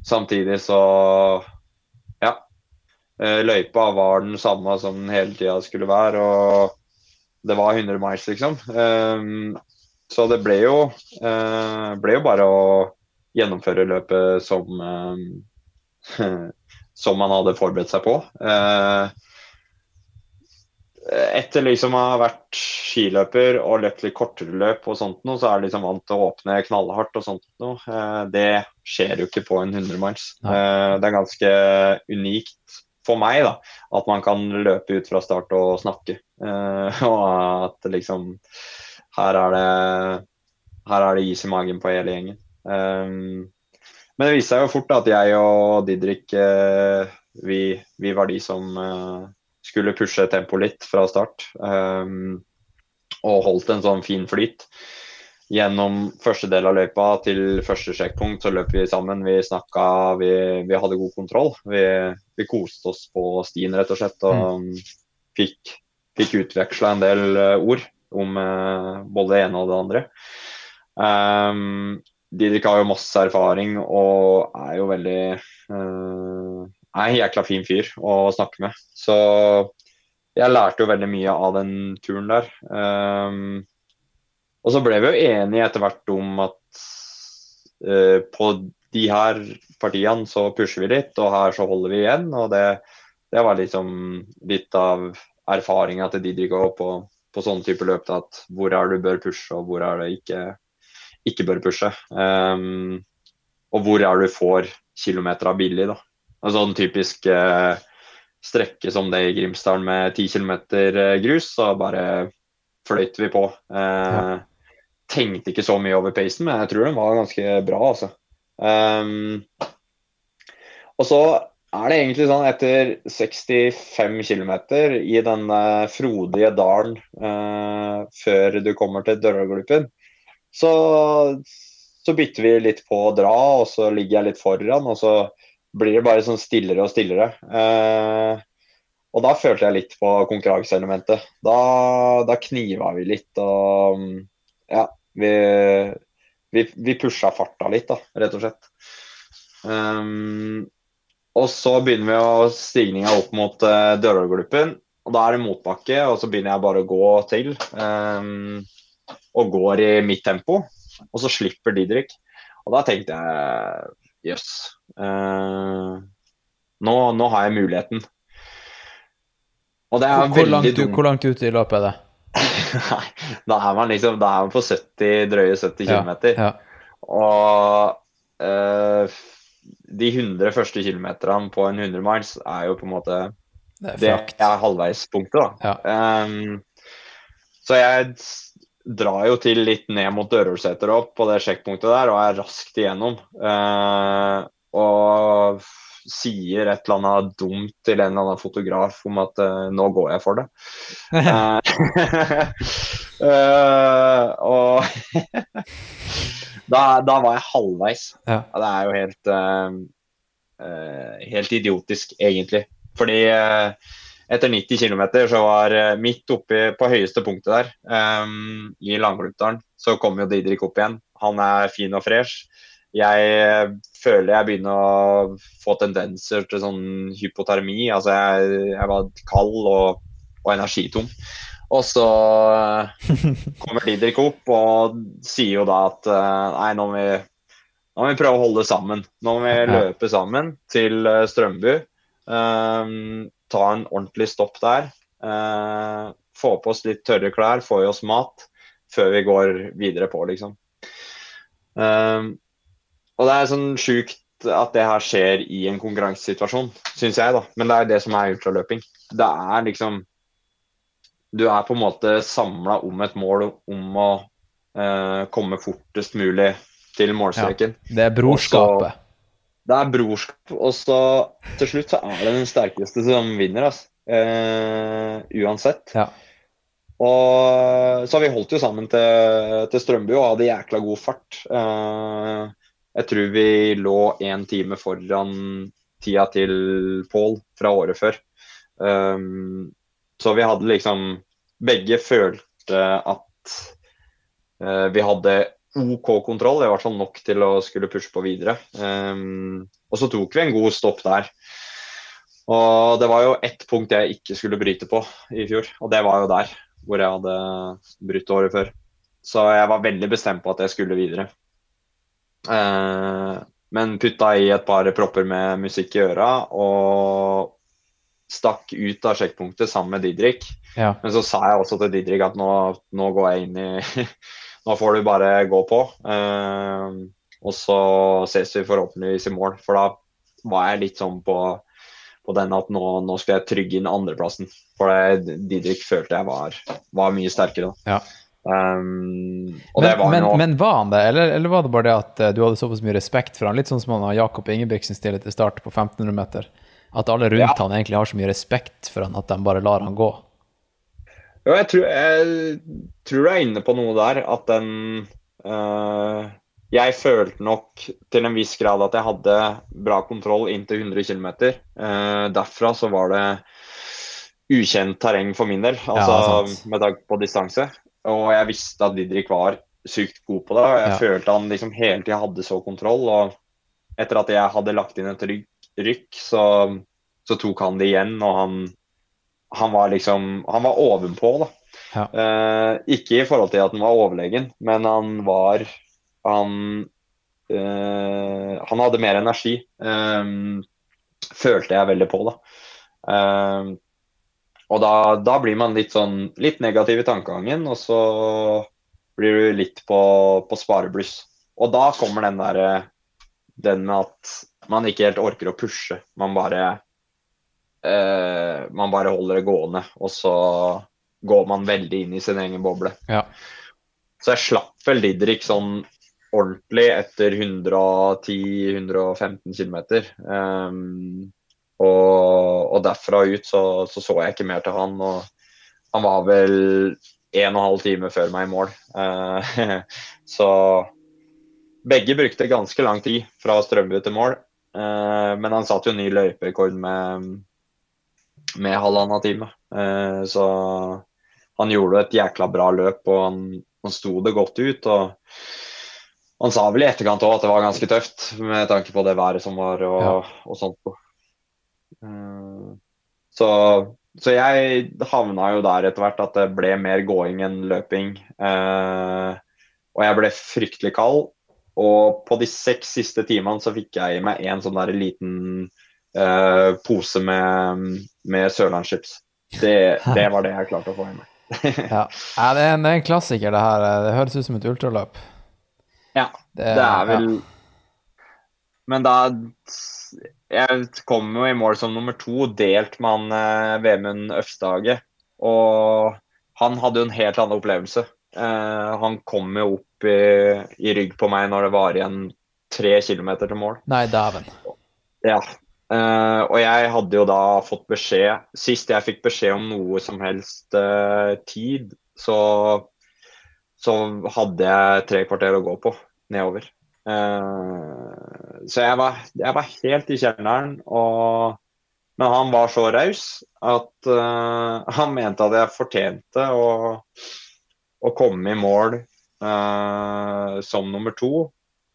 samtidig så Ja. Eh, løypa var den samme som den hele tida skulle være, og det var 100 miles, liksom. Um, så det ble jo, uh, ble jo bare å gjennomføre løpet som um, som man hadde forberedt seg på. Eh, etter liksom å ha vært skiløper og løpt litt kortere løp og sånt noe, så er jeg liksom vant til å åpne knallhardt og sånt noe. Eh, det skjer jo ikke på en 100 miles. Eh, det er ganske unikt for meg da, at man kan løpe ut fra start og snakke. Eh, og at liksom her er det her er det is i magen på hele gjengen. Men det viste seg jo fort at jeg og Didrik eh, vi, vi var de som eh, skulle pushe tempoet litt fra start. Um, og holdt en sånn fin flyt. Gjennom første del av løypa til første sjekkpunkt så løp vi sammen. Vi snakka, vi, vi hadde god kontroll. Vi, vi koste oss på stien rett og slett. Og fikk, fikk utveksla en del eh, ord om uh, både det ene og det andre. Um, Didrik har jo masse erfaring og er jo veldig eh, er en jækla fin fyr å snakke med. Så jeg lærte jo veldig mye av den turen der. Um, og så ble vi jo enige etter hvert om at uh, på de her partiene så pusher vi litt, og her så holder vi igjen. Og det, det var liksom litt av erfaringa til Didrik òg på, på sånne type løp. At hvor er du bør pushe, og hvor er det ikke, ikke bør pushe. Um, og hvor er du får kilometer av billig, da. En sånn typisk eh, strekke som det i Grimsdalen med 10 km grus, så bare fløyt vi på. Eh, Tenkte ikke så mye over pacen, men jeg tror den var ganske bra, altså. Um, og så er det egentlig sånn etter 65 km i den eh, frodige dalen eh, før du kommer til Døragluppen, så, så bytter vi litt på å dra, og så ligger jeg litt foran, og så blir det bare sånn stillere og stillere. Eh, og da følte jeg litt på konkurranseelementet. Da, da kniva vi litt og ja, vi, vi, vi pusha farta litt, da, rett og slett. Um, og så begynner vi å stigninga opp mot uh, Dørdalgluppen. Og da er det motbakke, og så begynner jeg bare å gå til. Um, og går i mitt tempo. Og så slipper Didrik. Og da tenkte jeg jøss. Uh, nå, nå har jeg muligheten. Og det er Hvor, langt, dumt. hvor langt ute i løpet er det? Nei, da er man liksom da er man på 70, drøye 70 Ja, km. ja. Og uh, de 100 første kilometerne på en 100 miles er jo på en måte Det er Det er halvveispunktet, da. Ja. Um, så jeg drar jo til litt ned mot Dørulseter opp på det sjekkpunktet der, og er raskt igjennom. Eh, og sier et eller annet dumt til en eller annen fotograf om at eh, nå går jeg for det. Eh, eh, og da, da var jeg halvveis. Ja. Det er jo helt, eh, eh, helt idiotisk, egentlig. Fordi eh, etter 90 km så var eh, midt oppe på høyeste punktet der, um, i Langlutdalen, så kom jo Didrik opp igjen. Han er fin og fresh. Jeg eh, føler jeg begynner å få tendenser til sånn hypotermi. Altså jeg, jeg var kald og, og energitom. Og så kommer Didrik opp og sier jo da at nei, nå må vi nå må vi prøve å holde sammen. Nå må vi løpe sammen til Strømbu. Ehm, ta en ordentlig stopp der. Eh, få på oss litt tørre klær, få i oss mat før vi går videre på, liksom. Eh, og det er sånn sjukt at det her skjer i en konkurransesituasjon, syns jeg, da. Men det er det som er ultraløping. Det er liksom Du er på en måte samla om et mål om å eh, komme fortest mulig til målstreken. Det er brorskapet. Det er brorskap, og så til slutt så er det den sterkeste som vinner, altså. Eh, uansett. Ja. Og så har vi holdt jo sammen til, til Strømbu og hadde jækla god fart. Eh, jeg tror vi lå én time foran tida til Pål fra året før. Um, Så vi hadde liksom Begge følte at uh, vi hadde OK kontroll, i hvert fall nok til å skulle pushe på videre. Um, og så tok vi en god stopp der. Og det var jo ett punkt jeg ikke skulle bryte på i fjor, og det var jo der. Hvor jeg hadde brutt året før. Så jeg var veldig bestemt på at jeg skulle videre. Uh, men putta i et par propper med musikk i øra og stakk ut av sjekkpunktet sammen med Didrik. Ja. Men så sa jeg også til Didrik at nå, nå går jeg inn i Nå får du bare gå på. Uh, og så ses vi forhåpentligvis i mål. For da var jeg litt sånn på, på den at nå, nå skal jeg trygge inn andreplassen. For det, Didrik følte jeg var, var mye sterkere da. Ja. Um, Men, var men, men var han det, eller, eller var det bare det at uh, du hadde såpass mye respekt for han? Litt sånn som han har Jakob Ingebrigtsen stille til start på 1500 meter. At alle rundt Ja. han egentlig har så mye respekt for han at de bare lar han gå. Jo, jeg tror, jeg tror du er inne på noe der. At den eh, Jeg følte nok til en viss grad at jeg hadde bra kontroll inntil 100 km. Uh, derfra så var det ukjent terreng for min del, altså ja, med tanke på distanse. Og jeg visste at Didrik var sykt god på det. Og jeg Ja. følte han liksom hele tida hadde så kontroll. Og etter at jeg hadde lagt inn et rykk, rykk så, så tok han det igjen, og han han var liksom Han var ovenpå, da. Ja. Uh, ikke i forhold til at han var overlegen, men han var Han uh, Han hadde mer energi. Um, følte jeg veldig på, da. Eh, og da, da blir man litt sånn litt negativ i tankegangen, og så blir du litt på, på sparebluss. Og da kommer den derre Den med at man ikke helt orker å pushe. Man bare eh, man bare holder det gående, og så går man veldig inn i sin egen boble. Ja. Så jeg slapp vel Didrik sånn ordentlig etter 110-115 km. Um, og, og derfra ut så, så så jeg ikke mer til han. Og han var vel en og en halv time før meg i mål. Uh, så begge brukte ganske lang tid fra Strømbu til mål. Uh, men han satte jo ny løyperekord med, med halvannen time. Eh, så han gjorde et jækla bra løp, og han, han sto det godt ut. og han sa vel i etterkant òg at det var ganske tøft, med tanke på det været som var og, Ja. og sånt. Eh, Så, så jeg havna jo der etter hvert at det ble mer gåing enn løping. Eh, og jeg ble fryktelig kald. Og på de seks siste timene så fikk jeg i meg en sånn der liten eh, pose med, med sørlandschips. Det, det var det jeg klarte å få i meg. Ja. ja det, er en, det er en klassiker, det her. Det høres ut som et ultraløp. Ja, det er vel Men da Jeg kom jo i mål som nummer to, delt med han eh, Vemund Øfstage. Og han hadde jo en helt annen opplevelse. Eh, han kom jo opp i, i rygg på meg når det var igjen tre kilometer til mål. Nei, dæven. Ja. Eh, og jeg hadde jo da fått beskjed Sist jeg fikk beskjed om noe som helst uh, tid, så, så hadde jeg tre kvarter å gå på nedover. Uh, så jeg var, jeg var helt i kjelleren. Og, men han var så raus at han mente at jeg fortjente å, å komme i mål som nummer to.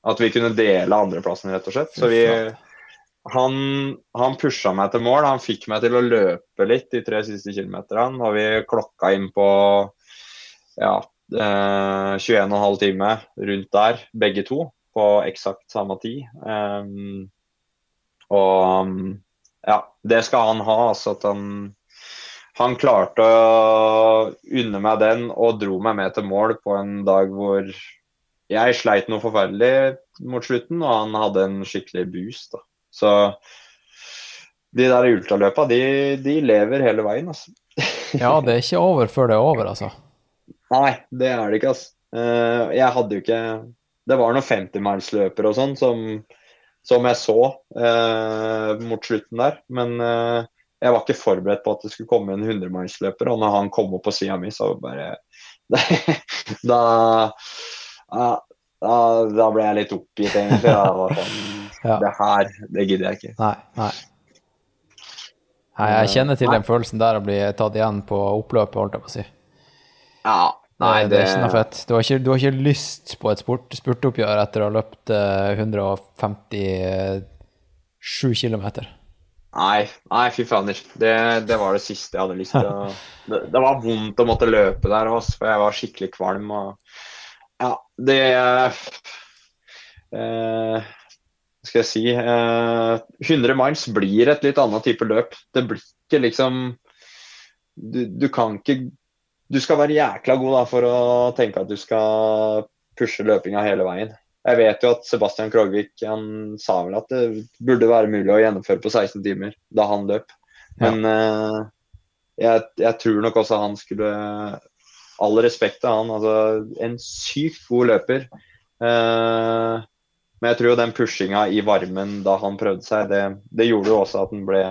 At vi kunne dele andreplassen, rett og slett. Så vi, han, han pusha meg til mål. Han fikk meg til å løpe litt de tre siste kilometerne. Og vi klokka inn på ja, eh, 21,5 time rundt der, begge to. På eksakt samme tid. Um, og ja, det skal han ha. Altså at han, han klarte å unne meg den og dro meg med til mål på en dag hvor jeg sleit noe forferdelig mot slutten, og han hadde en skikkelig boost. Da. Så de der ultraløpa, de, de lever hele veien, altså. Ja, det er ikke over før det er over, altså. Nei, det er det ikke, altså. Jeg hadde jo ikke Det var noen 50-mannsløpere og sånn som, som jeg så eh, mot slutten der, men eh, jeg var ikke forberedt på at det skulle komme en 100-mannsløper, og når han kom opp på sida mi, så bare Da da, da ble jeg litt oppgitt, egentlig. Da. Ja. Det her, det gidder jeg ikke. Nei, nei. Nei, jeg kjenner til den følelsen der å bli tatt igjen på oppløpet, holdt jeg på å si. Ja, nei, det, det er ikke noe fett. Du har ikke, du har ikke lyst på et spurt, spurtoppgjør etter å ha løpt eh, 157 km. Nei, nei, fy fader. Det, det var det siste jeg hadde lyst til å det, det var vondt å måtte løpe der også, for jeg var skikkelig kvalm. Og ja, det eh, skal jeg si eh, 100 miles blir et litt annet type løp. Det blir ikke liksom Du, du kan ikke Du skal være jækla god da, for å tenke at du skal pushe løpinga hele veien. Jeg vet jo at Sebastian Krogvik han sa vel at det burde være mulig å gjennomføre på 16 timer da han løp. Men eh, jeg, jeg tror nok også han skulle All respekt til han. altså En sykt god løper. Eh, men jeg tror jo den pushinga i varmen da han prøvde seg, det, det gjorde jo også at han ble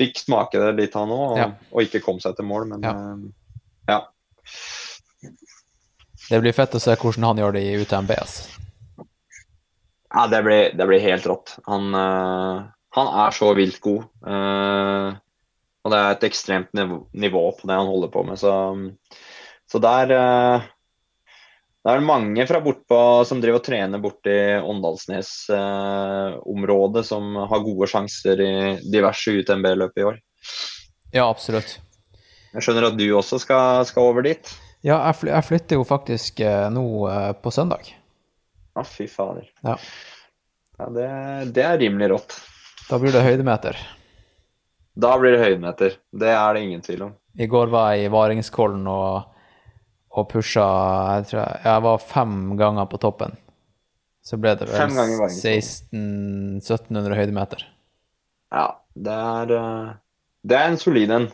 Fikk smake det litt, han òg, og, Ja. og ikke kom seg til mål. Men Ja. eh, ja. Det blir fett å se hvordan han gjør det i UTMB. Ja, det blir, det blir helt rått. Han, uh, han er så vilt god. Uh, og det er et ekstremt nivå, nivå på det han holder på med. Så, så der eh, Det er mange fra bortpå som driver og trener borti Åndalsnes-området, som har gode sjanser i diverse UTMB-løp i år. Ja, absolutt. Jeg skjønner at du også skal, skal over dit. Ja, jeg, fly, jeg flytter jo faktisk eh, nå eh, på søndag. Å, fy fader. Ja. Ja, det, det er rimelig rått. Da blir det høydemeter. Da blir det høydemeter. Det er det ingen tvil om. I går var jeg i Varingskollen og, og pusha jeg, tror jeg, jeg var fem ganger på toppen. Så ble det vel Fem ganger i Varingskollen. 1600-1700 høydemeter. Ja, det er eh, Det er en solid en.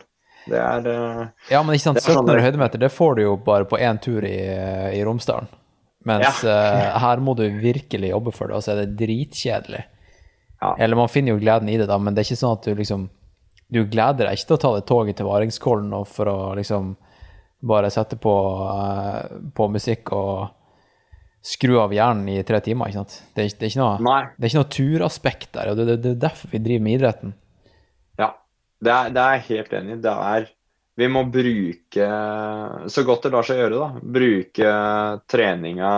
Det er eh, Ja, men ikke sant, Det er sånn 1700 høydemeter det får du jo bare på én tur i, i Romsdalen. Mens eh, her må du virkelig jobbe for det, og så er det dritkjedelig. Ja. Eller man finner jo gleden i det, da, men det er ikke sånn at du liksom Du gleder deg ikke til å ta det toget til Varingskollen for å liksom bare sette på, eh, på musikk og skru av hjernen i tre timer, ikke sant. Det er, det er ikke noe det er ikke noe turaspekt der, og det, det, det er derfor vi driver med idretten. Ja. Det er, det er jeg helt enig i. Det er Vi må bruke Så godt det lar seg gjøre, da. Bruke treninga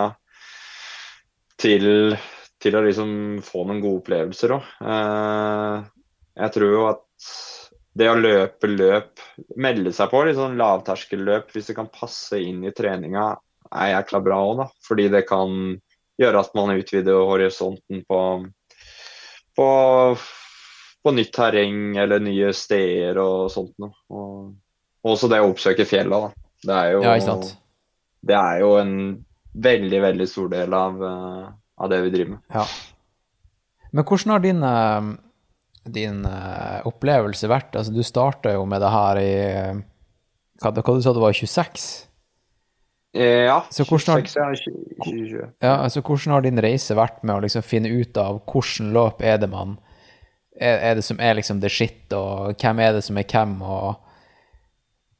til, til å liksom få noen gode opplevelser òg. jeg tror jo at det å løpe løp, melde seg på litt sånn lavterskelløp hvis det kan passe inn i treninga, er jækla bra òg, da. Fordi det kan gjøre at man utvider horisonten på, på, på nytt terreng eller nye steder og sånt noe. Og også det å oppsøke fjella, da. Det er jo, Ja, det er jo en veldig, veldig stor del av, eh, av det vi driver med. Ja. Men hvordan har din, eh, din uh, opplevelse vært? Altså, du starta jo med det her i eh, hva, hva du sa du var 26? Eh, ja, Så hvordan har- 26, ja, 20, 2020. Ja, altså hvordan har din reise vært med å liksom finne ut av hvordan løp er det man er, er det som er liksom the shit, og hvem er det som er hvem, og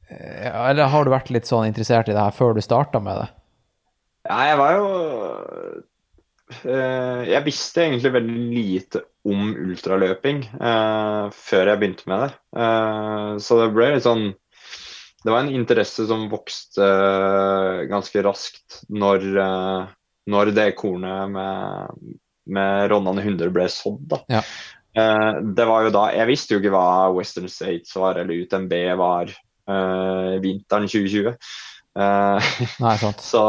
eh, Eller har du vært litt sånn interessert i det her før du starta med det? Ja, jeg var jo Jeg visste egentlig veldig lite om ultraløping eh, før jeg begynte med det. Eh, så det ble litt sånn Det var en interesse som vokste eh, ganske raskt når, eh, når det kornet med, med Ronnan 100 ble sådd. da. Ja. Eh, det var jo da Jeg visste jo ikke hva Western States var, eller UTMB var eh, vinteren 2020. Eh, Nei, sant. så,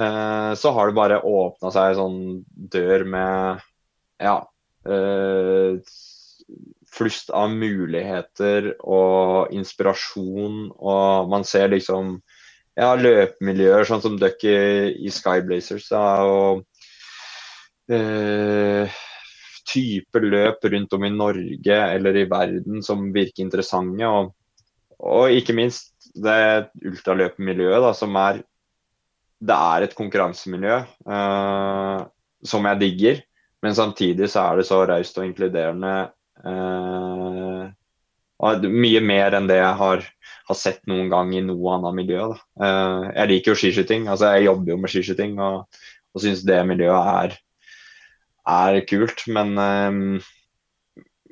eh, så har det bare åpna seg en sånn dør med ja, eh, flust av muligheter og inspirasjon, og man ser liksom ja, løpemiljøer, sånn som dere i, Skyblazers. Da, og eh, type løp rundt om i Norge eller i verden som virker interessante. Og, og ikke minst det ultraløpemiljøet, som er Det er et konkurransemiljø eh, som jeg digger, men samtidig så er det så raust og inkluderende. Eh, og mye mer enn det jeg har, har sett noen gang i noe annet miljø. Eh, jeg liker jo skiskyting, altså jeg jobber jo med skiskyting og, og syns det miljøet er, er kult. Men eh,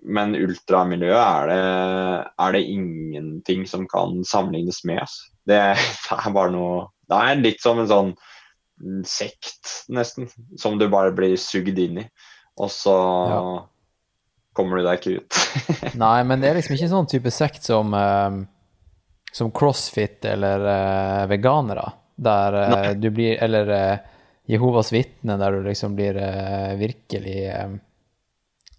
men ultramiljøet er det, er det ingenting som kan sammenlignes med. Altså. Det, det er bare noe Det er litt som en sånn sekt, nesten, som du bare blir sugd inn i. Og så Ja. kommer du deg ikke ut. Nei, men det er liksom ikke en sånn type sekt som, uh, som crossfit eller uh, veganere, der uh, du blir Eller eh, Jehovas vitne, der du liksom blir virkelig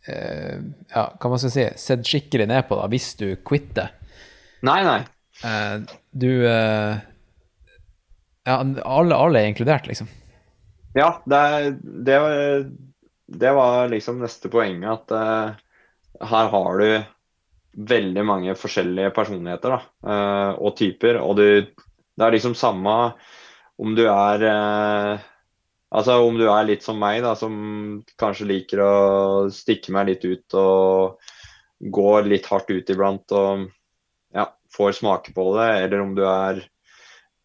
Ja, hva man skal si Sett skikkelig ned på, da, hvis du quitter. nei, nei. Du Ja, alle, alle er inkludert, liksom. Ja, det, det, det var liksom neste poenget. At uh, her har du veldig mange forskjellige personligheter da, uh, og typer. Og du, det er liksom samme om du er uh, Altså om du er litt som meg, da, som kanskje liker å stikke meg litt ut og gå litt hardt ut iblant og ja, får smake på det, eller om du er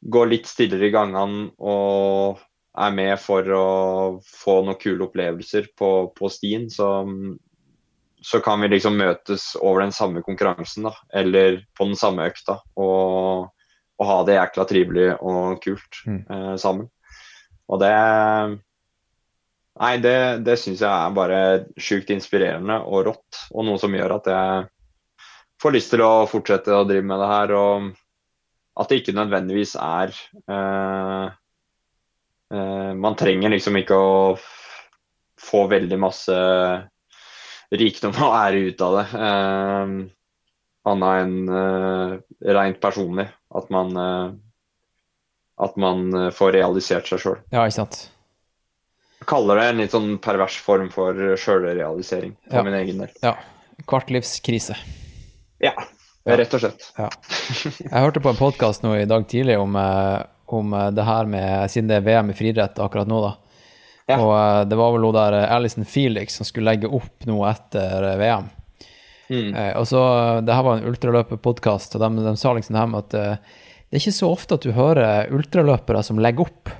går litt stillere i gangene og er med for å få noen kule opplevelser på, på stien, så, så kan vi liksom møtes over den samme konkurransen, da, eller på den samme økta, og, og ha det jækla trivelig og kult Mm. eh, sammen. Og det Nei, det, det syns jeg er bare sjukt inspirerende og rått, og noe som gjør at jeg får lyst til å fortsette å drive med det her. og at det ikke nødvendigvis er uh, uh, Man trenger liksom ikke å få veldig masse rikdom og ære ut av det. Uh, Annet enn uh, rent personlig. At man, at man får realisert seg sjøl. Ja, ikke sant? Jeg kaller det en litt sånn pervers form for sjølrealisering for Ja. min egen del. Ja. Kvartlivskrise. Ja, Ja. rett og slett. Jeg hørte på en podkast nå i dag tidlig om, eh, om eh, det her med Siden det er VM i friidrett akkurat nå, da. Ja. Og eh, det var vel hun der Alison Felix som skulle legge opp noe etter VM. Mm. Eh, og så, Det her var en ultraløperpodkast, og de, de sa liksom det her med at det er ikke så ofte at du hører ultraløpere som legger opp.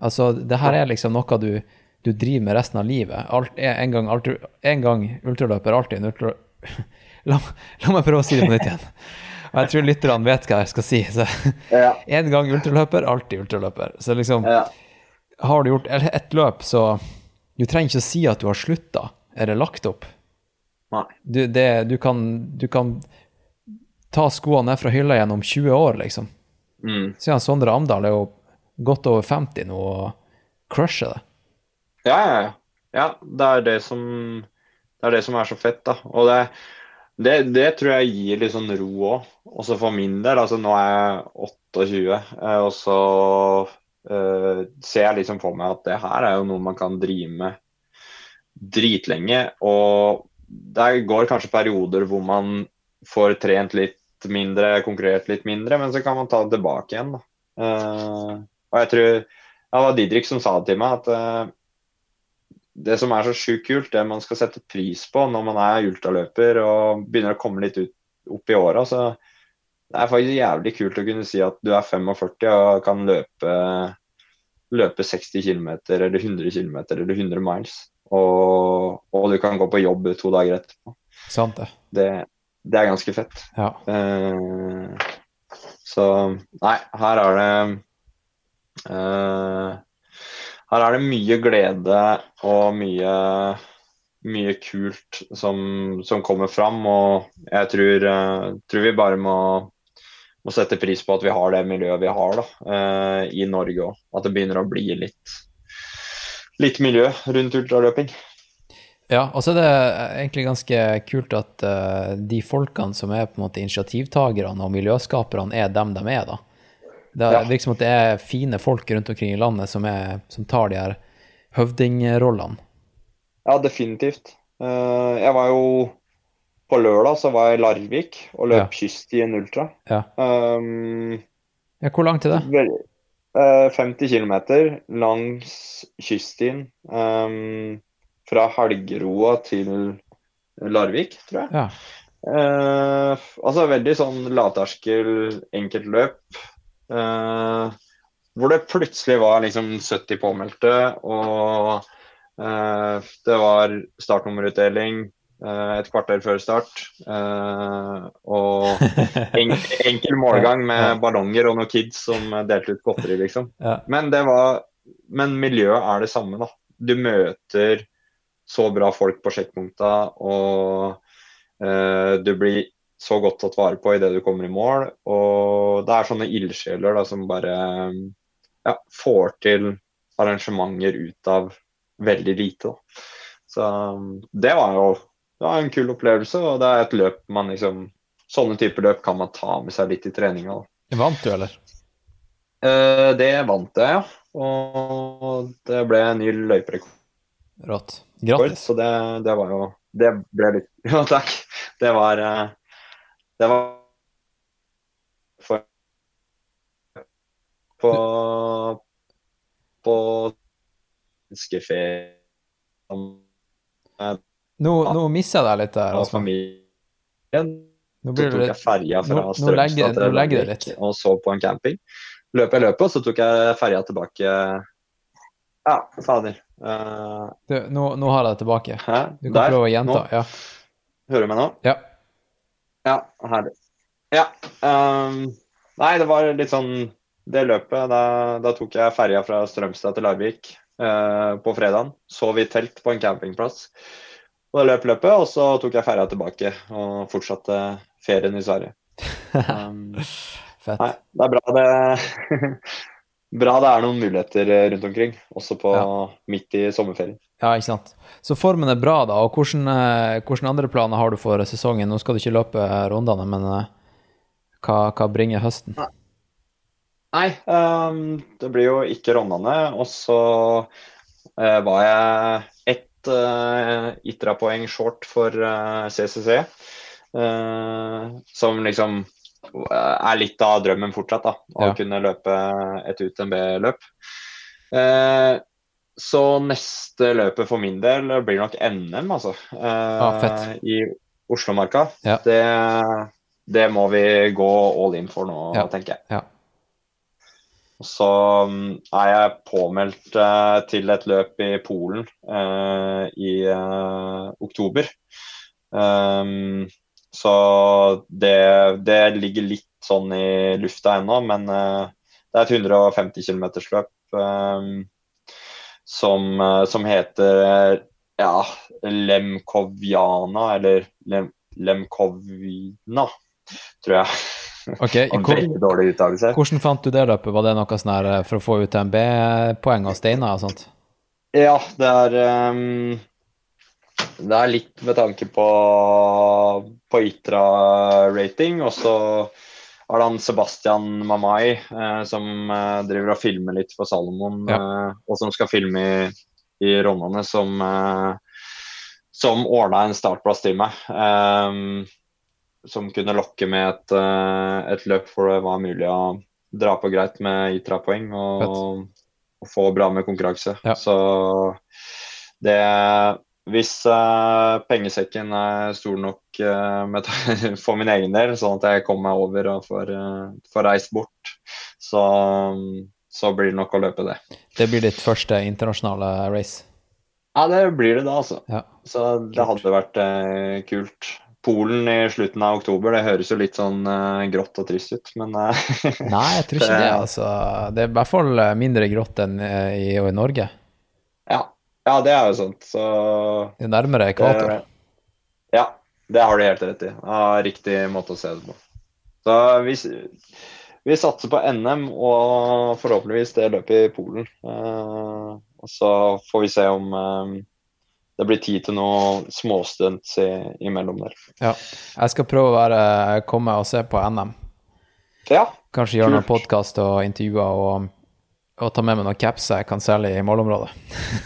Altså, det her er liksom noe du, du driver med resten av livet. Alt en gang, alt, en gang ultraløper, alltid en ultra... La, la meg prøve å si det på nytt igjen. Og jeg tror lytterne vet hva jeg skal si. Så Ja. en gang ultraløper, alltid ultraløper. Så liksom, Ja. har du gjort ett løp, så Du trenger ikke å si at du har slutta. Er det lagt opp? Du, det, du, kan, du kan ta skoene ned fra hylla gjennom 20 år, liksom. Mm. Siden Sondre Amdal er jo godt over 50 nå og crusher det. Ja, ja, ja. ja det, er det, som, det er det som er så fett, da. Og det, det, det tror jeg gir litt sånn ro òg. Også for min del. Altså, nå er jeg 28, eh, og så uh, ser jeg liksom for meg at det her er jo noe man kan drive med dritlenge. Og det går kanskje perioder hvor man får trent litt mindre, konkurrert litt mindre, men så kan man ta det tilbake igjen. Eh, og jeg tror det var Didrik som sa det til meg, at eh, det som er så sjukt kult, det man skal sette pris på når man er ultraløper og begynner å komme litt ut, opp i åra, så det er faktisk jævlig kult å kunne si at du er 45 og kan løpe, løpe 60 km eller 100 km eller 100 miles. Og, og du kan gå på jobb to dager etterpå. Sant det? Det, det er ganske fett. Ja. Uh, så nei, her er det eh, Her er det mye glede og mye, mye kult som, som kommer fram. Og jeg tror, eh, tror vi bare må, må sette pris på at vi har det miljøet vi har da, eh, i Norge òg. At det begynner å bli litt, litt miljø rundt ultraløping. Ja, og så er det egentlig ganske kult at eh, de folkene som er på en måte initiativtakerne og miljøskaperne, er dem de er, da. Det Ja. virker som at det er fine folk rundt omkring i landet som, er, som tar de her høvdingrollene. Ja, definitivt. Eh, jeg var jo På lørdag så var jeg i Larvik og løp Ja. en ultra. Ja. Um, ja, hvor langt er det? eh, 50 km langs kyststien. Um, fra Helgeroa til Larvik, tror jeg. Ja. Uh, altså veldig sånn lavterskel, enkelt løp. Eh, hvor det plutselig var liksom 70 påmeldte, og eh, det var startnummerutdeling. eh, et kvarter før start. eh, og en, enkel målgang med ballonger og noen kids som delte ut godteri, liksom. Ja. Men det var Men miljøet er det samme, da. Du møter så bra folk på sjekkpunkta, og eh, du blir så godt tatt vare på idet du kommer i mål. Og det er sånne ildsjeler som bare ja, får til arrangementer ut av veldig lite. Da. Så det var jo det var en kul opplevelse, og det er et løp man liksom Sånne typer løp kan man ta med seg litt i treninga. Vant du, eller? Eh, det vant jeg, ja. Og det ble en ny løyperekord, Rått. Grattis. så det, det var jo Det ble litt Ja, takk. Det var eh, Det var for På På ønskeferie Nå, nå mister jeg deg litt der. Altså. Nå blir det litt nå- nå legger- nå legger det litt. og så på en camping. Løp jeg løpet, og så tok jeg ferja tilbake. Ja, fader. Uh, du, nå, nå har jeg det tilbake. Du kan Der? prøve å gjenta. Ja. Hører du meg nå? ja. Ja, herlig. Ja. Um, nei, det var litt sånn Det løpet, da, da tok jeg ferja fra Strømstad til Larvik uh, på fredagen. Sov i telt på en campingplass. Og da løp løpet, og så tok jeg ferja tilbake og fortsatte ferien i Sverige. Um, Fett. Nei, det er bra det Bra det er noen muligheter eh, rundt omkring, også på Ja. midt i sommerferien. Ja, ikke sant. Så formen er bra, da. Og hvordan, eh, hvordan andre planer har du for sesongen? Nå skal du ikke løpe rundene, men eh, hva, hva bringer høsten? Nei, ehm, det blir jo ikke Rondane. Og så uh, var jeg ett uh, Itra-poeng short for uh, CCC. eh, som liksom eh, er litt av drømmen fortsatt, da. Å Ja. kunne løpe et UTMB-løp. Eh, så neste løpet for min del blir nok NM, altså. eh, Ah. I Oslomarka. Ja. Det, det må vi gå all in for nå, Ja. tenker jeg. Ja. Og Så mm, er jeg påmeldt eh, til et løp i Polen eh, i eh, oktober. Um, så det, det ligger litt sånn i lufta ennå, men eh, det er et 150 km-løp som, eh, som heter ja, Lemkovjana, eller Lem, Lemkovina, tror jeg. Ok, En hvor, veldig dårlig uttalelse. Hvordan fant du det løpet? Var det noe sånn her eh, for å få UTMB-poeng og steiner og sånt? Ja, det er ehm, Det er litt med tanke på, på Itra-rating. Og så er det han Sebastian Mamai eh, som eh, driver og filmer litt for Salomon, eh, og som skal filme i, i Rondane, som, eh, som ordna en startplass til meg. Eh, som kunne lokke med et, eh, et løp hvor det var mulig å dra på greit med Itra-poeng. og og få bra med konkurranse. Ja. Så det Hvis uh, pengesekken er stor nok uh, med, for min egen del, sånn at jeg kommer meg over og får, uh, får reist bort, så, så blir det nok å løpe det. Det blir ditt første internasjonale race. Ja, det blir det da, altså. Ja. Så det hadde vært kult. Polen i slutten av oktober, det høres jo litt sånn grått og trist ut, men Nei, jeg tror ikke det, altså. Det er i hvert fall mindre grått enn i, i Norge. ja. Ja, det er jo sant, Så Det er nærmere ekvator. Det- Ja, det har du helt rett i. Ja, riktig måte å se det på. Så vi, vi satser på NM og forhåpentligvis det løpet i Polen. Eh, og så får vi se om eh, det blir tid til noe småstunts imellom der. Ja. Jeg skal prøve å være, komme og se på NM. Ja, Kanskje gjøre noen podkast og intervjuer og, og ta med meg noen caps jeg kan selge i målområdet.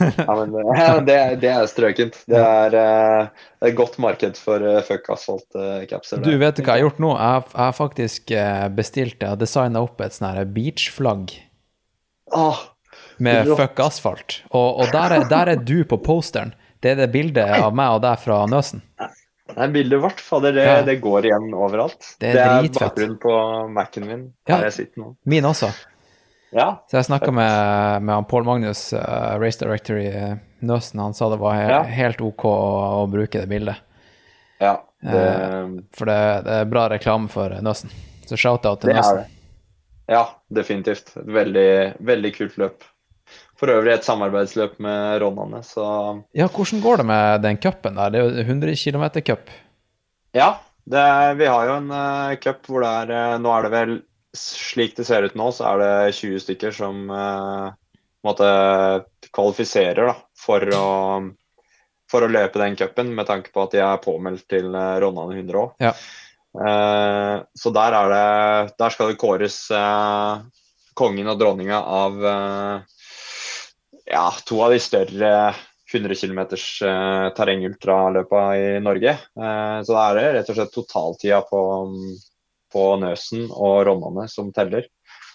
ja men det, det, det er strøkent. Det er eh, et godt marked for uh, fuck asfalt-capser. Du vet hva jeg har gjort nå? Jeg har, faktisk eh, bestilt har designa opp et sånn her beachflagg Åh, med Rått. fuck asfalt. Og, og der, er, der er du på posteren. Det er det bildet av meg og deg fra Nøsen. Det er bildet vårt, fader. Det, Ja. det går igjen overalt. Det er dritfett. bakgrunnen på Mac-en min. Ja. Der jeg sitter nå. Min også. Ja. Så jeg snakka med, med han Paul Magnus, uh, race director i eh, Nøsen. Han sa det var he Ja. helt OK å, å bruke det bildet. Ja, det, For det, det er bra reklame for Nøsen. Så shout-out til det Nøsen. Ja, definitivt. Et veldig, veldig kult løp. For øvrig et samarbeidsløp med Ronnane, så Ja, hvordan går det med den cupen der? Det er jo 100 km cup. Ja, det vi har jo en uh, cup hvor det er uh, Nå er det vel Slik det ser ut nå, så er det 20 stykker som uh, måtte kvalifiserer da, for å for å løpe den cupen, med tanke på at de er påmeldt til uh, Ronnane 100 òg. Ja. Uh, så der er det Der skal det kåres uh, kongen og dronninga av eh, ja, to av de større 100 km terrengultraløpa i Norge. Eh, så da er det rett og slett totaltida på, på Nøsen og Ronnane som teller.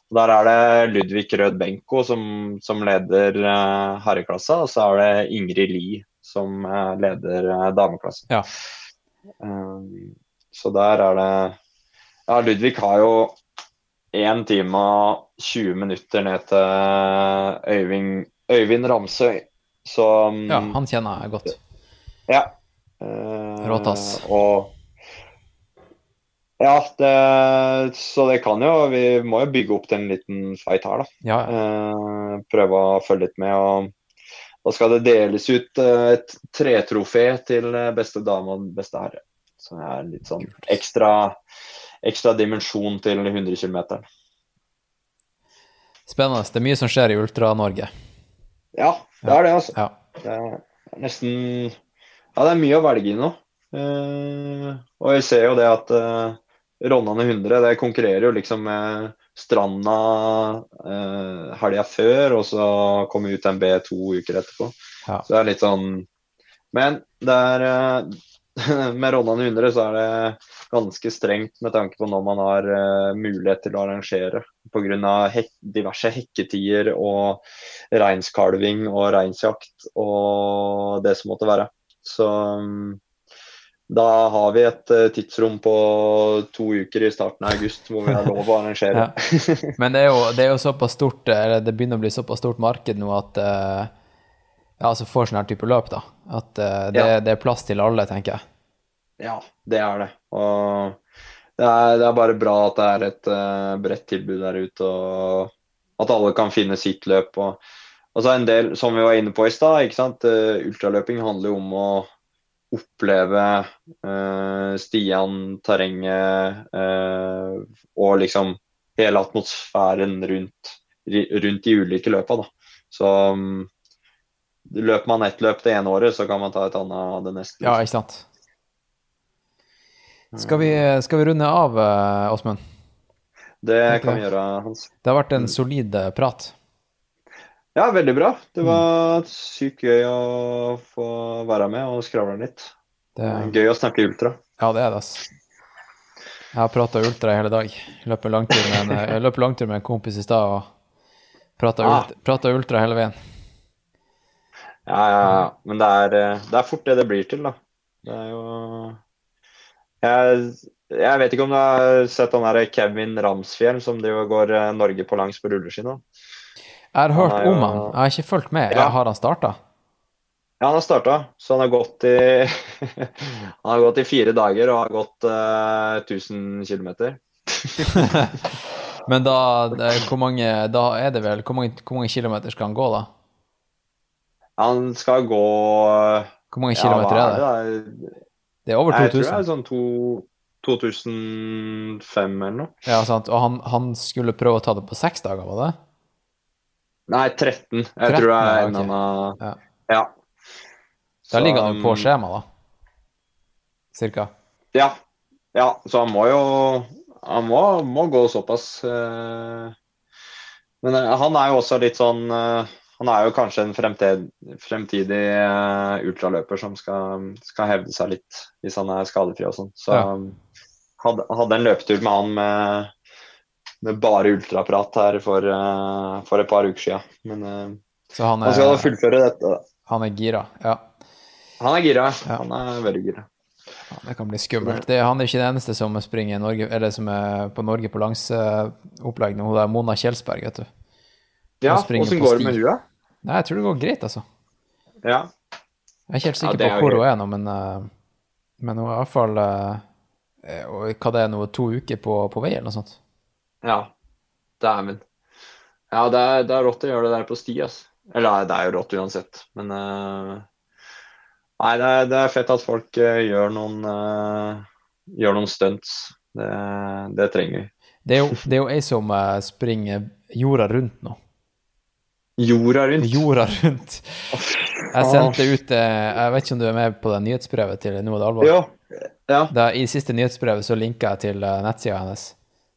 Og Der er det Ludvig Rød Benko som, som leder eh, herreklassa, og så er det Ingrid Lie som eh, leder eh, dameklassa. Ja. Um, så der er det Ja, Ludvig har jo 1 time og 20 minutter ned til Øyvind, Øyvind Ramsøy. Så um, Ja, han kjenner jeg godt. ja. Uh, Råtass. Og Ja, det, så det kan jo Vi må jo bygge opp til en liten fight her, da. Ja, Eh, prøve å følge litt med. og Da skal det deles ut eh, et tretrofé til eh, beste dame og beste herre. Så det er litt sånn ekstra, ekstra dimensjon til 100 km. spennende. Det er mye som skjer i Ultra-Norge. Ja, det er det, altså. Ja. Det er nesten Ja, det er mye å velge i nå. Uh, og jeg ser jo det at eh, Ronnane 100 det konkurrerer jo liksom med Stranda eh, helga før, og så kommer B to uker etterpå. Ja. Så det er litt sånn Men det er eh, Med Ronnane 100 så er det ganske strengt med tanke på når man har eh, mulighet til å arrangere. Pga. Hek diverse hekketider og reinskalving og reinsjakt og det som måtte være. Så mm, da har vi et eh, tidsrom på to uker i starten av august hvor vi har lov å arrangere. Ja. Men det er, jo, det er jo såpass stort, eller det begynner å bli såpass stort marked nå at uh, Ja, altså for sånn her type løp, da. At uh, det, Ja. det er plass til alle, tenker jeg. Ja, det er det. Og det er, det er bare bra at det er et uh, bredt tilbud der ute, og at alle kan finne sitt løp. Og, og så en del, som vi var inne på i stad, eh, ultraløping handler jo om å oppleve uh, Stian, terrenget uh, og liksom hele atmosfæren rundt, rundt de ulike løpa. Da. Så um, løper man ett løp det ene året, så kan man ta et annet det neste. Ja, ikke sant? Skal vi, skal vi runde av, eh, Åsmund? Det kan vi gjøre, Hans. Det har vært en solid eh, prat. Ja, veldig bra. Det var sykt gøy å få være med og skravle litt. Det, Gøy å snakke ultra. ja, det er det, ass. Jeg har prata ultra i hele dag. Løper langtur med en, jeg løper langtur med en kompis i stad og prata Ah. ultra, hele veien. Ja, ja, ja. Men det er, det er fort det det blir til, da. Det er jo Jeg, jeg vet ikke om du har sett han derre Kevin Ramsfjell som driver går eh, Norge på langs på rulleski nå? Jeg har hørt Han om han. Jeg har ikke fulgt med. Ja. Har han starta? Ja, han har starta, så han har gått i Han har gått i fire dager og har gått uh, 1000 km. Men da, det, hvor mange, da er det vel Hvor mange, hvor mange kilometer skal han gå, da? Han skal gå Hvor mange kilometer ja, er det? det? Det er over 2000? Jeg tror det er sånn to, 2005 eller noe. Ja, sant. Og han, han skulle prøve å ta det på seks dager, var det? Nei, 13. Jeg 13, tror det er en ok. annen Ja. Ja. Da ligger han jo på um, skjema, da. Cirka. Ja. ja. Så han må jo Han må, må gå såpass. eh. Men eh, han er jo også litt sånn eh, Han er jo kanskje en fremtid, fremtidig ultraløper som skal, skal hevde seg litt hvis han er skadefri og sånn. Så Ja. hadde, hadde en løpetur med han med, med bare ultraprat her for, uh, for et par uker siden. Men uh, Så han han skal da er, fullføre dette. da. han er gira. Ja. Han er gira. Ja. Han er veldig gira. Ja, Det kan bli skummelt. Det, han er ikke den eneste som springer i Norge, eller som er på Norge på langs uh, opplegg nå. Hun er Mona Kjelsberg, vet du. Ja, åssen går det med henne? Nei, jeg tror det går greit, altså. Ja. Jeg er ikke helt sikker ja, på er hvor greit. hun er nå, men uh, Men nå er i hvert fall eh, og Hva det er nå, to uker på, på vei, eller noe sånt? Ja, dæven. Ja, det er, det er rått å gjøre det der på sti, altså. Eller det er jo rått uansett, men uh, Nei, det er, det er fett at folk uh, gjør noen uh, Gjør noen stunts. Det, det trenger vi. Det er jo, det er jo jeg som springer jorda rundt nå. Jorda rundt. Jorda rundt. Jeg sendte ut Jeg vet ikke om du er med på det nyhetsbrevet til Noe det alvor? Ja. ja. Da, I siste nyhetsbrevet så linka jeg til nettsida hennes.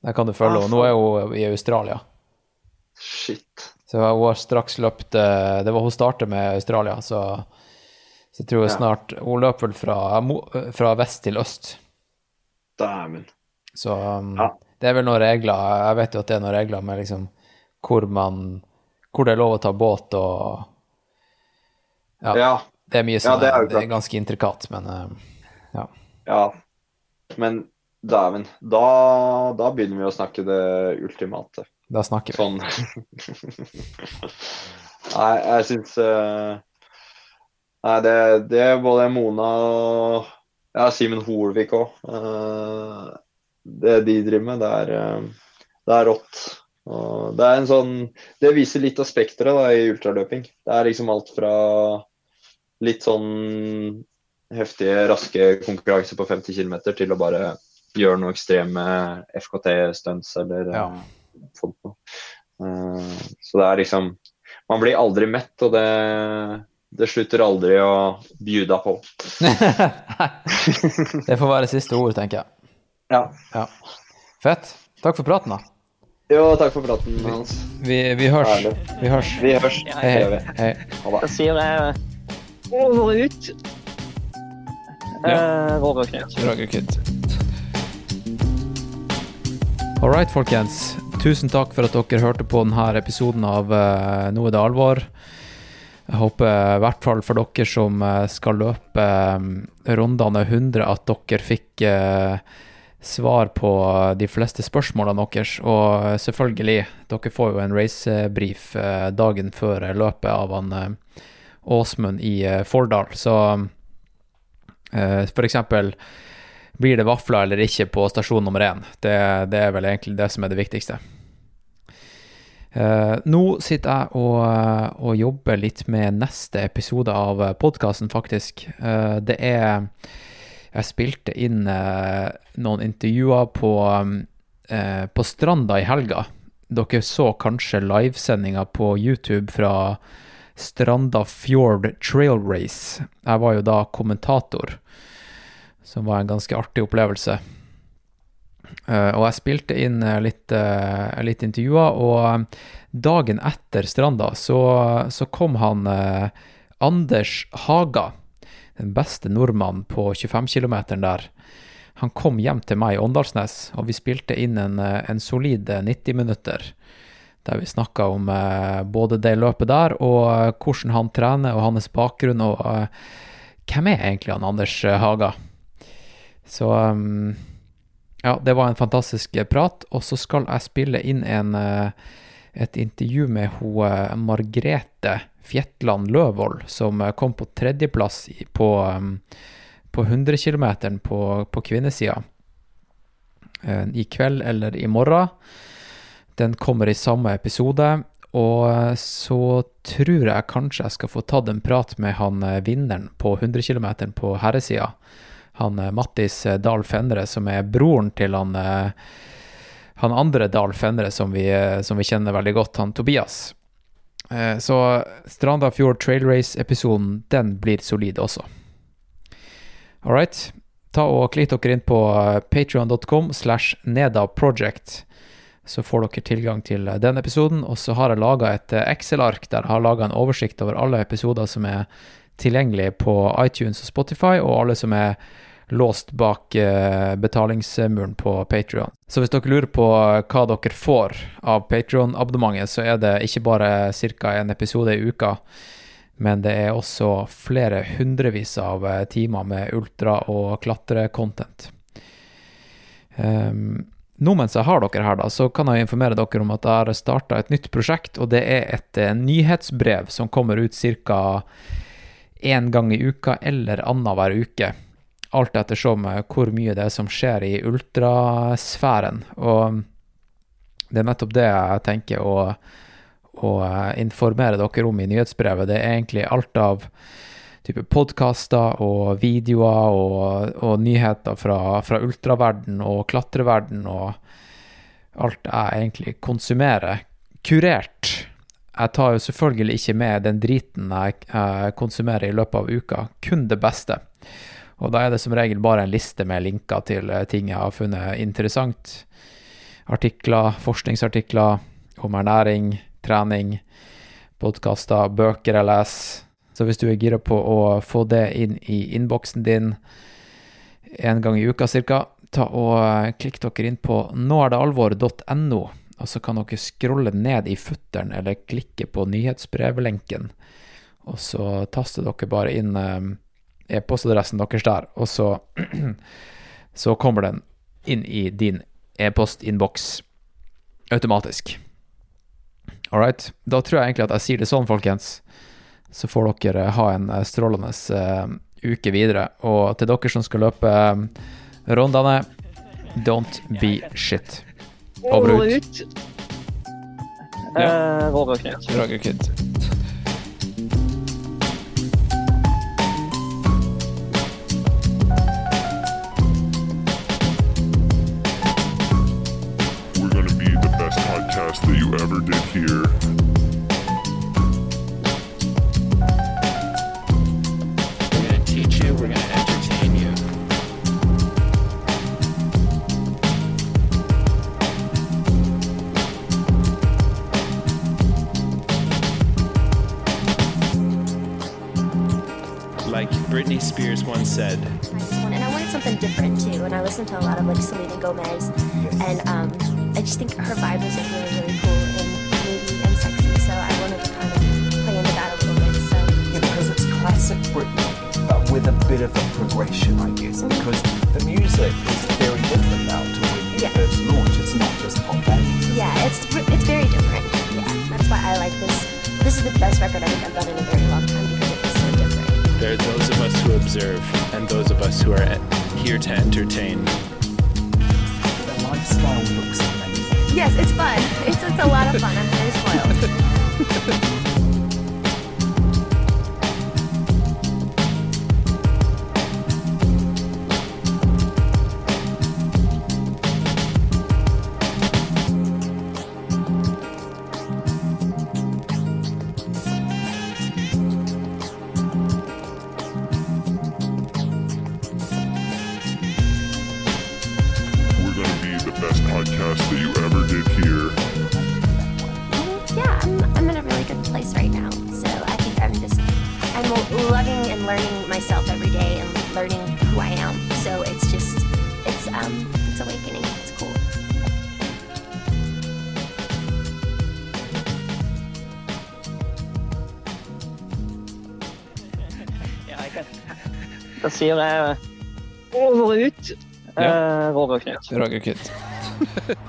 Der kan du følge Ah, henne. Nå er hun i Australia. Shit. Så hun har straks løpt eh, Det var hun startet med Australia, så, så jeg tror jeg snart Hun løp vel fra, fra vest til øst. Dæven. Så um, Ja. det er vel noen regler Jeg vet jo at det er noen regler med liksom hvor man Hvor det er lov å ta båt og Ja. Ja. Det er mye Ja, det er det er ganske intrikat, men eh, ja. Ja. Men dæven, da, da begynner vi å snakke det ultimate. Da snakker vi. Sånn. Nei, jeg syns uh, Nei, det, det både Mona og ja, Simen Holvik òg. det de driver med, det er, uh, det er rått. Og det er en sånn Det viser litt av spekteret i ultraløping. Det er liksom alt fra litt sånn heftige, raske konkurranser på 50 km til å bare gjøre noe ekstreme FKT-stunts eller Ja. eh, sånt noe. Eh, så det er liksom Man blir aldri mett, og det, det slutter aldri å bjuda på. det får være siste ord, tenker jeg. Ja. Ja. Fett. Takk for praten, da. Jo, takk for praten, Hans. Vi, vi hørs. Vi hørs. Vi hørs. Hei, gjør hei. hei. Ha det. Da sier jeg over ut. Eh, Roger Knut. All right, folkens. Tusen takk for at dere hørte på denne episoden av uh, Nå er det alvor. Jeg håper i hvert fall for dere som eh, skal løpe eh, rundene 100, at dere fikk svar på de fleste spørsmålene deres. Og selvfølgelig, dere får jo en racebrief dagen før løpet av han Åsmund i Fordal. Så for eksempel blir det vafler eller ikke på stasjon nummer én? Det, det er vel egentlig det som er det viktigste. Uh, nå sitter jeg og, og jobber litt med neste episode av podkasten, faktisk. Uh, det er Jeg spilte inn uh, noen intervjuer på, på Stranda i helga. Dere så kanskje livesendinga på YouTube fra Stranda Fjord Trail Race. Jeg var jo da kommentator som var en ganske artig opplevelse. Uh, og jeg spilte inn eh, litt, uh, litt intervjuer, og dagen etter Stranda så, så kom han uh, Anders Haga, den beste nordmannen på 25 km der. Han kom hjem til meg i Åndalsnes, og vi spilte inn en, en solid eh, 90 minutter. Der vi snakka om både det løpet der, og hvordan han trener, og hans bakgrunn, og hvem er egentlig han Anders Haga? Så um, ja, det var en fantastisk eh, prat. Og så skal jeg spille inn en, eh, et intervju med hun eh, Margrete Fjetland Løvold, som kom på tredjeplass på, um, på 100 km på, på kvinnesida. I kveld eller i morgen. Den kommer i samme episode. Og så tror jeg kanskje jeg skal få tatt en prat med han vinneren på 100 km på herresida han eh, Mattis eh, Dahl Fenre, som er broren til han, eh, han andre Dahl Fenre som vi, som vi kjenner veldig godt, han Tobias. Så Strandafjord Trail Race-episoden, den blir solid også. All right. Ta og Klikk dere inn på patrion.com slash nedaproject, så får dere tilgang til den episoden. Og så har jeg laga et Excel-ark der jeg har laga en oversikt over alle episoder som er tilgjengelig på iTunes og Spotify, og alle som er låst bak eh, betalingsmuren på Patrion. Så hvis dere lurer på eh, hva dere får av Patrion-abonnementet, så er det ikke bare ca. en episode i uka, men det er også flere hundrevis av eh, timer med ultra- og klatre-content. Um, nå mens jeg har dere her, da, så kan jeg informere dere om at jeg har starta et nytt prosjekt, og det er et nyhetsbrev som kommer ut ca én gang i uka eller annenhver uke. alt ettersom eh, hvor mye det er som skjer i ultrasfæren. Og det er nettopp det jeg tenker å, å eh, informere dere om i nyhetsbrevet. Det er egentlig alt av type podkaster og videoer og, og nyheter fra, fra ultraverden og klatreverden og alt jeg egentlig konsumerer. Kurert. Jeg tar jo selvfølgelig ikke med den driten jeg, konsumerer i løpet av uka, kun det beste. Og da er det som regel bare en liste med linker til eh, ting jeg har funnet interessant. Artikler, forskningsartikler om ernæring, trening, podkaster, bøker jeg leser. Så hvis du er gira på å få det inn i innboksen din en gang i uka ca., ta og eh, klikk dere inn på nåerdealvor.no, og så kan dere scrolle ned i futteren eller klikke på nyhetsbrevlenken, og så taster dere bare inn eh, e-postadressen deres der, og så, så kommer den inn i din e-postinnboks automatisk. All right. Da tror jeg egentlig at jeg sier det sånn, folkens. Så får dere ha en eh, strålende eh, uke videre. Og til dere som skal løpe eh, rundene, don't be shit. Over og ut. ut. Eh, Roger Knut. Roger Kid. We're gonna be the best podcast that you ever did hear. Spears once said, I just wanted, and I wanted something different too. And I listened to a lot of like Selena Gomez, and um, I just think her vibe was like really, really cool and moody and sexy. So I wanted to kind of play into that a little bit. So Yeah, because it's classic Britney, but with a bit of a progression, I guess. Because the music is very different now to when you Yeah. first launched. It's not just pop band. yeah, it's it's very different. Yeah, that's why I like this. This is the best record I think I've done in a very long time there are those of us who observe and those of us who are here to entertain. The lifestyle looks amazing. Yes, it's fun. It's it's a lot of fun. I'm very spoiled. Sier jeg over og ut. Ja. Eh, Roger Knut. Roger Kid.